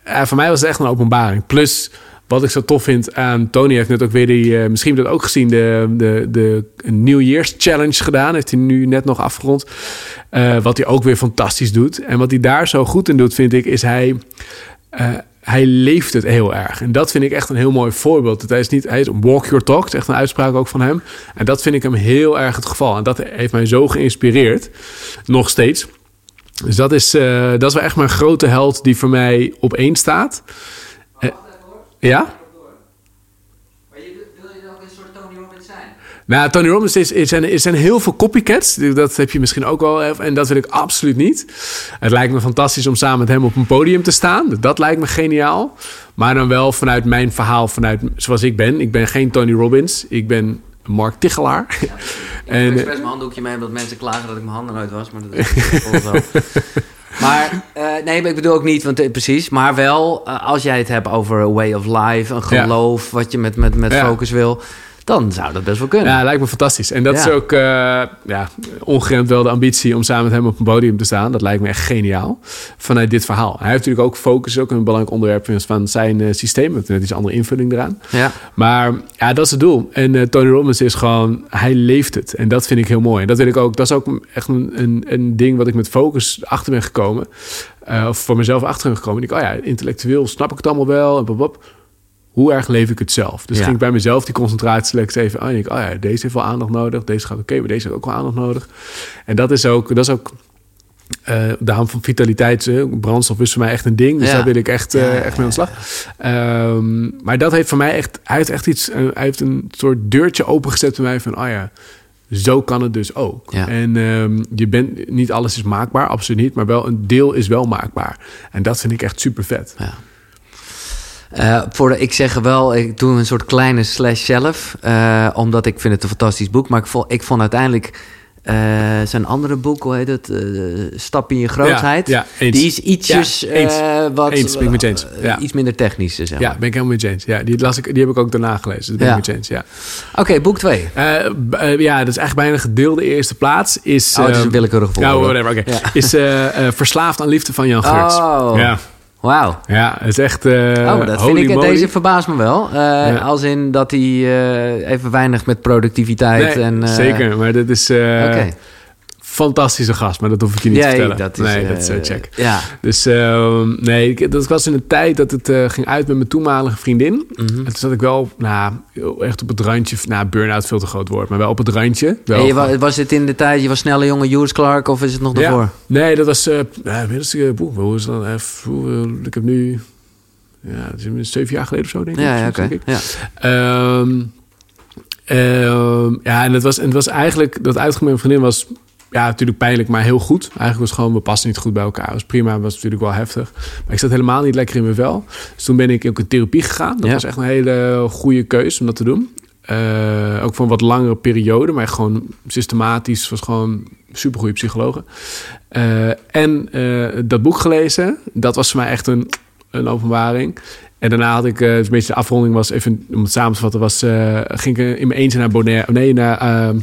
Uh, voor mij was het echt een openbaring. Plus wat ik zo tof vind aan Tony heeft net ook weer die, uh, misschien heb je dat ook gezien, de, de, de New Year's Challenge gedaan. Heeft hij nu net nog afgerond. Uh, wat hij ook weer fantastisch doet. En wat hij daar zo goed in doet, vind ik, is hij. Hij leeft het heel erg. En dat vind ik echt een heel mooi voorbeeld. Dat hij is niet, hij is walk your talk, is echt een uitspraak ook van hem. En dat vind ik hem heel erg het geval. En dat heeft mij zo geïnspireerd, nog steeds. Dus dat is, uh, dat is wel echt mijn grote held die voor mij op één staat. Ja? Maar je, wil je ook een soort Tony Robbins zijn? Nou, Tony Robbins is, is, zijn, er zijn heel veel copycats. Dat heb je misschien ook wel. En dat wil ik absoluut niet. Het lijkt me fantastisch om samen met hem op een podium te staan. Dat lijkt me geniaal. Maar dan wel vanuit mijn verhaal, vanuit zoals ik ben. Ik ben geen Tony Robbins. Ik ben Mark Tichelaar. Ja. Ik <laughs> heb expres mijn handdoekje mee omdat mensen klagen dat ik mijn handen nooit was. Maar dat is zo. <laughs> Maar uh, nee, ik bedoel ook niet, want uh, precies. Maar wel, uh, als jij het hebt over a way of life, een geloof, ja. wat je met, met, met ja. focus wil dan zou dat best wel kunnen. Ja, lijkt me fantastisch. En dat ja. is ook uh, ja, ongeremd wel de ambitie om samen met hem op een podium te staan. Dat lijkt me echt geniaal. Vanuit dit verhaal. Hij heeft natuurlijk ook focus, ook een belangrijk onderwerp van zijn uh, systeem. Met net iets andere invulling eraan. Ja. Maar ja, dat is het doel. En uh, Tony Robbins is gewoon, hij leeft het. En dat vind ik heel mooi. En dat wil ik ook, dat is ook echt een, een, een ding wat ik met focus achter ben gekomen. of voor mezelf achter ben gekomen. Ik, oh ja, intellectueel snap ik het allemaal wel. En bop, hoe erg leef ik het zelf? Dus ja. ging ik bij mezelf die concentratieselect even aan. Ik, oh ja, deze heeft wel aandacht nodig. Deze gaat oké, okay, maar deze heeft ook wel aandacht nodig. En dat is ook, dat is ook uh, daarom van vitaliteit, uh, brandstof is voor mij echt een ding. Dus ja. daar wil ik echt, uh, ja, echt mee aan de slag. Um, maar dat heeft voor mij echt, hij heeft echt iets, hij heeft een soort deurtje opengezet bij mij van, oh ja, zo kan het dus ook. Ja. En um, je bent, niet alles is maakbaar, absoluut niet, maar wel een deel is wel maakbaar. En dat vind ik echt super vet. Ja. Uh, voor de, ik zeg wel, ik doe een soort kleine slash zelf. Uh, omdat ik vind het een fantastisch boek. Maar ik vond, ik vond uiteindelijk uh, zijn andere boek, hoe heet het? Stap in je grootheid. Ja, ja die is ietsjes ja, eens. wat eens, ben ik met eens. Ja. iets minder technisch. Zeg maar. Ja, ben ik helemaal met eens. Ja, die, las ik, die heb ik ook daarna gelezen. Dat ben ik met eens. Ja. Oké, okay, boek 2. ja, dat is eigenlijk bijna gedeelde eerste plaats. Is, oh, het is een willekeurig volgorde. Ja, whatever. Okay. Is Verslaafd aan liefde van Jan Geurts. Oh. Ja. Wauw. Ja, het is echt. Uh, oh, dat vind ik. Moly. Deze verbaast me wel. Uh, ja. Als in dat hij uh, even weinig met productiviteit. Nee, en, zeker, maar dit is. Okay fantastische gast, maar dat hoef ik je niet te vertellen. Dat is, nee, dat is uh, check. Ja. Dus uh, nee, dat was in een tijd dat het uh, ging uit met mijn toenmalige vriendin. Mm -hmm. En toen zat ik wel, nou, echt op het randje, nou, burn-out veel te groot woord, maar wel op het randje. Wel je was, was het in de tijd, je was snelle jongen, Hughes Clark, of is het nog ja. daarvoor? Nee, dat was, nou, hoe is dat? ik heb nu, ja, dat is zeven jaar geleden of zo, denk ik. Ja, ja oké. Okay. Ja. Um, Ehm, ja, en het was, en het was eigenlijk, dat mijn vriendin was ja, natuurlijk pijnlijk, maar heel goed. Eigenlijk was het gewoon, we passen niet goed bij elkaar. was prima, was natuurlijk wel heftig. Maar ik zat helemaal niet lekker in mijn vel. Dus toen ben ik ook in therapie gegaan. Dat Ja. was echt een hele goede keuze om dat te doen. Eh, ook voor een wat langere periode, maar gewoon systematisch. Was gewoon super goede psychologen. Eh, en eh, dat boek gelezen, dat was voor mij echt een, een openbaring. En daarna had ik, eh, een beetje de afronding was, even om het samen te vatten, was, ging ik in mijn eentje naar Bonaire. Nee, naar...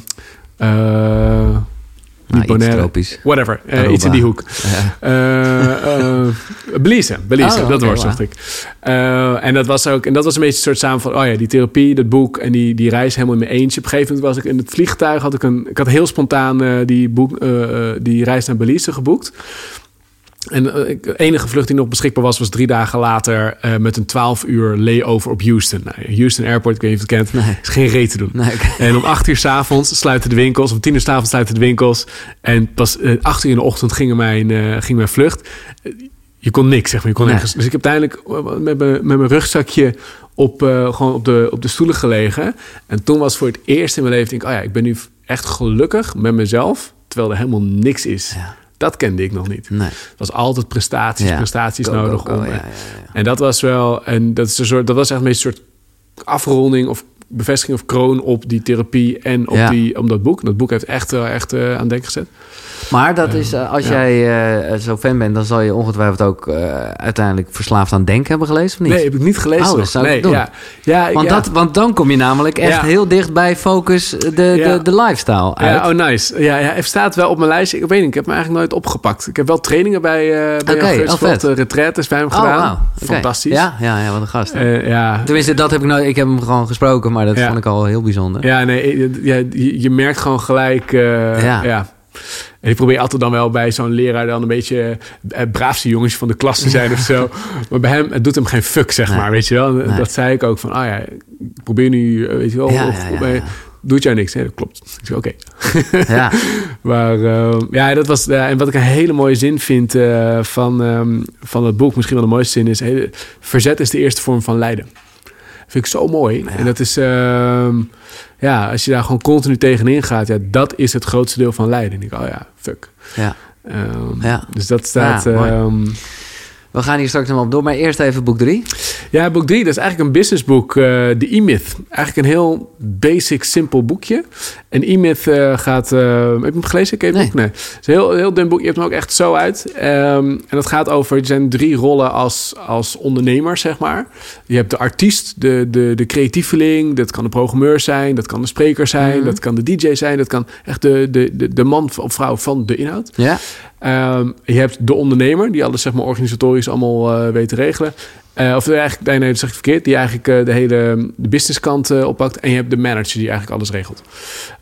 Nou, niet Bonaire. tropisch. Whatever, eh, iets in die hoek. <laughs> Ja. Eh, eh, Belize, Belize, Oh, dat woord wauw. dacht ik. En dat was ook, en dat was een beetje een soort samen van, oh ja, die therapie, dat boek en die, die reis helemaal in mijn eentje. Op een gegeven moment was ik in het vliegtuig, had ik een, ik had heel spontaan die, boek, die reis naar Belize geboekt. En eh, de enige vlucht die nog beschikbaar was, was drie dagen later eh, met een 12 uur layover op Houston. Nou, Houston Airport, ik weet niet of je het kent, Nee. is geen reet te doen. Nee. En om acht uur s'avonds sluiten de winkels. Om tien uur s'avonds sluiten de winkels. En pas eh, acht uur in de ochtend ging mijn, eh, ging mijn vlucht. Eh, Je kon niks, zeg maar. Je kon Nee. nergens. Dus ik heb uiteindelijk eh, met mijn, met mijn rugzakje op, eh, gewoon op, de, op de stoelen gelegen. En toen was voor het eerst in mijn leven... Denk ik, oh ja, ik ben nu echt gelukkig met mezelf. Terwijl er helemaal niks is. Ja. Dat kende ik nog niet. Nee. Het was altijd prestaties, Ja. prestaties Go, nodig. go, om, ja, eh, ja, en dat was wel, en dat is een soort, dat was echt een beetje een soort afronding of bevestiging of kroon op die therapie en op, die, op dat boek. Dat boek heeft echt, wel echt eh, aan het denken gezet. Maar dat is, eh, als jij eh, zo fan bent, dan zal je ongetwijfeld ook eh, uiteindelijk Verslaafd aan Denken hebben gelezen, of niet? Nee, heb ik niet gelezen. Oh, dat ik nee, doen. Ja, ja, want, dat, want dan kom je namelijk echt heel dicht bij focus de, de, de lifestyle uit. Ja, oh nice. Ja, ja, het staat wel op mijn lijstje. Ik weet niet, ik heb hem eigenlijk nooit opgepakt. Ik heb wel trainingen bij, eh bij Oké, Jan oh, de retraites bij hem Oh, gedaan. Fantastisch. Ja, ja, ja, wat een gast. Eh, ja. Tenminste, dat heb ik nooit. Ik heb hem gewoon gesproken, maar dat Ja. vond ik al heel bijzonder. Ja, nee, je- je, merkt gewoon gelijk. eh, Ja. ja. En ik probeer altijd dan wel bij zo'n leraar dan een beetje het braafste jongetje van de klas te zijn of zo. <laughs> Maar bij hem, het doet hem geen fuck, zeg Nee. maar. Weet je wel? Nee. Dat zei ik ook van, ah ja, ik probeer nu, eh, weet je wel, Ja, of, ja, doet jou niks. Nee, dat klopt. Ik zei, oké. Ja. <laughs> Maar eh, ja, dat was. ja, en wat ik een hele mooie zin vind eh, van, ehm, van het boek, misschien wel de mooiste zin, is: verzet is de eerste vorm van lijden. Vind ik zo mooi. En dat is, ehm, ja, als je daar gewoon continu tegenin gaat, ja, dat is het grootste deel van lijden. En ik, oh ja, fuck. ja. Ehm, Ja. Dus dat staat. Ja. We gaan hier straks nog op door, maar eerst even boek 3. Ja, boek 3, dat is eigenlijk een businessboek, eh de E-Myth. Eigenlijk een heel basic, simpel boekje. En E-Myth eh, gaat... eh, heb je hem gelezen? Het Nee. boek? Nee. Het is een heel, heel dun boek. Je hebt hem ook echt zo uit. Ehm, en dat gaat over... Er zijn drie rollen als, als ondernemer, zeg maar. Je hebt de artiest, de, de, de creatieveling. Dat kan de programmeur zijn. Dat kan de spreker zijn. Mhm. Dat kan de DJ zijn. Dat kan echt de, de, de, de man of vrouw van de inhoud. Ja. Ehm, je hebt de ondernemer, die alles zeg maar organisatorisch allemaal eh, weet te regelen. Eh, of eigenlijk, nee, nee, dat zeg ik verkeerd. Die eigenlijk eh, de hele de businesskant eh, oppakt. En je hebt de manager die eigenlijk alles regelt.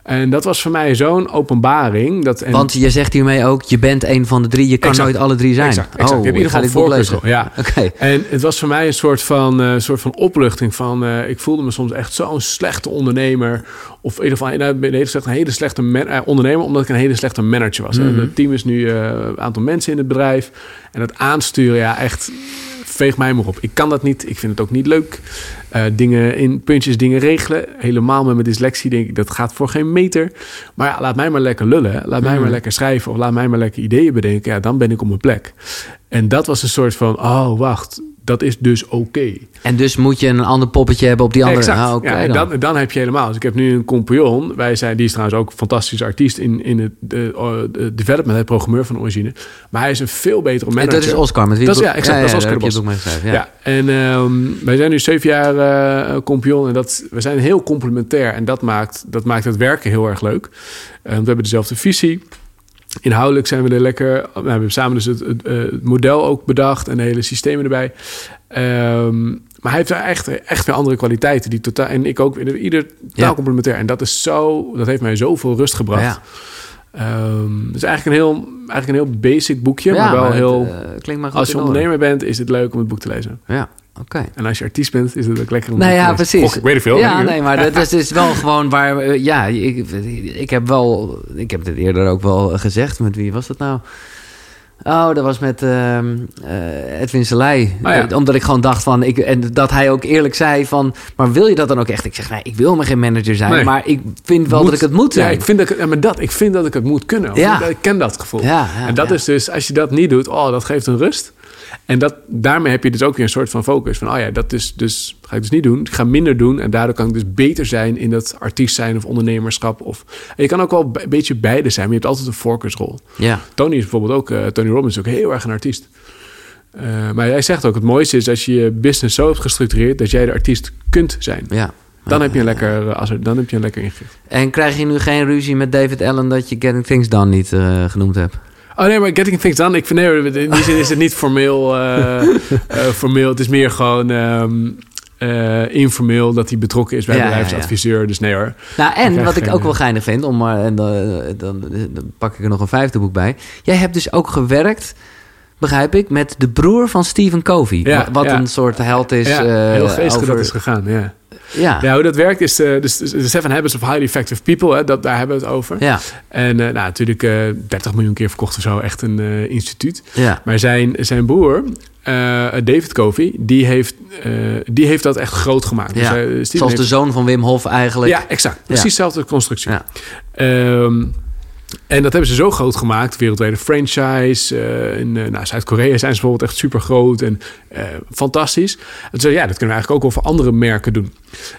En dat was voor mij zo'n openbaring. Dat, en, Want je zegt hiermee ook, je bent een van de drie. Je kan Exact. nooit alle drie zijn. Exact, exact. Oh, je hebt in ieder geval lezen. Ja. Oké. En het was voor mij een soort van, eh, soort van opluchting van... eh, ik voelde me soms echt zo'n slechte ondernemer. Of in ieder geval nou, een hele slechte, een hele slechte man- eh, ondernemer... omdat ik een hele slechte manager was. Mhm. Het team is nu eh, een aantal mensen in het bedrijf. En het aansturen, ja, echt... Veeg mij maar op. Ik kan dat niet. Ik vind het ook niet leuk. Eh, dingen in puntjes, dingen regelen. Helemaal met mijn dyslexie denk ik, dat gaat voor geen meter. Maar ja, laat mij maar lekker lullen. Laat mij Mhm. maar lekker schrijven. Of laat mij maar lekker ideeën bedenken. Ja, dan ben ik op mijn plek. En dat was een soort van, oh wacht, dat is dus oké. En dus moet je een ander poppetje hebben op die andere. Exact. Ah, ja, en dan. dan, heb je helemaal. Dus ik heb nu een compagnon. Wij zijn, die is trouwens ook een fantastische artiest in, in het de, de development, het programmeur van origine. Maar hij is een veel betere En manager. dat is Oscar. Met wie Dat is- ja, exact, dat is Oscar de Bos. Ja, Ja. en ehm, wij zijn nu zeven jaar eh compagnon en dat, we zijn heel complementair. En dat maakt, dat maakt het werken heel erg leuk. Eh, we hebben dezelfde visie. Inhoudelijk zijn we er lekker. We hebben samen dus het, het, het model ook bedacht en de hele systemen erbij. Ehm, maar hij heeft daar echt, echt weer andere kwaliteiten. Die totaal, en ik ook. Ieder totaal Ja. complementair. En dat is zo. Dat heeft mij zoveel rust gebracht. Ja. Het is eigenlijk een heel, eigenlijk een heel basic boekje. Ja, maar wel heel. eh, klinkt maar goed als je ondernemer bent, is het leuk om het boek te lezen. Ja, oké. En als je artiest bent, is het ook lekker om Nou ja, precies. Och, ik weet het veel. Ja, nee, maar dat is, is wel <laughs> gewoon waar... Ja, ik, ik heb wel... Ik heb het eerder ook wel gezegd. Met wie was dat nou? Oh, dat was met eh, Edwin Selei. Oh ja. Eh, Omdat ik gewoon dacht van... Ik, en dat hij ook eerlijk zei van... Maar wil je dat dan ook echt? Ik zeg, nee, ik wil maar geen manager zijn. Nee. Maar ik vind wel Moet- dat ik het moet Ja, zijn. ik vind dat ik, ja, maar dat, ik vind dat ik het moet kunnen. Ja. Ik, ik ken dat gevoel. Ja, ja, en dat ja. is dus, als je dat niet doet, oh, dat geeft een rust. En dat, daarmee heb je dus ook weer een soort van focus. Van, oh ja, dat is dus, ga ik dus niet doen. Ik ga minder doen. En daardoor kan ik dus beter zijn in dat artiest zijn of ondernemerschap. Of, en je kan ook wel een beetje beide zijn, maar je hebt altijd een voorkeursrol. Ja, Tony is bijvoorbeeld ook, eh, Tony Robbins is ook heel erg een artiest. Eh, maar hij zegt ook, het mooiste is als je je business zo hebt gestructureerd dat jij de artiest kunt zijn. ja. Dan heb je een lekker, eh, als er, dan heb je een lekker ingericht. En krijg je nu geen ruzie met David Allen... dat je Getting Things Done niet genoemd hebt? Oh nee, maar Getting Things Done, ik vind nee, in die zin is het niet formeel. eh, <laughs> eh, formeel. Het is meer gewoon ehm, eh, informeel dat hij betrokken is bij Ja, de ja, ja. bedrijfsadviseur. Dus nee hoor. Nou, en wat ik geen, ook wel geinig vind, om, maar en dan, pak ik er nog een vijfde boek bij. Jij hebt dus ook gewerkt, begrijp ik, met de broer van Stephen Covey. Ja, wat ja. een soort held is. ja, heel geestig over- dat is gegaan. Ja. Ja, ja, hoe dat werkt is eh, dus, de Seven Habits of Highly Effective People. Hè, dat, daar hebben we het over. ja, En eh, nou, natuurlijk eh 30 miljoen keer verkocht of zo. Echt een eh, instituut. ja. Maar zijn, zijn broer, eh, David Covey, die heeft, eh, die heeft dat echt groot gemaakt. Ja, eh, Steven Zoals heeft- de zoon van Wim Hof eigenlijk. Ja, exact. Precies dezelfde constructie. Ja. Ehm, en dat hebben ze zo groot gemaakt, wereldwijde franchise. eh, in eh, nou, Zuid-Korea zijn ze bijvoorbeeld echt super groot en eh, fantastisch. En zo, ja, dat kunnen we eigenlijk ook wel voor andere merken doen.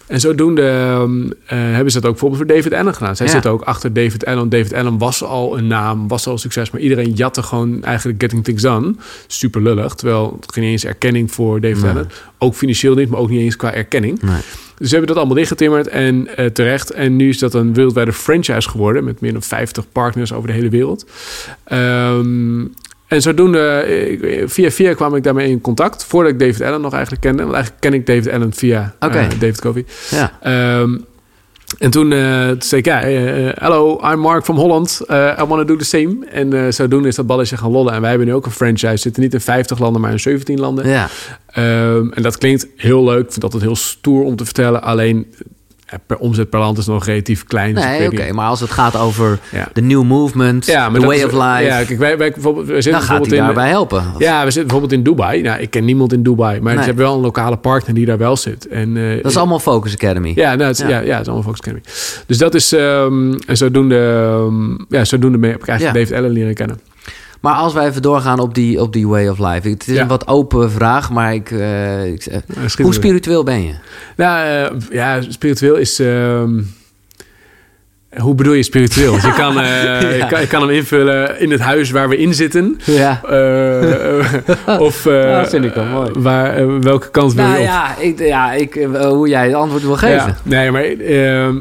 En zodoende ehm, eh, hebben ze dat ook bijvoorbeeld voor David Allen gedaan. Zij Ja. zitten ook achter David Allen. David Allen was al een naam, was al een succes, maar iedereen jatte gewoon eigenlijk Getting Things Done. Super lullig, terwijl het geen eens erkenning voor David Nee. Allen. Ook financieel niet, maar ook niet eens qua erkenning. Nee. Dus ze hebben dat allemaal dichtgetimmerd en eh, terecht. En nu is dat een wereldwijde franchise geworden met meer dan 50 partners over de hele wereld. Ehm, en zodoende, eh, via via kwam ik daarmee in contact. Voordat ik David Allen nog eigenlijk kende. Want eigenlijk ken ik David Allen via eh. David Covey. Ja. Ehm, en toen, eh, toen zei ik, ja, eh, eh, hello, I'm Mark from Holland. I want to do the same. En zodoende is dat balletje gaan rollen. En wij hebben nu ook een franchise. We zitten niet in 50 landen, maar in 17 landen. ja. Ehm, en dat klinkt heel leuk. Ik vind dat altijd heel stoer om te vertellen. Alleen per omzet per land is nog relatief klein. dus Nee, oké. Maar als het gaat over Ja. de new movement, Ja, the way is- of life... Ja, kijk, wij, wij, bijvoorbeeld, we zitten dan gaat bijvoorbeeld in, daarbij helpen. Ja, we zitten bijvoorbeeld in Dubai. Nou, ik ken niemand in Dubai, maar Nee. ze hebben wel een lokale partner die daar wel zit. En, eh, Dat is allemaal Focus Academy. Ja, nou, het, Ja. ja. Ja, het is allemaal Focus Academy. Dus dat is... ehm en zodoende, ehm, ja, zodoende heb ik eigenlijk. David Allen leren kennen. Maar als wij even doorgaan op die, op die way of life. Het is Ja. een wat open vraag, maar ik, eh, ik, hoe spiritueel ben je? Nou, ja, spiritueel is... ehm, hoe bedoel je spiritueel? Want je <laughs> kan, eh, je, kan, je kan hem invullen in het huis waar we in zitten. Ja. Eh, of <laughs> eh, Ja, vind ik wel mooi. Waar, eh, welke kant wil je Nou op? ja, ik, ja ik, eh, hoe jij het antwoord wil geven. Nee, maar ehm,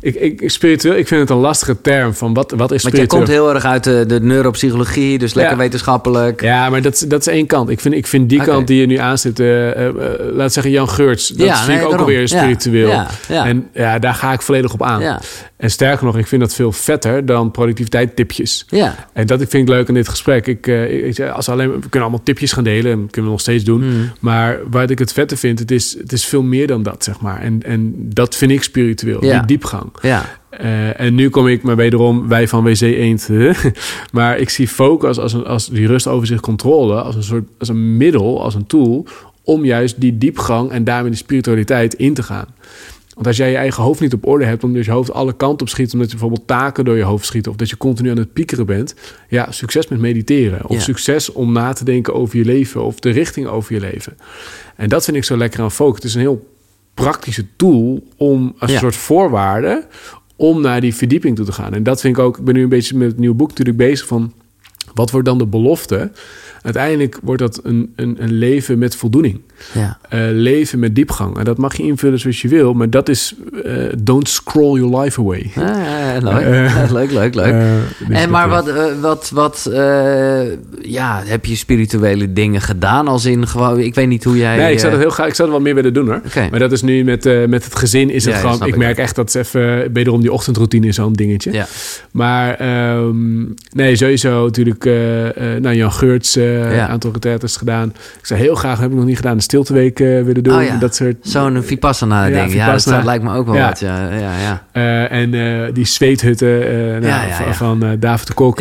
ik, ik, spiritueel, ik vind het een lastige term van wat, wat is Want jij spiritueel? komt heel erg uit de, de neuropsychologie, dus lekker wetenschappelijk. Ja, maar dat, is- dat is één kant. Ik vind, ik vind die kant die je nu aanzet, eh, eh, eh, laat zeggen Jan Geurts, dat vind nee, ik ook daarom. alweer spiritueel. En ja, daar ga ik volledig op aan. En sterker nog, ik vind dat veel vetter dan productiviteit tipjes. Ja. En dat vind ik leuk in dit gesprek. Ik, eh, ik, als alleen, we kunnen allemaal tipjes gaan delen en kunnen we nog steeds doen. Hmm. Maar waar ik het vette vind, het is, het is veel meer dan dat, zeg maar. En, en dat vind ik spiritueel, Ja. die diepgang. Ja. Eh, en nu kom ik maar wederom, wij van WC Eend. <laughs> maar ik zie focus als, een, als die rust, overzicht, controle... als een soort als een middel, als een tool... om juist die diepgang en daarmee die spiritualiteit in te gaan. Want als jij je eigen hoofd niet op orde hebt... omdat je hoofd alle kanten op schiet... omdat je bijvoorbeeld taken door je hoofd schiet... of dat je continu aan het piekeren bent... ja, succes met mediteren. Of Ja. succes om na te denken over je leven... of de richting over je leven. En dat vind ik zo lekker aan focus. Het is een heel praktische tool om als Ja. een soort voorwaarde om naar die verdieping toe te gaan. En dat vind ik ook, ik ben nu een beetje met het nieuwe boek natuurlijk bezig van wat wordt dan de belofte? Uiteindelijk wordt dat een, een, een leven met voldoening. Ja. Eh, leven met diepgang. En dat mag je invullen zoals je wil, maar dat is eh, don't scroll your life away. Ah, leuk. Eh, leuk, leuk, leuk. Dus en maar dat, wat, wat, wat ja, heb je spirituele dingen gedaan? Als in gewoon, ik weet niet hoe jij... Nee, ik zou dat heel graag, ik zou er wel meer willen doen hoor. Maar dat is nu met, met het gezin is het Ja, gewoon. Ik merk echt dat het even wederom die ochtendroutine is zo'n dingetje. Ja. Maar ehm, nee, sowieso natuurlijk. eh nou, Jan Geurts, eh Ja. aantal retraites gedaan. Ik zou heel graag, heb ik nog niet gedaan, de stilteweek eh, willen doen. Oh ja. Dat soort. Zo'n Vipassana Ja, ding. Ja, dat lijkt me ook wel Ja. wat. Ja, ja, ja. Eh, en eh, die zweethutten eh, nou, van, eh, David de Kok.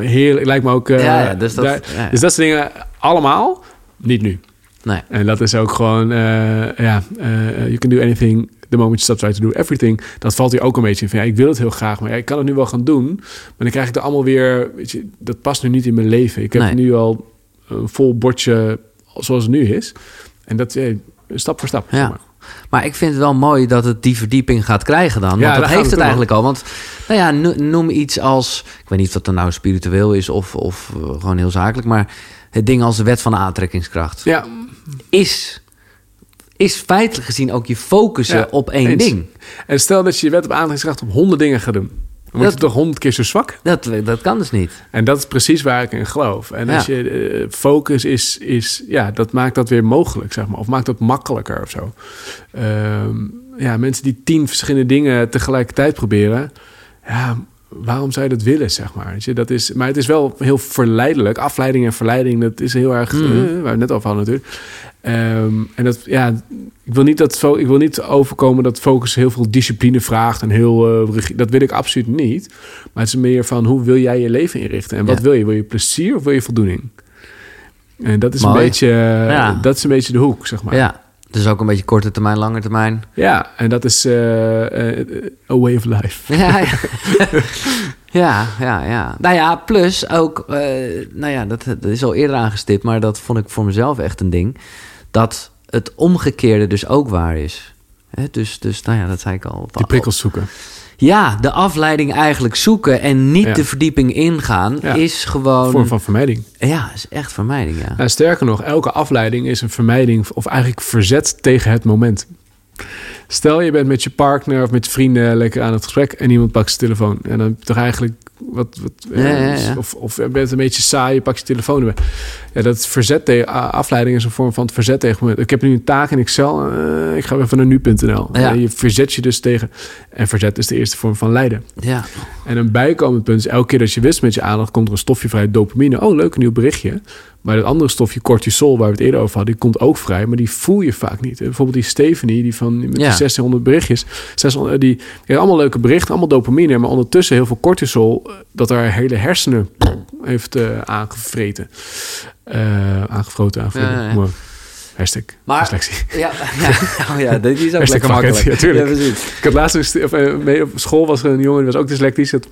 Heerlijk, lijkt me ook... eh, Ja, dus dat- daar- dus dat soort dingen allemaal, niet nu. Nee. En dat is ook gewoon, eh, ja, eh, you can do anything the moment you stop trying to do everything. Dat valt hier ook een beetje in. Van, ja, ik wil het heel graag, maar ja, ik kan het nu wel gaan doen. Maar dan krijg ik er allemaal weer, weet je, dat past nu niet in mijn leven. Ik heb Nee. nu al een vol bordje zoals het nu is. En dat, eh, stap voor stap. Ja. zeg maar. Maar ik vind het wel mooi dat het die verdieping gaat krijgen dan. Want Ja, dat heeft het eigenlijk al. Want nou ja, no- noem iets als... Ik weet niet of dat dan nou spiritueel is of, of eh, gewoon heel zakelijk. Maar het ding als de wet van de aantrekkingskracht. Ja, Is, is feitelijk gezien ook je focussen Ja, op één eens. ding. en stel dat je je wet op aantrekkingskracht op honderd dingen gaat doen. Dan word je Dat- toch honderd keer zo zwak? Dat, dat kan dus niet. En dat is precies waar ik in geloof. En Ja. als je eh, focus is, is, ja, dat maakt dat weer mogelijk, zeg maar. Of maakt dat makkelijker of zo. Ehm, ja, mensen die tien verschillende dingen tegelijkertijd proberen. Ja, waarom zou je dat willen, zeg maar? Weet je, dat is, maar het is wel heel verleidelijk. Afleiding en verleiding, dat is heel erg... Mhm. eh, waar we het net over hadden natuurlijk. Ehm, en dat, ja, ik wil, niet dat, ik wil niet overkomen dat focus heel veel discipline vraagt. En heel, eh, dat wil ik absoluut niet. Maar het is meer van, hoe wil jij je leven inrichten? En wat Ja. wil je? Wil je plezier of wil je voldoening? En dat is, een beetje, Ja. dat is een beetje de hoek, zeg maar. Ja, dus ook een beetje korte termijn, lange termijn. Ja, en dat is eh, a way of life. Ja, ja. <laughs> ja, ja, ja. Nou ja, plus ook, eh, nou ja, dat, dat is al eerder aangestipt, maar dat vond ik voor mezelf echt een ding. Dat het omgekeerde dus ook waar is. Hè, dus, dus, nou ja, dat zei ik al. Die prikkels zoeken. Ja, de afleiding eigenlijk zoeken en niet Ja. de verdieping ingaan, Ja. is gewoon. Vorm van vermijding. Ja, is echt vermijding, ja. Nou, sterker nog, elke afleiding is een vermijding of eigenlijk verzet tegen het moment. Stel je bent met je partner of met je vrienden lekker aan het gesprek en iemand pakt zijn telefoon. En dan heb je toch eigenlijk wat. wat Ja, eh, ja, ja. Of, of je bent een beetje saai, je pakt je telefoon erbij. Ja, dat verzet tegen afleiding is een vorm van het verzet tegen. Ik heb nu een taak in Excel, eh, ik ga even naar nu.nl. Je verzet je dus tegen. En verzet is de eerste vorm van lijden. Ja, En een bijkomend punt is elke keer dat je wist met je aandacht komt er een stofje vrij dopamine. Oh, leuk, een nieuw berichtje. Maar dat andere stofje cortisol, waar we het eerder over hadden, die komt ook vrij, maar die voel je vaak niet. Bijvoorbeeld die Stephanie, die van met Ja. die 1600 berichtjes, 600, die, heeft allemaal leuke berichten, allemaal dopamine, maar ondertussen heel veel cortisol, eh, dat haar hele hersenen heeft eh, aangevreten. Eh aangevroten, aangevreten. Ja, ja. Hashtag Maar- dyslexie. <laughs> ja, ja, oh ja die is ook lekker makkelijk. ja, tuurlijk. Ik had laatst een st- of, eh, mee op school was er een jongen die was ook dyslectisch. Dat,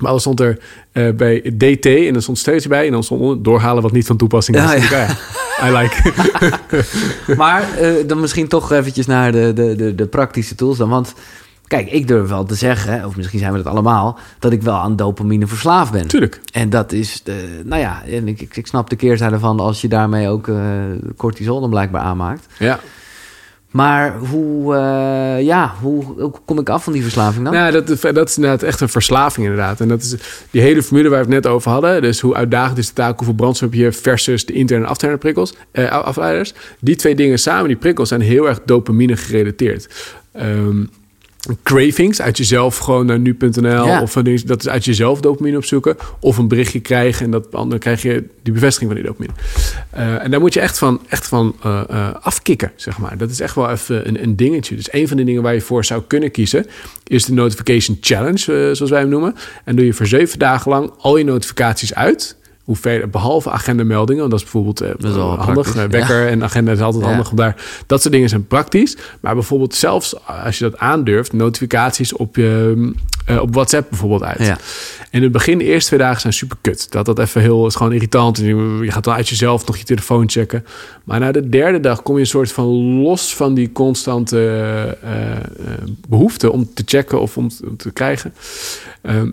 maar dan stond er eh, bij DT en dan stond steeds bij en dan stond doorhalen wat niet van toepassing is. Ja, Ja. I like. <laughs> Maar eh, dan misschien toch eventjes naar de, de, de, de praktische tools dan. Want kijk, ik durf wel te zeggen, of misschien zijn we het allemaal... dat ik wel aan dopamine verslaafd ben. Tuurlijk. En dat is, nou ja, en ik, ik, ik snap de keerzijde van... als je daarmee ook eh, cortisol dan blijkbaar aanmaakt. Ja. Maar hoe, eh, ja, hoe, kom ik af van die verslaving dan? Nou, dat, dat is inderdaad echt een verslaving inderdaad. En dat is die hele formule waar we het net over hadden. Dus hoe uitdagend is de taak, hoeveel brandstof heb je versus de interne en externe prikkels, eh, afleiders. Die twee dingen samen, die prikkels, zijn heel erg dopamine gerelateerd. Ehm, cravings uit jezelf gewoon naar nu.nl Ja. of van dat is uit jezelf dopamine opzoeken of een berichtje krijgen en dat dan krijg je die bevestiging van die dopamine. Eh, en daar moet je echt van, echt van eh, eh, afkicken, zeg maar. Dat is echt wel even een, een dingetje. Dus een van de dingen waar je voor zou kunnen kiezen is de notification challenge, zoals wij hem noemen. En doe je voor zeven dagen lang al je notificaties uit. Hoe ver, behalve agendameldingen, want dat is bijvoorbeeld eh, Dat is wel handig. Eh, wekker en agenda is altijd Ja. handig om daar. Dat soort dingen zijn praktisch. Maar bijvoorbeeld zelfs als je dat aandurft, notificaties op, je, eh, op WhatsApp bijvoorbeeld uit. Ja. In het begin, de eerste twee dagen zijn super kut. Dat dat even heel, is gewoon irritant. En Je gaat dan uit jezelf nog je telefoon checken. Maar na de derde dag kom je een soort van los van die constante eh, eh, behoefte om te checken of om te, om te krijgen. Ehm,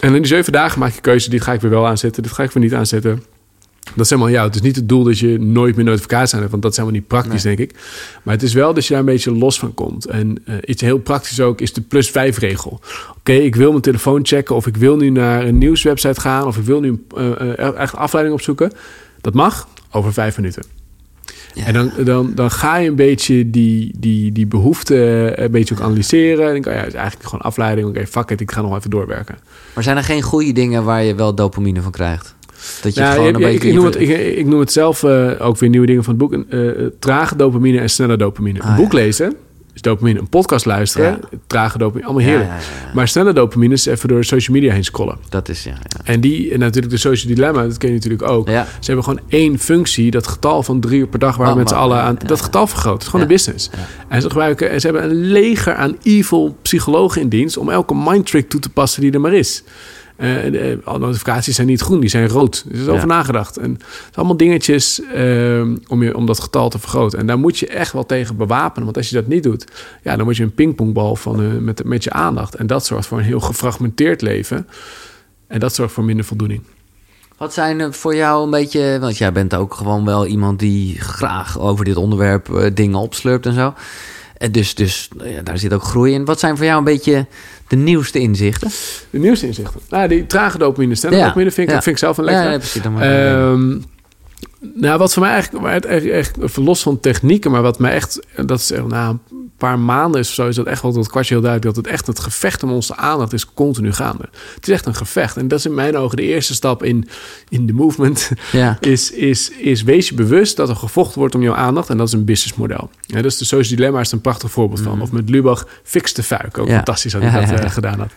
en in die zeven dagen maak je keuze. Dit ga ik weer wel aanzetten. Dit ga ik weer niet aanzetten. Dat is helemaal jou. Het is niet het doel dat je nooit meer notificaties aan hebt. Want dat is helemaal niet praktisch, denk ik. Maar het is wel dat je daar een beetje los van komt. En eh, iets heel praktisch ook is de plus vijf regel. Oké, ik wil mijn telefoon checken. Of ik wil nu naar een nieuwswebsite gaan. Of ik wil nu eh, eh, echt afleiding opzoeken. Dat mag over vijf minuten. Ja. En dan, dan, dan ga je een beetje die, die, die behoefte eh, een beetje ook analyseren. En dan kan je ja, het is eigenlijk gewoon afleiding. Oké, fuck it, ik ga nog even doorwerken. Maar zijn er geen goede dingen waar je wel dopamine van krijgt? Dat je het gewoon een je- beetje... ik, ik, noem het, ik, ik noem het zelf eh, ook weer nieuwe dingen van het boek. eh, trage dopamine en snelle dopamine. Ah, een boek ja. lezen Dus dopamine. Een podcast luisteren, Ja. trage dopamine, allemaal heerlijk. ja. Maar snelle dopamine is even door social media heen scrollen. Dat is, ja. ja. En die, en natuurlijk de social dilemma, dat ken je natuurlijk ook. Ze hebben gewoon één functie, dat getal van drie uur per dag... waar we Oh, met z'n allen aan... dat getal vergroot. Het is gewoon een business. En ze gebruiken... En ze hebben een leger aan evil psychologen in dienst... om elke mindtrick toe te passen die er maar is. Eh, en, eh, alle notificaties zijn niet groen, die zijn rood. Er is Ja. over nagedacht. En het zijn allemaal dingetjes ehm, om, je, om dat getal te vergroten. En daar moet je echt wel tegen bewapenen. Want als je dat niet doet, ja, dan word je een pingpongbal van, eh, met, met je aandacht. En dat zorgt voor een heel gefragmenteerd leven. En dat zorgt voor minder voldoening. Wat zijn er voor jou een beetje... Want jij bent ook gewoon wel iemand die graag over dit onderwerp eh, dingen opslurpt en zo. En dus dus nou ja, daar zit ook groei in. Wat zijn voor jou een beetje de nieuwste inzichten? De nieuwste inzichten. Nou, die trage dopamine, snelle Ja, dopamine vind ik, ja. vind ik zelf een lekker. Ja, precies. Dan Ehm, nou, wat voor mij eigenlijk, echt, echt los van technieken, maar wat mij echt, dat is echt een paar maanden is of zo, is dat echt wel tot kwartje heel duidelijk dat het echt het gevecht om onze aandacht is continu gaande. Het is echt een gevecht. En dat is in mijn ogen de eerste stap in, in de movement. ja. Is, is, is wees je bewust dat er gevochten wordt om jouw aandacht. En dat is een businessmodel. Ja, dus de Social Dilemma is een prachtig voorbeeld van. Of met Lubach Fix de Fuik. Ook Mhm. Ja. fantastisch dat hij dat eh, gedaan had.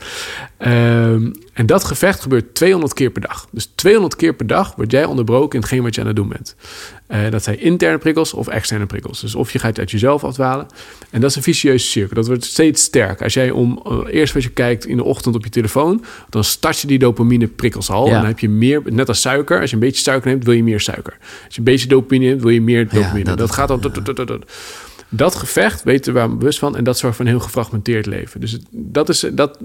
Ehm, en dat gevecht gebeurt 200 keer per dag. Dus 200 keer per dag word jij onderbroken in hetgeen wat je aan het doen bent. Eh, dat zijn interne prikkels of externe prikkels. Dus of je gaat uit jezelf afdwalen. En dat is een vicieuze cirkel. Dat wordt steeds sterker. Als jij om eh, eerst wat je kijkt in de ochtend op je telefoon, dan start je die dopamine prikkels al. Ja. En dan heb je meer, net als suiker. Als je een beetje suiker neemt, wil je meer suiker. Als je een beetje dopamine neemt, wil je meer dopamine. dat dat, is- gaat dan. tot- Dat gevecht weten we waar bewust van en dat zorgt voor een heel gefragmenteerd leven. Dus dat is, dat,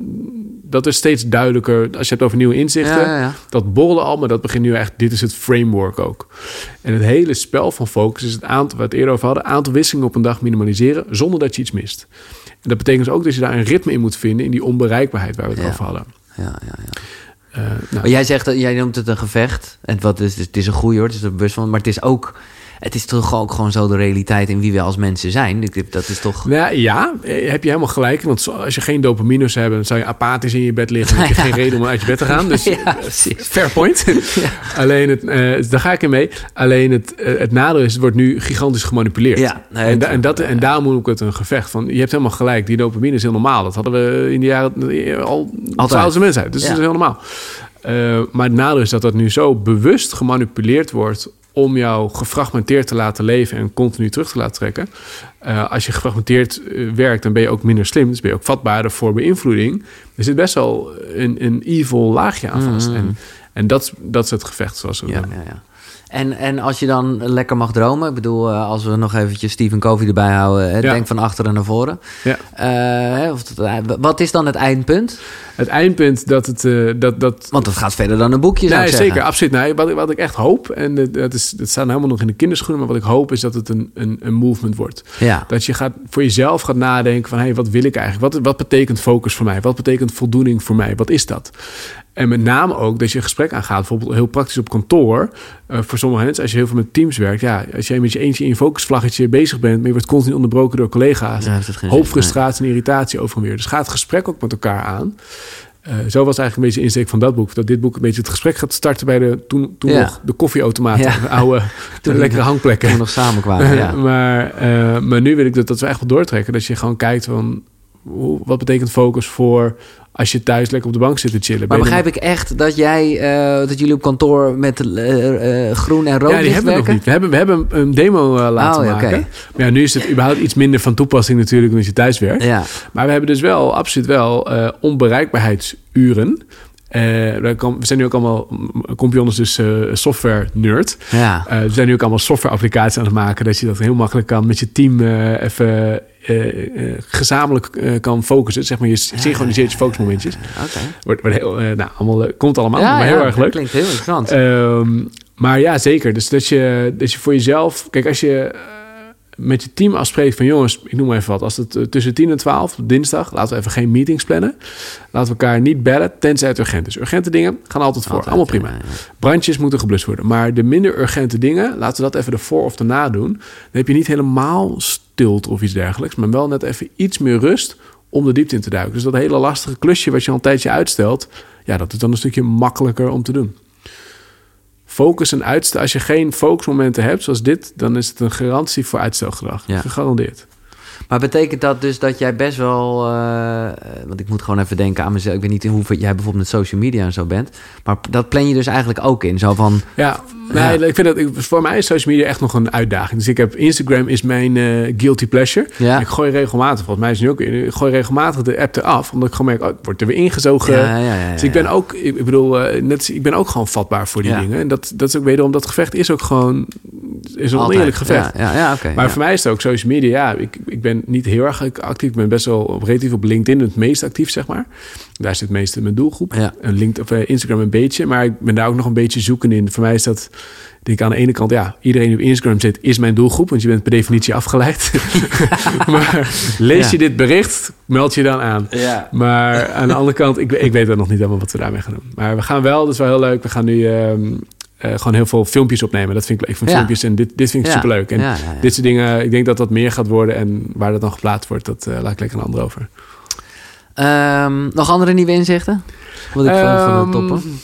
dat is steeds duidelijker als je hebt over nieuwe inzichten. Ja, ja, ja. Dat borrelde al, maar dat begint nu echt. Dit is het framework ook. En het hele spel van focus is het aantal, waar we het eerder over hadden, aantal wisselingen op een dag minimaliseren zonder dat je iets mist. En dat betekent dus ook dat je daar een ritme in moet vinden in die onbereikbaarheid waar we het Ja. over hadden. Ja, ja, ja. Eh, nou, Maar jij zegt dat jij noemt het een gevecht. En wat is, het is een goeie hoor, het is er bewust van. Maar het is ook, het is toch ook gewoon zo de realiteit in wie we als mensen zijn. Dat is toch. Ja, eh, heb je helemaal gelijk. Want als je geen dopamine zou hebben, dan zou je apathisch in je bed liggen. Dan heb je <laughs> geen reden om uit je bed te gaan. Dus <laughs> Ja, fair point. <laughs> Alleen het, eh, daar ga ik in mee. Alleen het, eh, het nadeel is, het wordt nu gigantisch gemanipuleerd. Ja, nee, en, da- en, dat, en daarom moet ik het een gevecht van. Je hebt helemaal gelijk. Die dopamine is heel normaal. Dat hadden we in de jaren al Altijd. als mensheid. Dus Ja. dat is heel normaal. Eh, maar het nadeel is dat dat nu zo bewust gemanipuleerd wordt om jou gefragmenteerd te laten leven en continu terug te laten trekken. Eh, als je gefragmenteerd eh, werkt, dan ben je ook minder slim. Dus ben je ook vatbaarder voor beïnvloeding. Er zit best wel een, een evil laagje aan vast. En, en dat, dat is het gevecht zoals we. Ja, ja, ja. En, en als je dan lekker mag dromen, ik bedoel, eh, als we nog eventjes Stephen Covey erbij houden, hè, Ja. denk van achteren naar voren. Ja. Wat is dan het eindpunt? Het eindpunt dat het... eh, dat, dat, Want het gaat verder dan een boekje, zou nee, zeggen. zeker, absoluut. Nee, wat, ik- wat ik echt hoop, en dat, is, dat staat helemaal nog in de kinderschoenen... maar wat ik hoop is dat het een, een, een movement wordt. Ja. Dat je gaat, voor jezelf gaat nadenken van... Hey, wat wil ik eigenlijk? Wat, wat betekent focus voor mij? Wat betekent voldoening voor mij? Wat is dat? En met name ook dat je een gesprek aangaat. Bijvoorbeeld heel praktisch op kantoor. Eh, voor sommige mensen, als je heel veel met teams werkt... ja, als jij met je eentje in je focusvlaggetje bezig bent... maar je wordt continu onderbroken door collega's... Ja, hoop frustratie en irritatie over en weer. Dus ga het gesprek ook met elkaar aan. Eh, zo was eigenlijk een beetje de insteek van dat boek. Dat dit boek een beetje het gesprek gaat starten bij de toen, toen Ja. nog de koffieautomaten. Ja. <laughs> De oude <laughs> Toen- lekkere hangplekken. Toen we nog samenkwamen, <laughs> ja. maar, eh, maar nu wil ik dat, dat we echt wel doortrekken. Dat je gewoon kijkt van... Hoe, wat betekent focus voor als je thuis lekker op de bank zit te chillen? Maar begrijp ik echt dat jij, eh, dat jullie op kantoor met eh, eh, groen en rood Ja, die hebben we nog niet. We hebben, we hebben een demo laten Oh, maken. oké. Maar ja, nu is het überhaupt iets minder van toepassing natuurlijk... als je thuis werkt. Ja, Maar we hebben dus wel, absoluut wel, onbereikbaarheidsuren. We zijn nu ook allemaal, Compion is dus software nerd. ja. We zijn nu ook allemaal software applicaties aan het maken... dat je dat heel makkelijk kan met je team even eh, eh, gezamenlijk eh, kan focussen. Zeg maar, je synchroniseert je focusmomentjes. Oké. Wordt, wordt heel, nou, allemaal, komt allemaal, Ja, maar heel ja, erg leuk. Klinkt heel interessant. Ehm, maar ja, zeker. Dus dat je, dat je voor jezelf... Kijk, als je met je team afspreekt van... jongens, ik noem maar even wat. Als het eh, tussen 10 en 12 op dinsdag... laten we even geen meetings plannen. Laten we elkaar niet bellen, tenzij het urgent is. Urgente dingen gaan altijd voor. Altijd, Allemaal prima. ja, ja. Brandjes moeten geblust worden. Maar de minder urgente dingen... laten we dat even ervoor of daarna doen. Dan heb je niet helemaal stilte of iets dergelijks... maar wel net even iets meer rust om de diepte in te duiken. Dus dat hele lastige klusje wat je al een tijdje uitstelt... ja, dat is dan een stukje makkelijker om te doen. Focus en uitstel. Als je geen focusmomenten hebt zoals dit, dan is het een garantie voor uitstelgedrag. Ja. Gegarandeerd. Maar betekent dat dus dat jij best wel... eh, want ik moet gewoon even denken aan mezelf. Ik weet niet in hoeverre jij bijvoorbeeld met social media en zo bent. Maar dat plan je dus eigenlijk ook in. Zo van... Ja, nee, ik vind dat ik, voor mij is social media echt nog een uitdaging. Dus ik heb Instagram is mijn eh, guilty pleasure. Ja. Ik gooi regelmatig, volgens mij is het nu ook, ik gooi regelmatig de app eraf, omdat ik gewoon merk, oh, het wordt er weer ingezogen. Ja, dus ik ben ook, ik bedoel, eh, net, ik ben ook gewoon vatbaar voor die dingen. En dat, dat is ook wederom dat gevecht is ook gewoon is een oneerlijk gevecht. Ja, ja, ja oké. Maar voor mij is het ook social media. Ja, ik, ik ben niet heel erg actief. Ik ben best wel relatief op LinkedIn het meest actief, zeg maar. Daar zit het meeste mijn doelgroep. Ja. En LinkedIn, of eh, Instagram een beetje. Maar ik ben daar ook nog een beetje zoeken in. Voor mij is dat, denk ik aan de ene kant, ja, iedereen die op Instagram zit, is mijn doelgroep. Want je bent per definitie afgeleid. <laughs> <laughs> maar lees Ja. je dit bericht, meld je dan aan. Ja. Maar aan de andere kant, ik, ik weet er nog niet helemaal wat we daarmee gaan doen. Maar we gaan wel, dat is wel heel leuk. We gaan nu ehm, eh, gewoon heel veel filmpjes opnemen. Dat vind ik leuk. Ja. filmpjes en dit, dit vind ik Ja. superleuk. En Ja, dit soort dingen, ik denk dat dat meer gaat worden. En waar dat dan geplaatst wordt, dat eh, laat ik lekker een ander over. Ehm, nog andere nieuwe inzichten? Wat ik van, van de Ehm, toppen.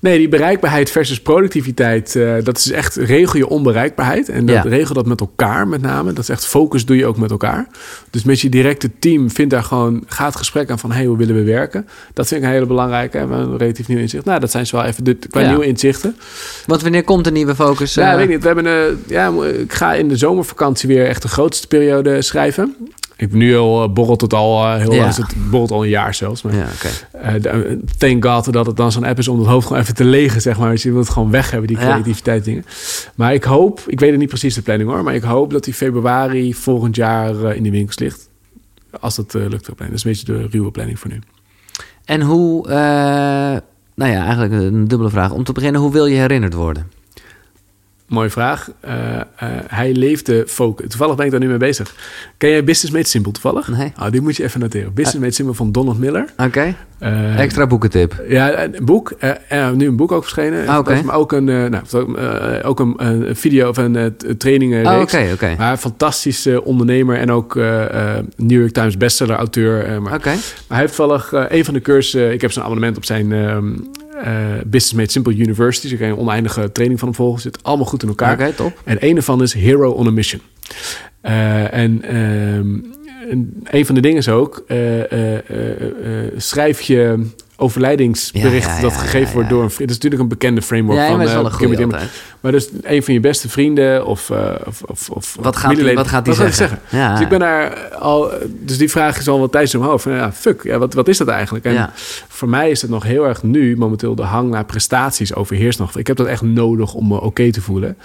Nee, die bereikbaarheid versus productiviteit, eh, dat is echt regel je onbereikbaarheid. En dat Ja. regel dat met elkaar met name. Dat is echt focus doe je ook met elkaar. Dus met je directe team vindt daar gewoon, ga het gesprek aan van, hey, hoe willen we werken? Dat vind ik een hele belangrijke. En een relatief nieuw inzicht. Nou, dat zijn ze wel even de, qua Ja. nieuwe inzichten. Want wanneer komt de nieuwe focus? Ja, eh, weet ik niet. We hebben een, ja, ik ga in de zomervakantie weer echt de grootste periode schrijven. Ik ben nu al, eh, borrelt het al eh, heel Ja. lang. Het borrelt al een jaar zelfs. Maar Ja, oké. eh, thank God dat het dan zo'n app is om het hoofd gewoon even te legen, zeg maar. Dus je wilt het gewoon weg hebben, die creativiteit dingen. Maar ik hoop, ik weet het niet precies de planning hoor, maar ik hoop dat die februari volgend jaar in de winkels ligt. Als dat lukt op Dat is een beetje de ruwe planning voor nu. En hoe... nou ja, eigenlijk een dubbele vraag. Om te beginnen, hoe wil je herinnerd worden? Mooie vraag. Eh, eh, hij leefde focus. Toevallig ben ik daar nu mee bezig. Ken jij Business Made Simple toevallig? Nee. Oh, die moet je even noteren. Business Made Simple van Donald Miller. Oké. Eh, Extra boekentip. Ja, een boek. eh, nu een boek ook verschenen. Ah, oké. Maar ook een, nou, ook een, een video of een uh, training Oh. Maar een fantastische ondernemer en ook New York Times bestseller auteur. maar, maar hij heeft toevallig een van de cursussen. ik heb zijn abonnement op zijn ehm, eh, Business Made Simple University. Dus ik een oneindige training van hem volgen. Zit allemaal goed in elkaar. Top. En een ervan is Hero on a Mission. En ehm, en een van de dingen is ook, eh, eh, eh, schrijf je overlijdingsbericht Ja, ja, ja, dat ja, gegeven wordt door een vriend. Dat is natuurlijk een bekende framework Ja, van maar. Maar dus een van je beste vrienden of, of, of, Wat gaat, die, wat gaat die wat zeggen? Ja, Dus ik ben daar al, dus die vraag is al wat tijdens in mijn hoofd. Van, ja, fuck, ja, wat, wat is dat eigenlijk? En Ja. voor mij is het nog heel erg nu, momenteel de hang naar prestaties overheerst nog. Ik heb dat echt nodig om me oké te voelen.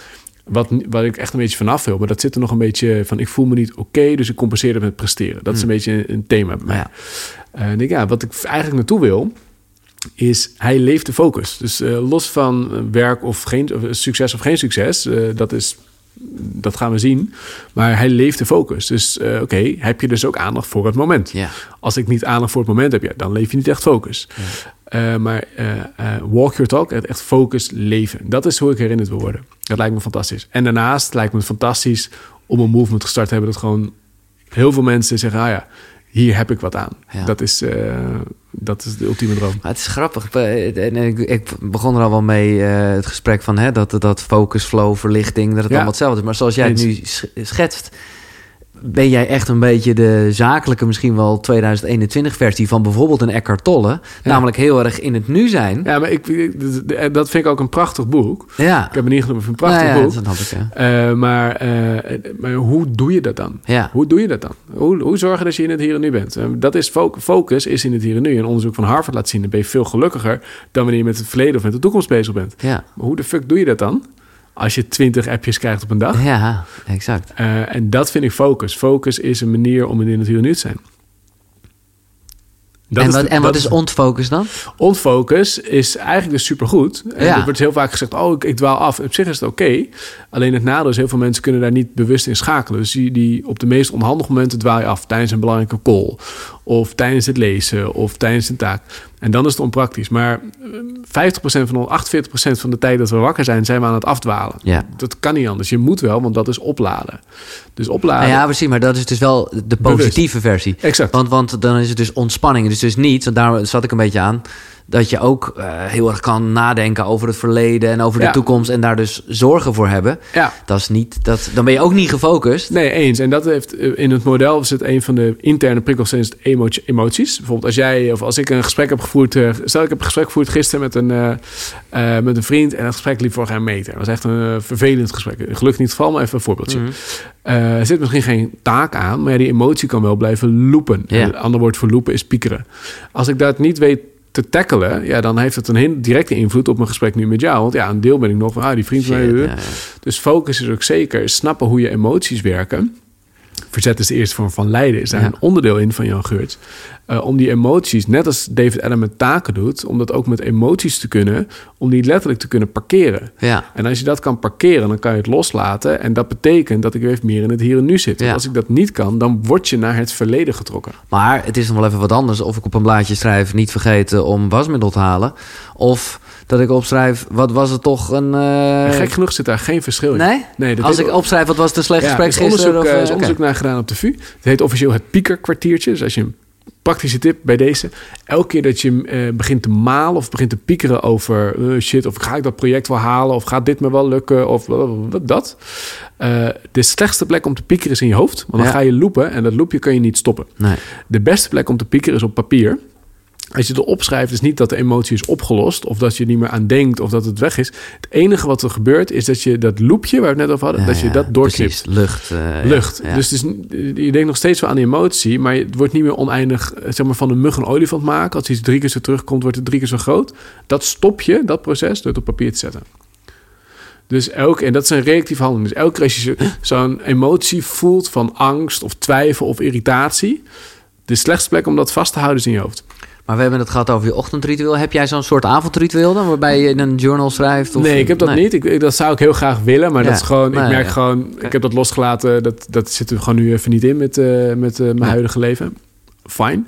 Wat, waar ik echt een beetje vanaf wil. Maar dat zit er nog een beetje van, ik voel me niet oké, dus ik compenseer het met presteren. Dat is een beetje een, een thema bij mij. Ja. Eh, en ik, ja, wat ik eigenlijk naartoe wil, is hij leeft de focus. Dus eh, los van werk of geen of succes of geen succes, eh, dat is dat gaan we zien. Maar hij leeft de focus. Dus eh, oké, heb je dus ook aandacht voor het moment. Ja. Als ik niet aandacht voor het moment heb, ja, dan leef je niet echt focus. Eh, maar eh, walk your talk, het echt focus leven. Dat is hoe ik herinnerd wil worden. Dat lijkt me fantastisch. En daarnaast lijkt me het fantastisch om een movement gestart te hebben... dat gewoon heel veel mensen zeggen, ah ja, hier heb ik wat aan. Ja. Dat, is, eh, dat is de ultieme droom. Maar het is grappig. Eh, ik, begon er al wel mee, eh, het gesprek van hè, dat, dat focus, flow, verlichting, dat het Ja. allemaal hetzelfde is. Maar zoals jij het nu sch- schetst, ben jij echt een beetje de zakelijke, misschien wel 2021 versie van bijvoorbeeld een Eckhart Tolle. Namelijk heel erg in het nu zijn. Ja, maar ik, ik- dat vind ik ook een prachtig boek. Ja. Ik heb het niet genoemd, een prachtig Nou ja, boek. dat ik. Eh, maar, eh, maar hoe doe je dat dan? Ja. Hoe doe je dat dan? Hoe, hoe zorgen dat je in het hier en nu bent? Eh, dat is fo- focus is in het hier en nu. Een onderzoek van Harvard laat zien. Dan ben je veel gelukkiger dan wanneer je met het verleden of met de toekomst bezig bent. Ja. Maar hoe de fuck doe je dat dan? Als je 20 appjes krijgt op een dag. ja, exact. Eh, en dat vind ik focus. Focus is een manier om in het hier nu te zijn. Dat en is wat, en wat is ontfocus dan? Onfocus is eigenlijk dus supergoed. En Ja. er wordt heel vaak gezegd, oh, ik, ik dwaal af. Op zich is het oké. Alleen het nadeel is, heel veel mensen kunnen daar niet bewust in schakelen. Dus die, die op de meest onhandige momenten dwaal je af. Tijdens een belangrijke call. Of tijdens het lezen. Of tijdens een taak. En dan is het onpraktisch. Maar eh, 50% van de, 48% van de tijd dat we wakker zijn, zijn we aan het afdwalen. Ja. Dat kan niet anders. Je moet wel, want dat is opladen. Dus opladen. Nou ja, precies, maar dat is dus wel de positieve versie. Exact. Want, want dan is het dus ontspanning. Dus dus niet, want daar zat ik een beetje aan. Dat je ook eh, heel erg kan nadenken over het verleden en over Ja. de toekomst en daar dus zorgen voor hebben. Ja. Dat is niet, dat, dan ben je ook niet gefocust. Nee, eens. En dat heeft eh, in het model zit een van de interne prikkels zijn het emo- emoties. Bijvoorbeeld als jij of als ik een gesprek heb gevoerd, eh, stel ik heb een gesprek gevoerd gisteren met een, met een vriend en dat gesprek liep voor een meter. Dat was echt een vervelend gesprek. Gelukkig niet het geval, maar even een voorbeeldje. Mhm. Er zit misschien geen taak aan, maar ja, die emotie kan wel blijven loopen. Ja. Een ander woord voor loopen is piekeren. Als ik dat niet weet te tackelen, ja, dan heeft het een heel directe invloed op mijn gesprek nu met jou. Want ja, een deel ben ik nog van, ah, die vriend van mij. Shit, ja, ja. Dus focus is ook zeker snappen hoe je emoties werken. Verzet is de eerste vorm van lijden, is daar Ja. een onderdeel in van Jan Geurts. Eh, om die emoties, net als David Allen met taken doet, om dat ook met emoties te kunnen, om die letterlijk te kunnen parkeren. Ja. En als je dat kan parkeren, dan kan je het loslaten. En dat betekent dat ik weer meer in het hier en nu zit. Ja. als ik dat niet kan, dan word je naar het verleden getrokken. Maar het is nog wel even wat anders of ik op een blaadje schrijf niet vergeten om wasmiddel te halen. Of dat ik opschrijf, wat was het toch een... eh, gek genoeg zit daar geen verschil in. Nee? Nee, dat Als ik opschrijf, wat was het een slecht Ja, er gesprek is gisteren? onderzoek, of, eh, eh, is onderzoek naar gedaan op de VU. Het heet officieel het piekerkwartiertje. Dus als je een praktische tip bij deze. Elke keer dat je begint te malen of begint te piekeren over shit, of ga ik dat project wel halen, of gaat dit me wel lukken, of wat dat. De slechtste plek om te piekeren is in je hoofd. Want dan Ja. ga je loopen en dat loopje kan je niet stoppen. Nee. De beste plek om te piekeren is op papier. Als je het opschrijft, is niet dat de emotie is opgelost... of dat je er niet meer aan denkt of dat het weg is. Het enige wat er gebeurt, is dat je dat loopje... waar we het net over hadden, Ja, dat je dat doorknipt. Precies, lucht. eh, Lucht. ja, ja. Dus is, je denkt nog steeds wel aan die emotie... maar het wordt niet meer oneindig... eh, zeg maar van een mug een olifant maken. Als iets drie keer zo terugkomt, wordt het drie keer zo groot. Dat stop je, dat proces, door het op papier te zetten. Dus elke, en dat is een reactieve handeling. Dus elke keer als je zo- zo'n emotie voelt van angst of twijfel of irritatie... de slechtste plek om dat vast te houden is in je hoofd. Maar we hebben het gehad over je ochtendritueel. Heb jij zo'n soort avondritueel dan, waarbij je in een journal schrijft? Of, nee, ik heb dat nee. niet. Ik, dat zou ik heel graag willen, maar Ja, dat is gewoon. nee, ik merk ja. gewoon. Ik heb dat losgelaten. Dat, dat zit er gewoon nu even niet in met, eh, met eh, mijn huidige leven. Fine.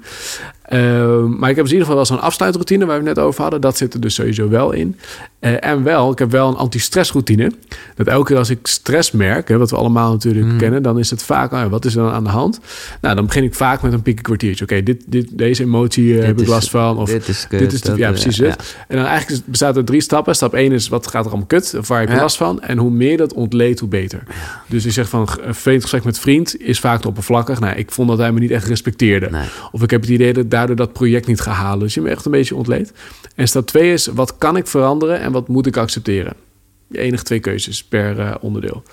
Ehm, maar ik heb dus in ieder geval wel zo'n afsluitroutine waar we het net over hadden. Dat zit er dus sowieso wel in. Eh, en wel, ik heb wel een anti-stressroutine. Dat elke keer als ik stress merk, hè, wat we allemaal natuurlijk Mhm. kennen, dan is het vaak, oh wat is er dan aan de hand? Nou, dan begin ik vaak met een piekenkwartiertje. Oké, dit, dit, deze emotie eh, Dit heb ik last van. Of dit is kut, dit is de, ja, eh, precies ja. het. En dan eigenlijk bestaat uit drie stappen. Stap 1 is wat gaat er allemaal kut? Of waar heb je Ja. last van? En hoe meer dat ontleedt, hoe beter. Dus je zegt van een vreemd gesprek met vriend is vaak te oppervlakkig. Nou, ik vond dat hij me niet echt respecteerde. Nee. Of ik heb het idee dat daardoor dat project niet ga halen. Dus je me echt een beetje ontleed. En stap 2 is wat kan ik veranderen en wat moet ik accepteren? Je enige twee keuzes per eh, onderdeel.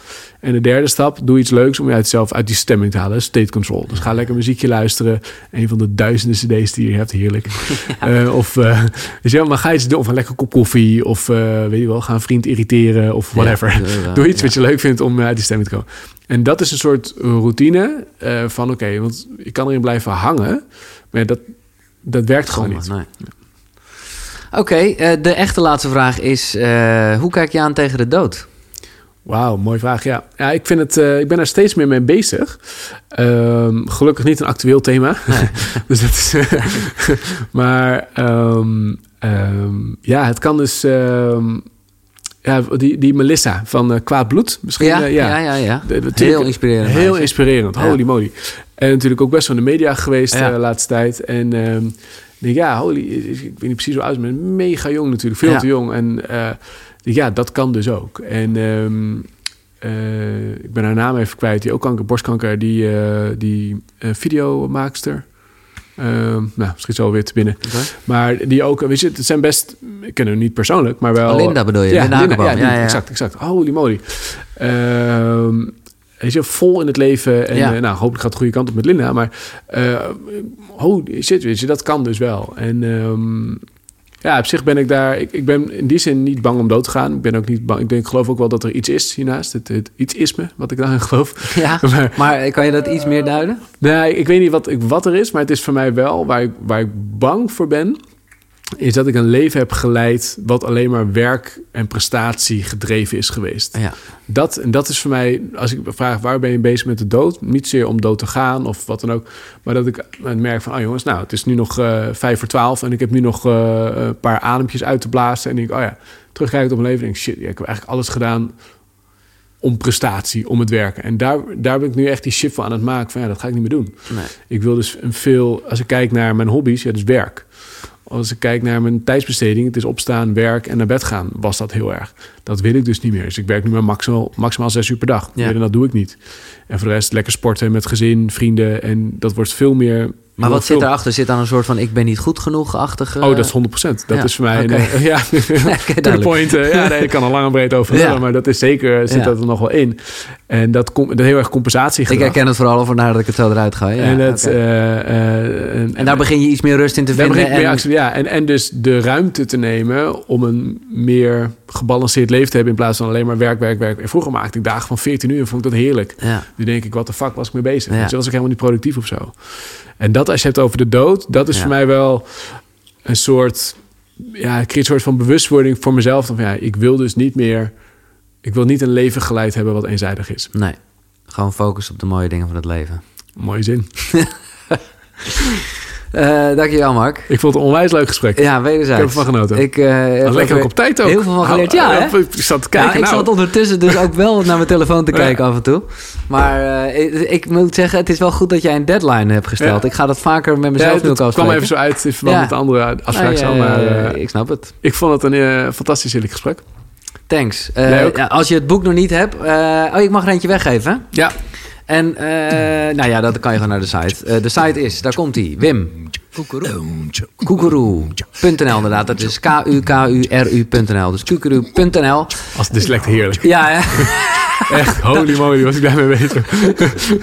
En de derde stap, doe iets leuks om je uit zelf uit die stemming te halen. State control. Dus ga lekker muziekje luisteren. Een van de duizenden cd's die je hebt, heerlijk. <laughs> Eh, of, eh, dus ja, maar ga iets doen. Of een lekker kop koffie. Of eh, weet je wel, ga een vriend irriteren. Of whatever. Ja, Doe iets wat je leuk vindt om uit die stemming te komen. En dat is een soort routine van oké, want je kan erin blijven hangen. Maar dat, dat werkt gewoon niet. Nee. Oké, eh, de echte laatste vraag is: eh, hoe kijk je aan tegen de dood? Wauw, mooie vraag. Ja, ja ik, vind het, eh, ik ben er steeds meer mee bezig. Ehm, gelukkig niet een actueel thema. <laughs> dus dat is, <laughs> maar ehm, ehm, ja, het kan dus. ja, die, die Melissa van Kwaad Bloed. Misschien, Ja, ja, ja. ja, De- de- Heel inspirerend. Heel inspirerend, holy moly. En natuurlijk ook best wel in de media geweest Ja. eh, de laatste tijd. En ehm, denk, ja, holy, ik weet niet precies hoe oud, maar mega jong natuurlijk, veel Ja. te jong. En eh, denk, ja, dat kan dus ook. En ehm, eh, ik ben haar naam even kwijt, die ook kanker, borstkanker, die, eh, die videomaakster. Ehm, nou, misschien zo weer te binnen. Maar die ook, weet je, het zijn best, ik ken haar niet persoonlijk, maar wel... Linda bedoel je? Ja, Linda ja, die, Ja, ja. exact, exact. Holy moly. Weet je, vol in het leven. En Ja. eh, nou, hopelijk gaat het de goede kant op met Linda. Maar eh holy shit, weet je, dat kan dus wel. En ehm, ja, op zich ben ik daar... Ik, ik ben in die zin niet bang om dood te gaan. Ik ben ook niet bang... Ik, denk, ik geloof ook wel dat er iets is hiernaast. Het, het iets is me, wat ik daarin geloof. Ja, <laughs> Maar- maar kan je dat iets meer duiden? Nee, ik weet niet wat, ik- wat er is, maar het is voor mij wel waar ik, waar ik bang voor ben. Is dat ik een leven heb geleid wat alleen maar werk en prestatie gedreven is geweest. Ja. Dat, en dat is voor mij, als ik vraag waar ben je bezig met de dood, niet zeer om dood te gaan of wat dan ook, maar dat ik merk van, oh jongens, nou, het is nu nog eh, vijf voor twaalf en ik heb nu nog eh, een paar adempjes uit te blazen. En denk ik, oh ja, terugkijkend op mijn leven, denk ik, shit, ja, ik heb eigenlijk alles gedaan om prestatie, om het werken. En daar, daar ben ik nu echt die shift van aan het maken van, ja, dat ga ik niet meer doen. Nee. Ik wil dus een veel, als ik kijk naar mijn hobby's, ja, dus werk. Als ik kijk naar mijn tijdsbesteding, het is opstaan, werk en naar bed gaan, was dat heel erg. Dat wil ik dus niet meer. Dus ik werk nu maar maximaal, maximaal zes uur per dag. Ja. Meer dan dat doe ik niet. En voor de rest lekker sporten met gezin, vrienden. En dat wordt veel meer... Maar wat zit erachter? Zit dan een soort van ik ben niet goed genoeg-achtige... Oh, dat is 100%. Dat ja, is voor mij... een- ja, <laughs> <laughs> to the duidelijk. point. eh, ja, nee, ik kan er lang en breed over Ja. maar dat is zeker, zit Ja. dat er nog wel in. En dat komt heel erg compensatie Ik herken het vooral vandaar dat ik het zo eruit ga. Ja, en, dat, eh, eh, en, en daar begin je iets meer rust in te vinden. meer en- actie- ja, en, en dus de ruimte te nemen om een meer gebalanceerd leven te hebben in plaats van alleen maar werk, werk, werk. En vroeger maakte ik dagen van 14 uur en vond ik dat heerlijk. ja. Nu denk ik, wat de fuck was ik mee bezig? Ja. Dus was ik helemaal niet productief of zo. En dat als je hebt over de dood, dat is Ja. voor mij wel een soort, ja, ik creëer een soort van bewustwording voor mezelf. Van, ja, ik wil dus niet meer, ik wil niet een leven geleid hebben wat eenzijdig is. Nee, gewoon focus op de mooie dingen van het leven. Mooie zin. <laughs> Eh dankjewel, Mark. Ik vond het een onwijs leuk gesprek. Ja, wederzijds. Ik heb ervan genoten. Ik, heb Wat lekker ook op tijd ook. Heel veel van geleerd. Ja, eh, hè? Ik zat te kijken. ja, ik nou, zat ondertussen dus ook wel naar mijn telefoon te <laughs> Ja. kijken af en toe. Maar eh, ik, moet zeggen, het is wel goed dat jij een deadline hebt gesteld. Ik ga dat vaker met mezelf ook het kwam even zo uit in verband met de andere maar eh, eh, ik snap het. ik vond het een fantastisch heerlijk gesprek. Thanks. Ja, als je het boek nog niet hebt... oh, ik mag er eentje weggeven. Ja, En eh, nou ja, dat kan je gewoon naar de site. Eh, de site is, daar komt hij, Wim. Koekeroe.nl inderdaad. Dat is K-U-K-U-R-U.nl. Dus koekeroe.nl. als dyslect heerlijk. Ja, hè? <laughs> Echt, holy moly, was ik daarmee bezig.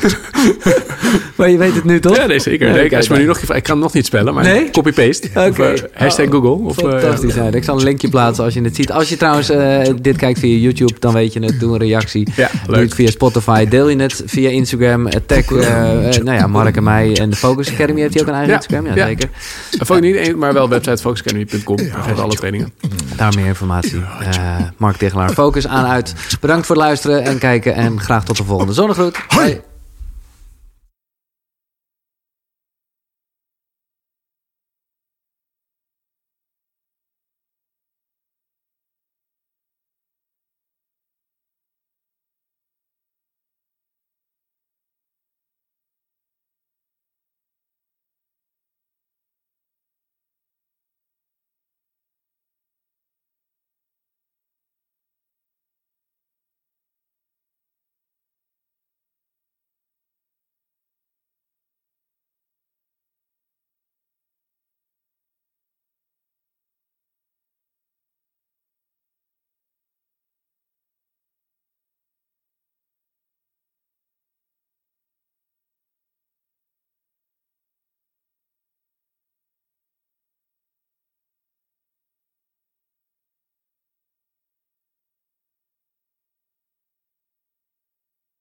<laughs> maar je weet het nu toch? Ja, nee, zeker. Ja, Nee, me nu nog, ik kan hem nog niet spellen, maar Nee? copy-paste. Oké. Of, eh, hashtag Oh, Google. Of, eh, Fantastisch. Ja. Ik zal een linkje plaatsen als je het ziet. Als je trouwens eh, dit kijkt via YouTube, dan weet je het. Doe een reactie. Ja, Doe leuk. het via Spotify. Deel je het via Instagram. Tag eh, eh, nou ja, Mark en mij. En de Focus Academy heeft hij ook een eigen Ja. Instagram. Ja, Ja. zeker. Ook niet één, maar wel website focusacademy.com. Daar geven alle trainingen. Daar meer informatie. Eh Mark Tegelaar, Focus aan uit. Bedankt voor het luisteren en kijken. En graag tot de volgende zonnegroet. Hoi.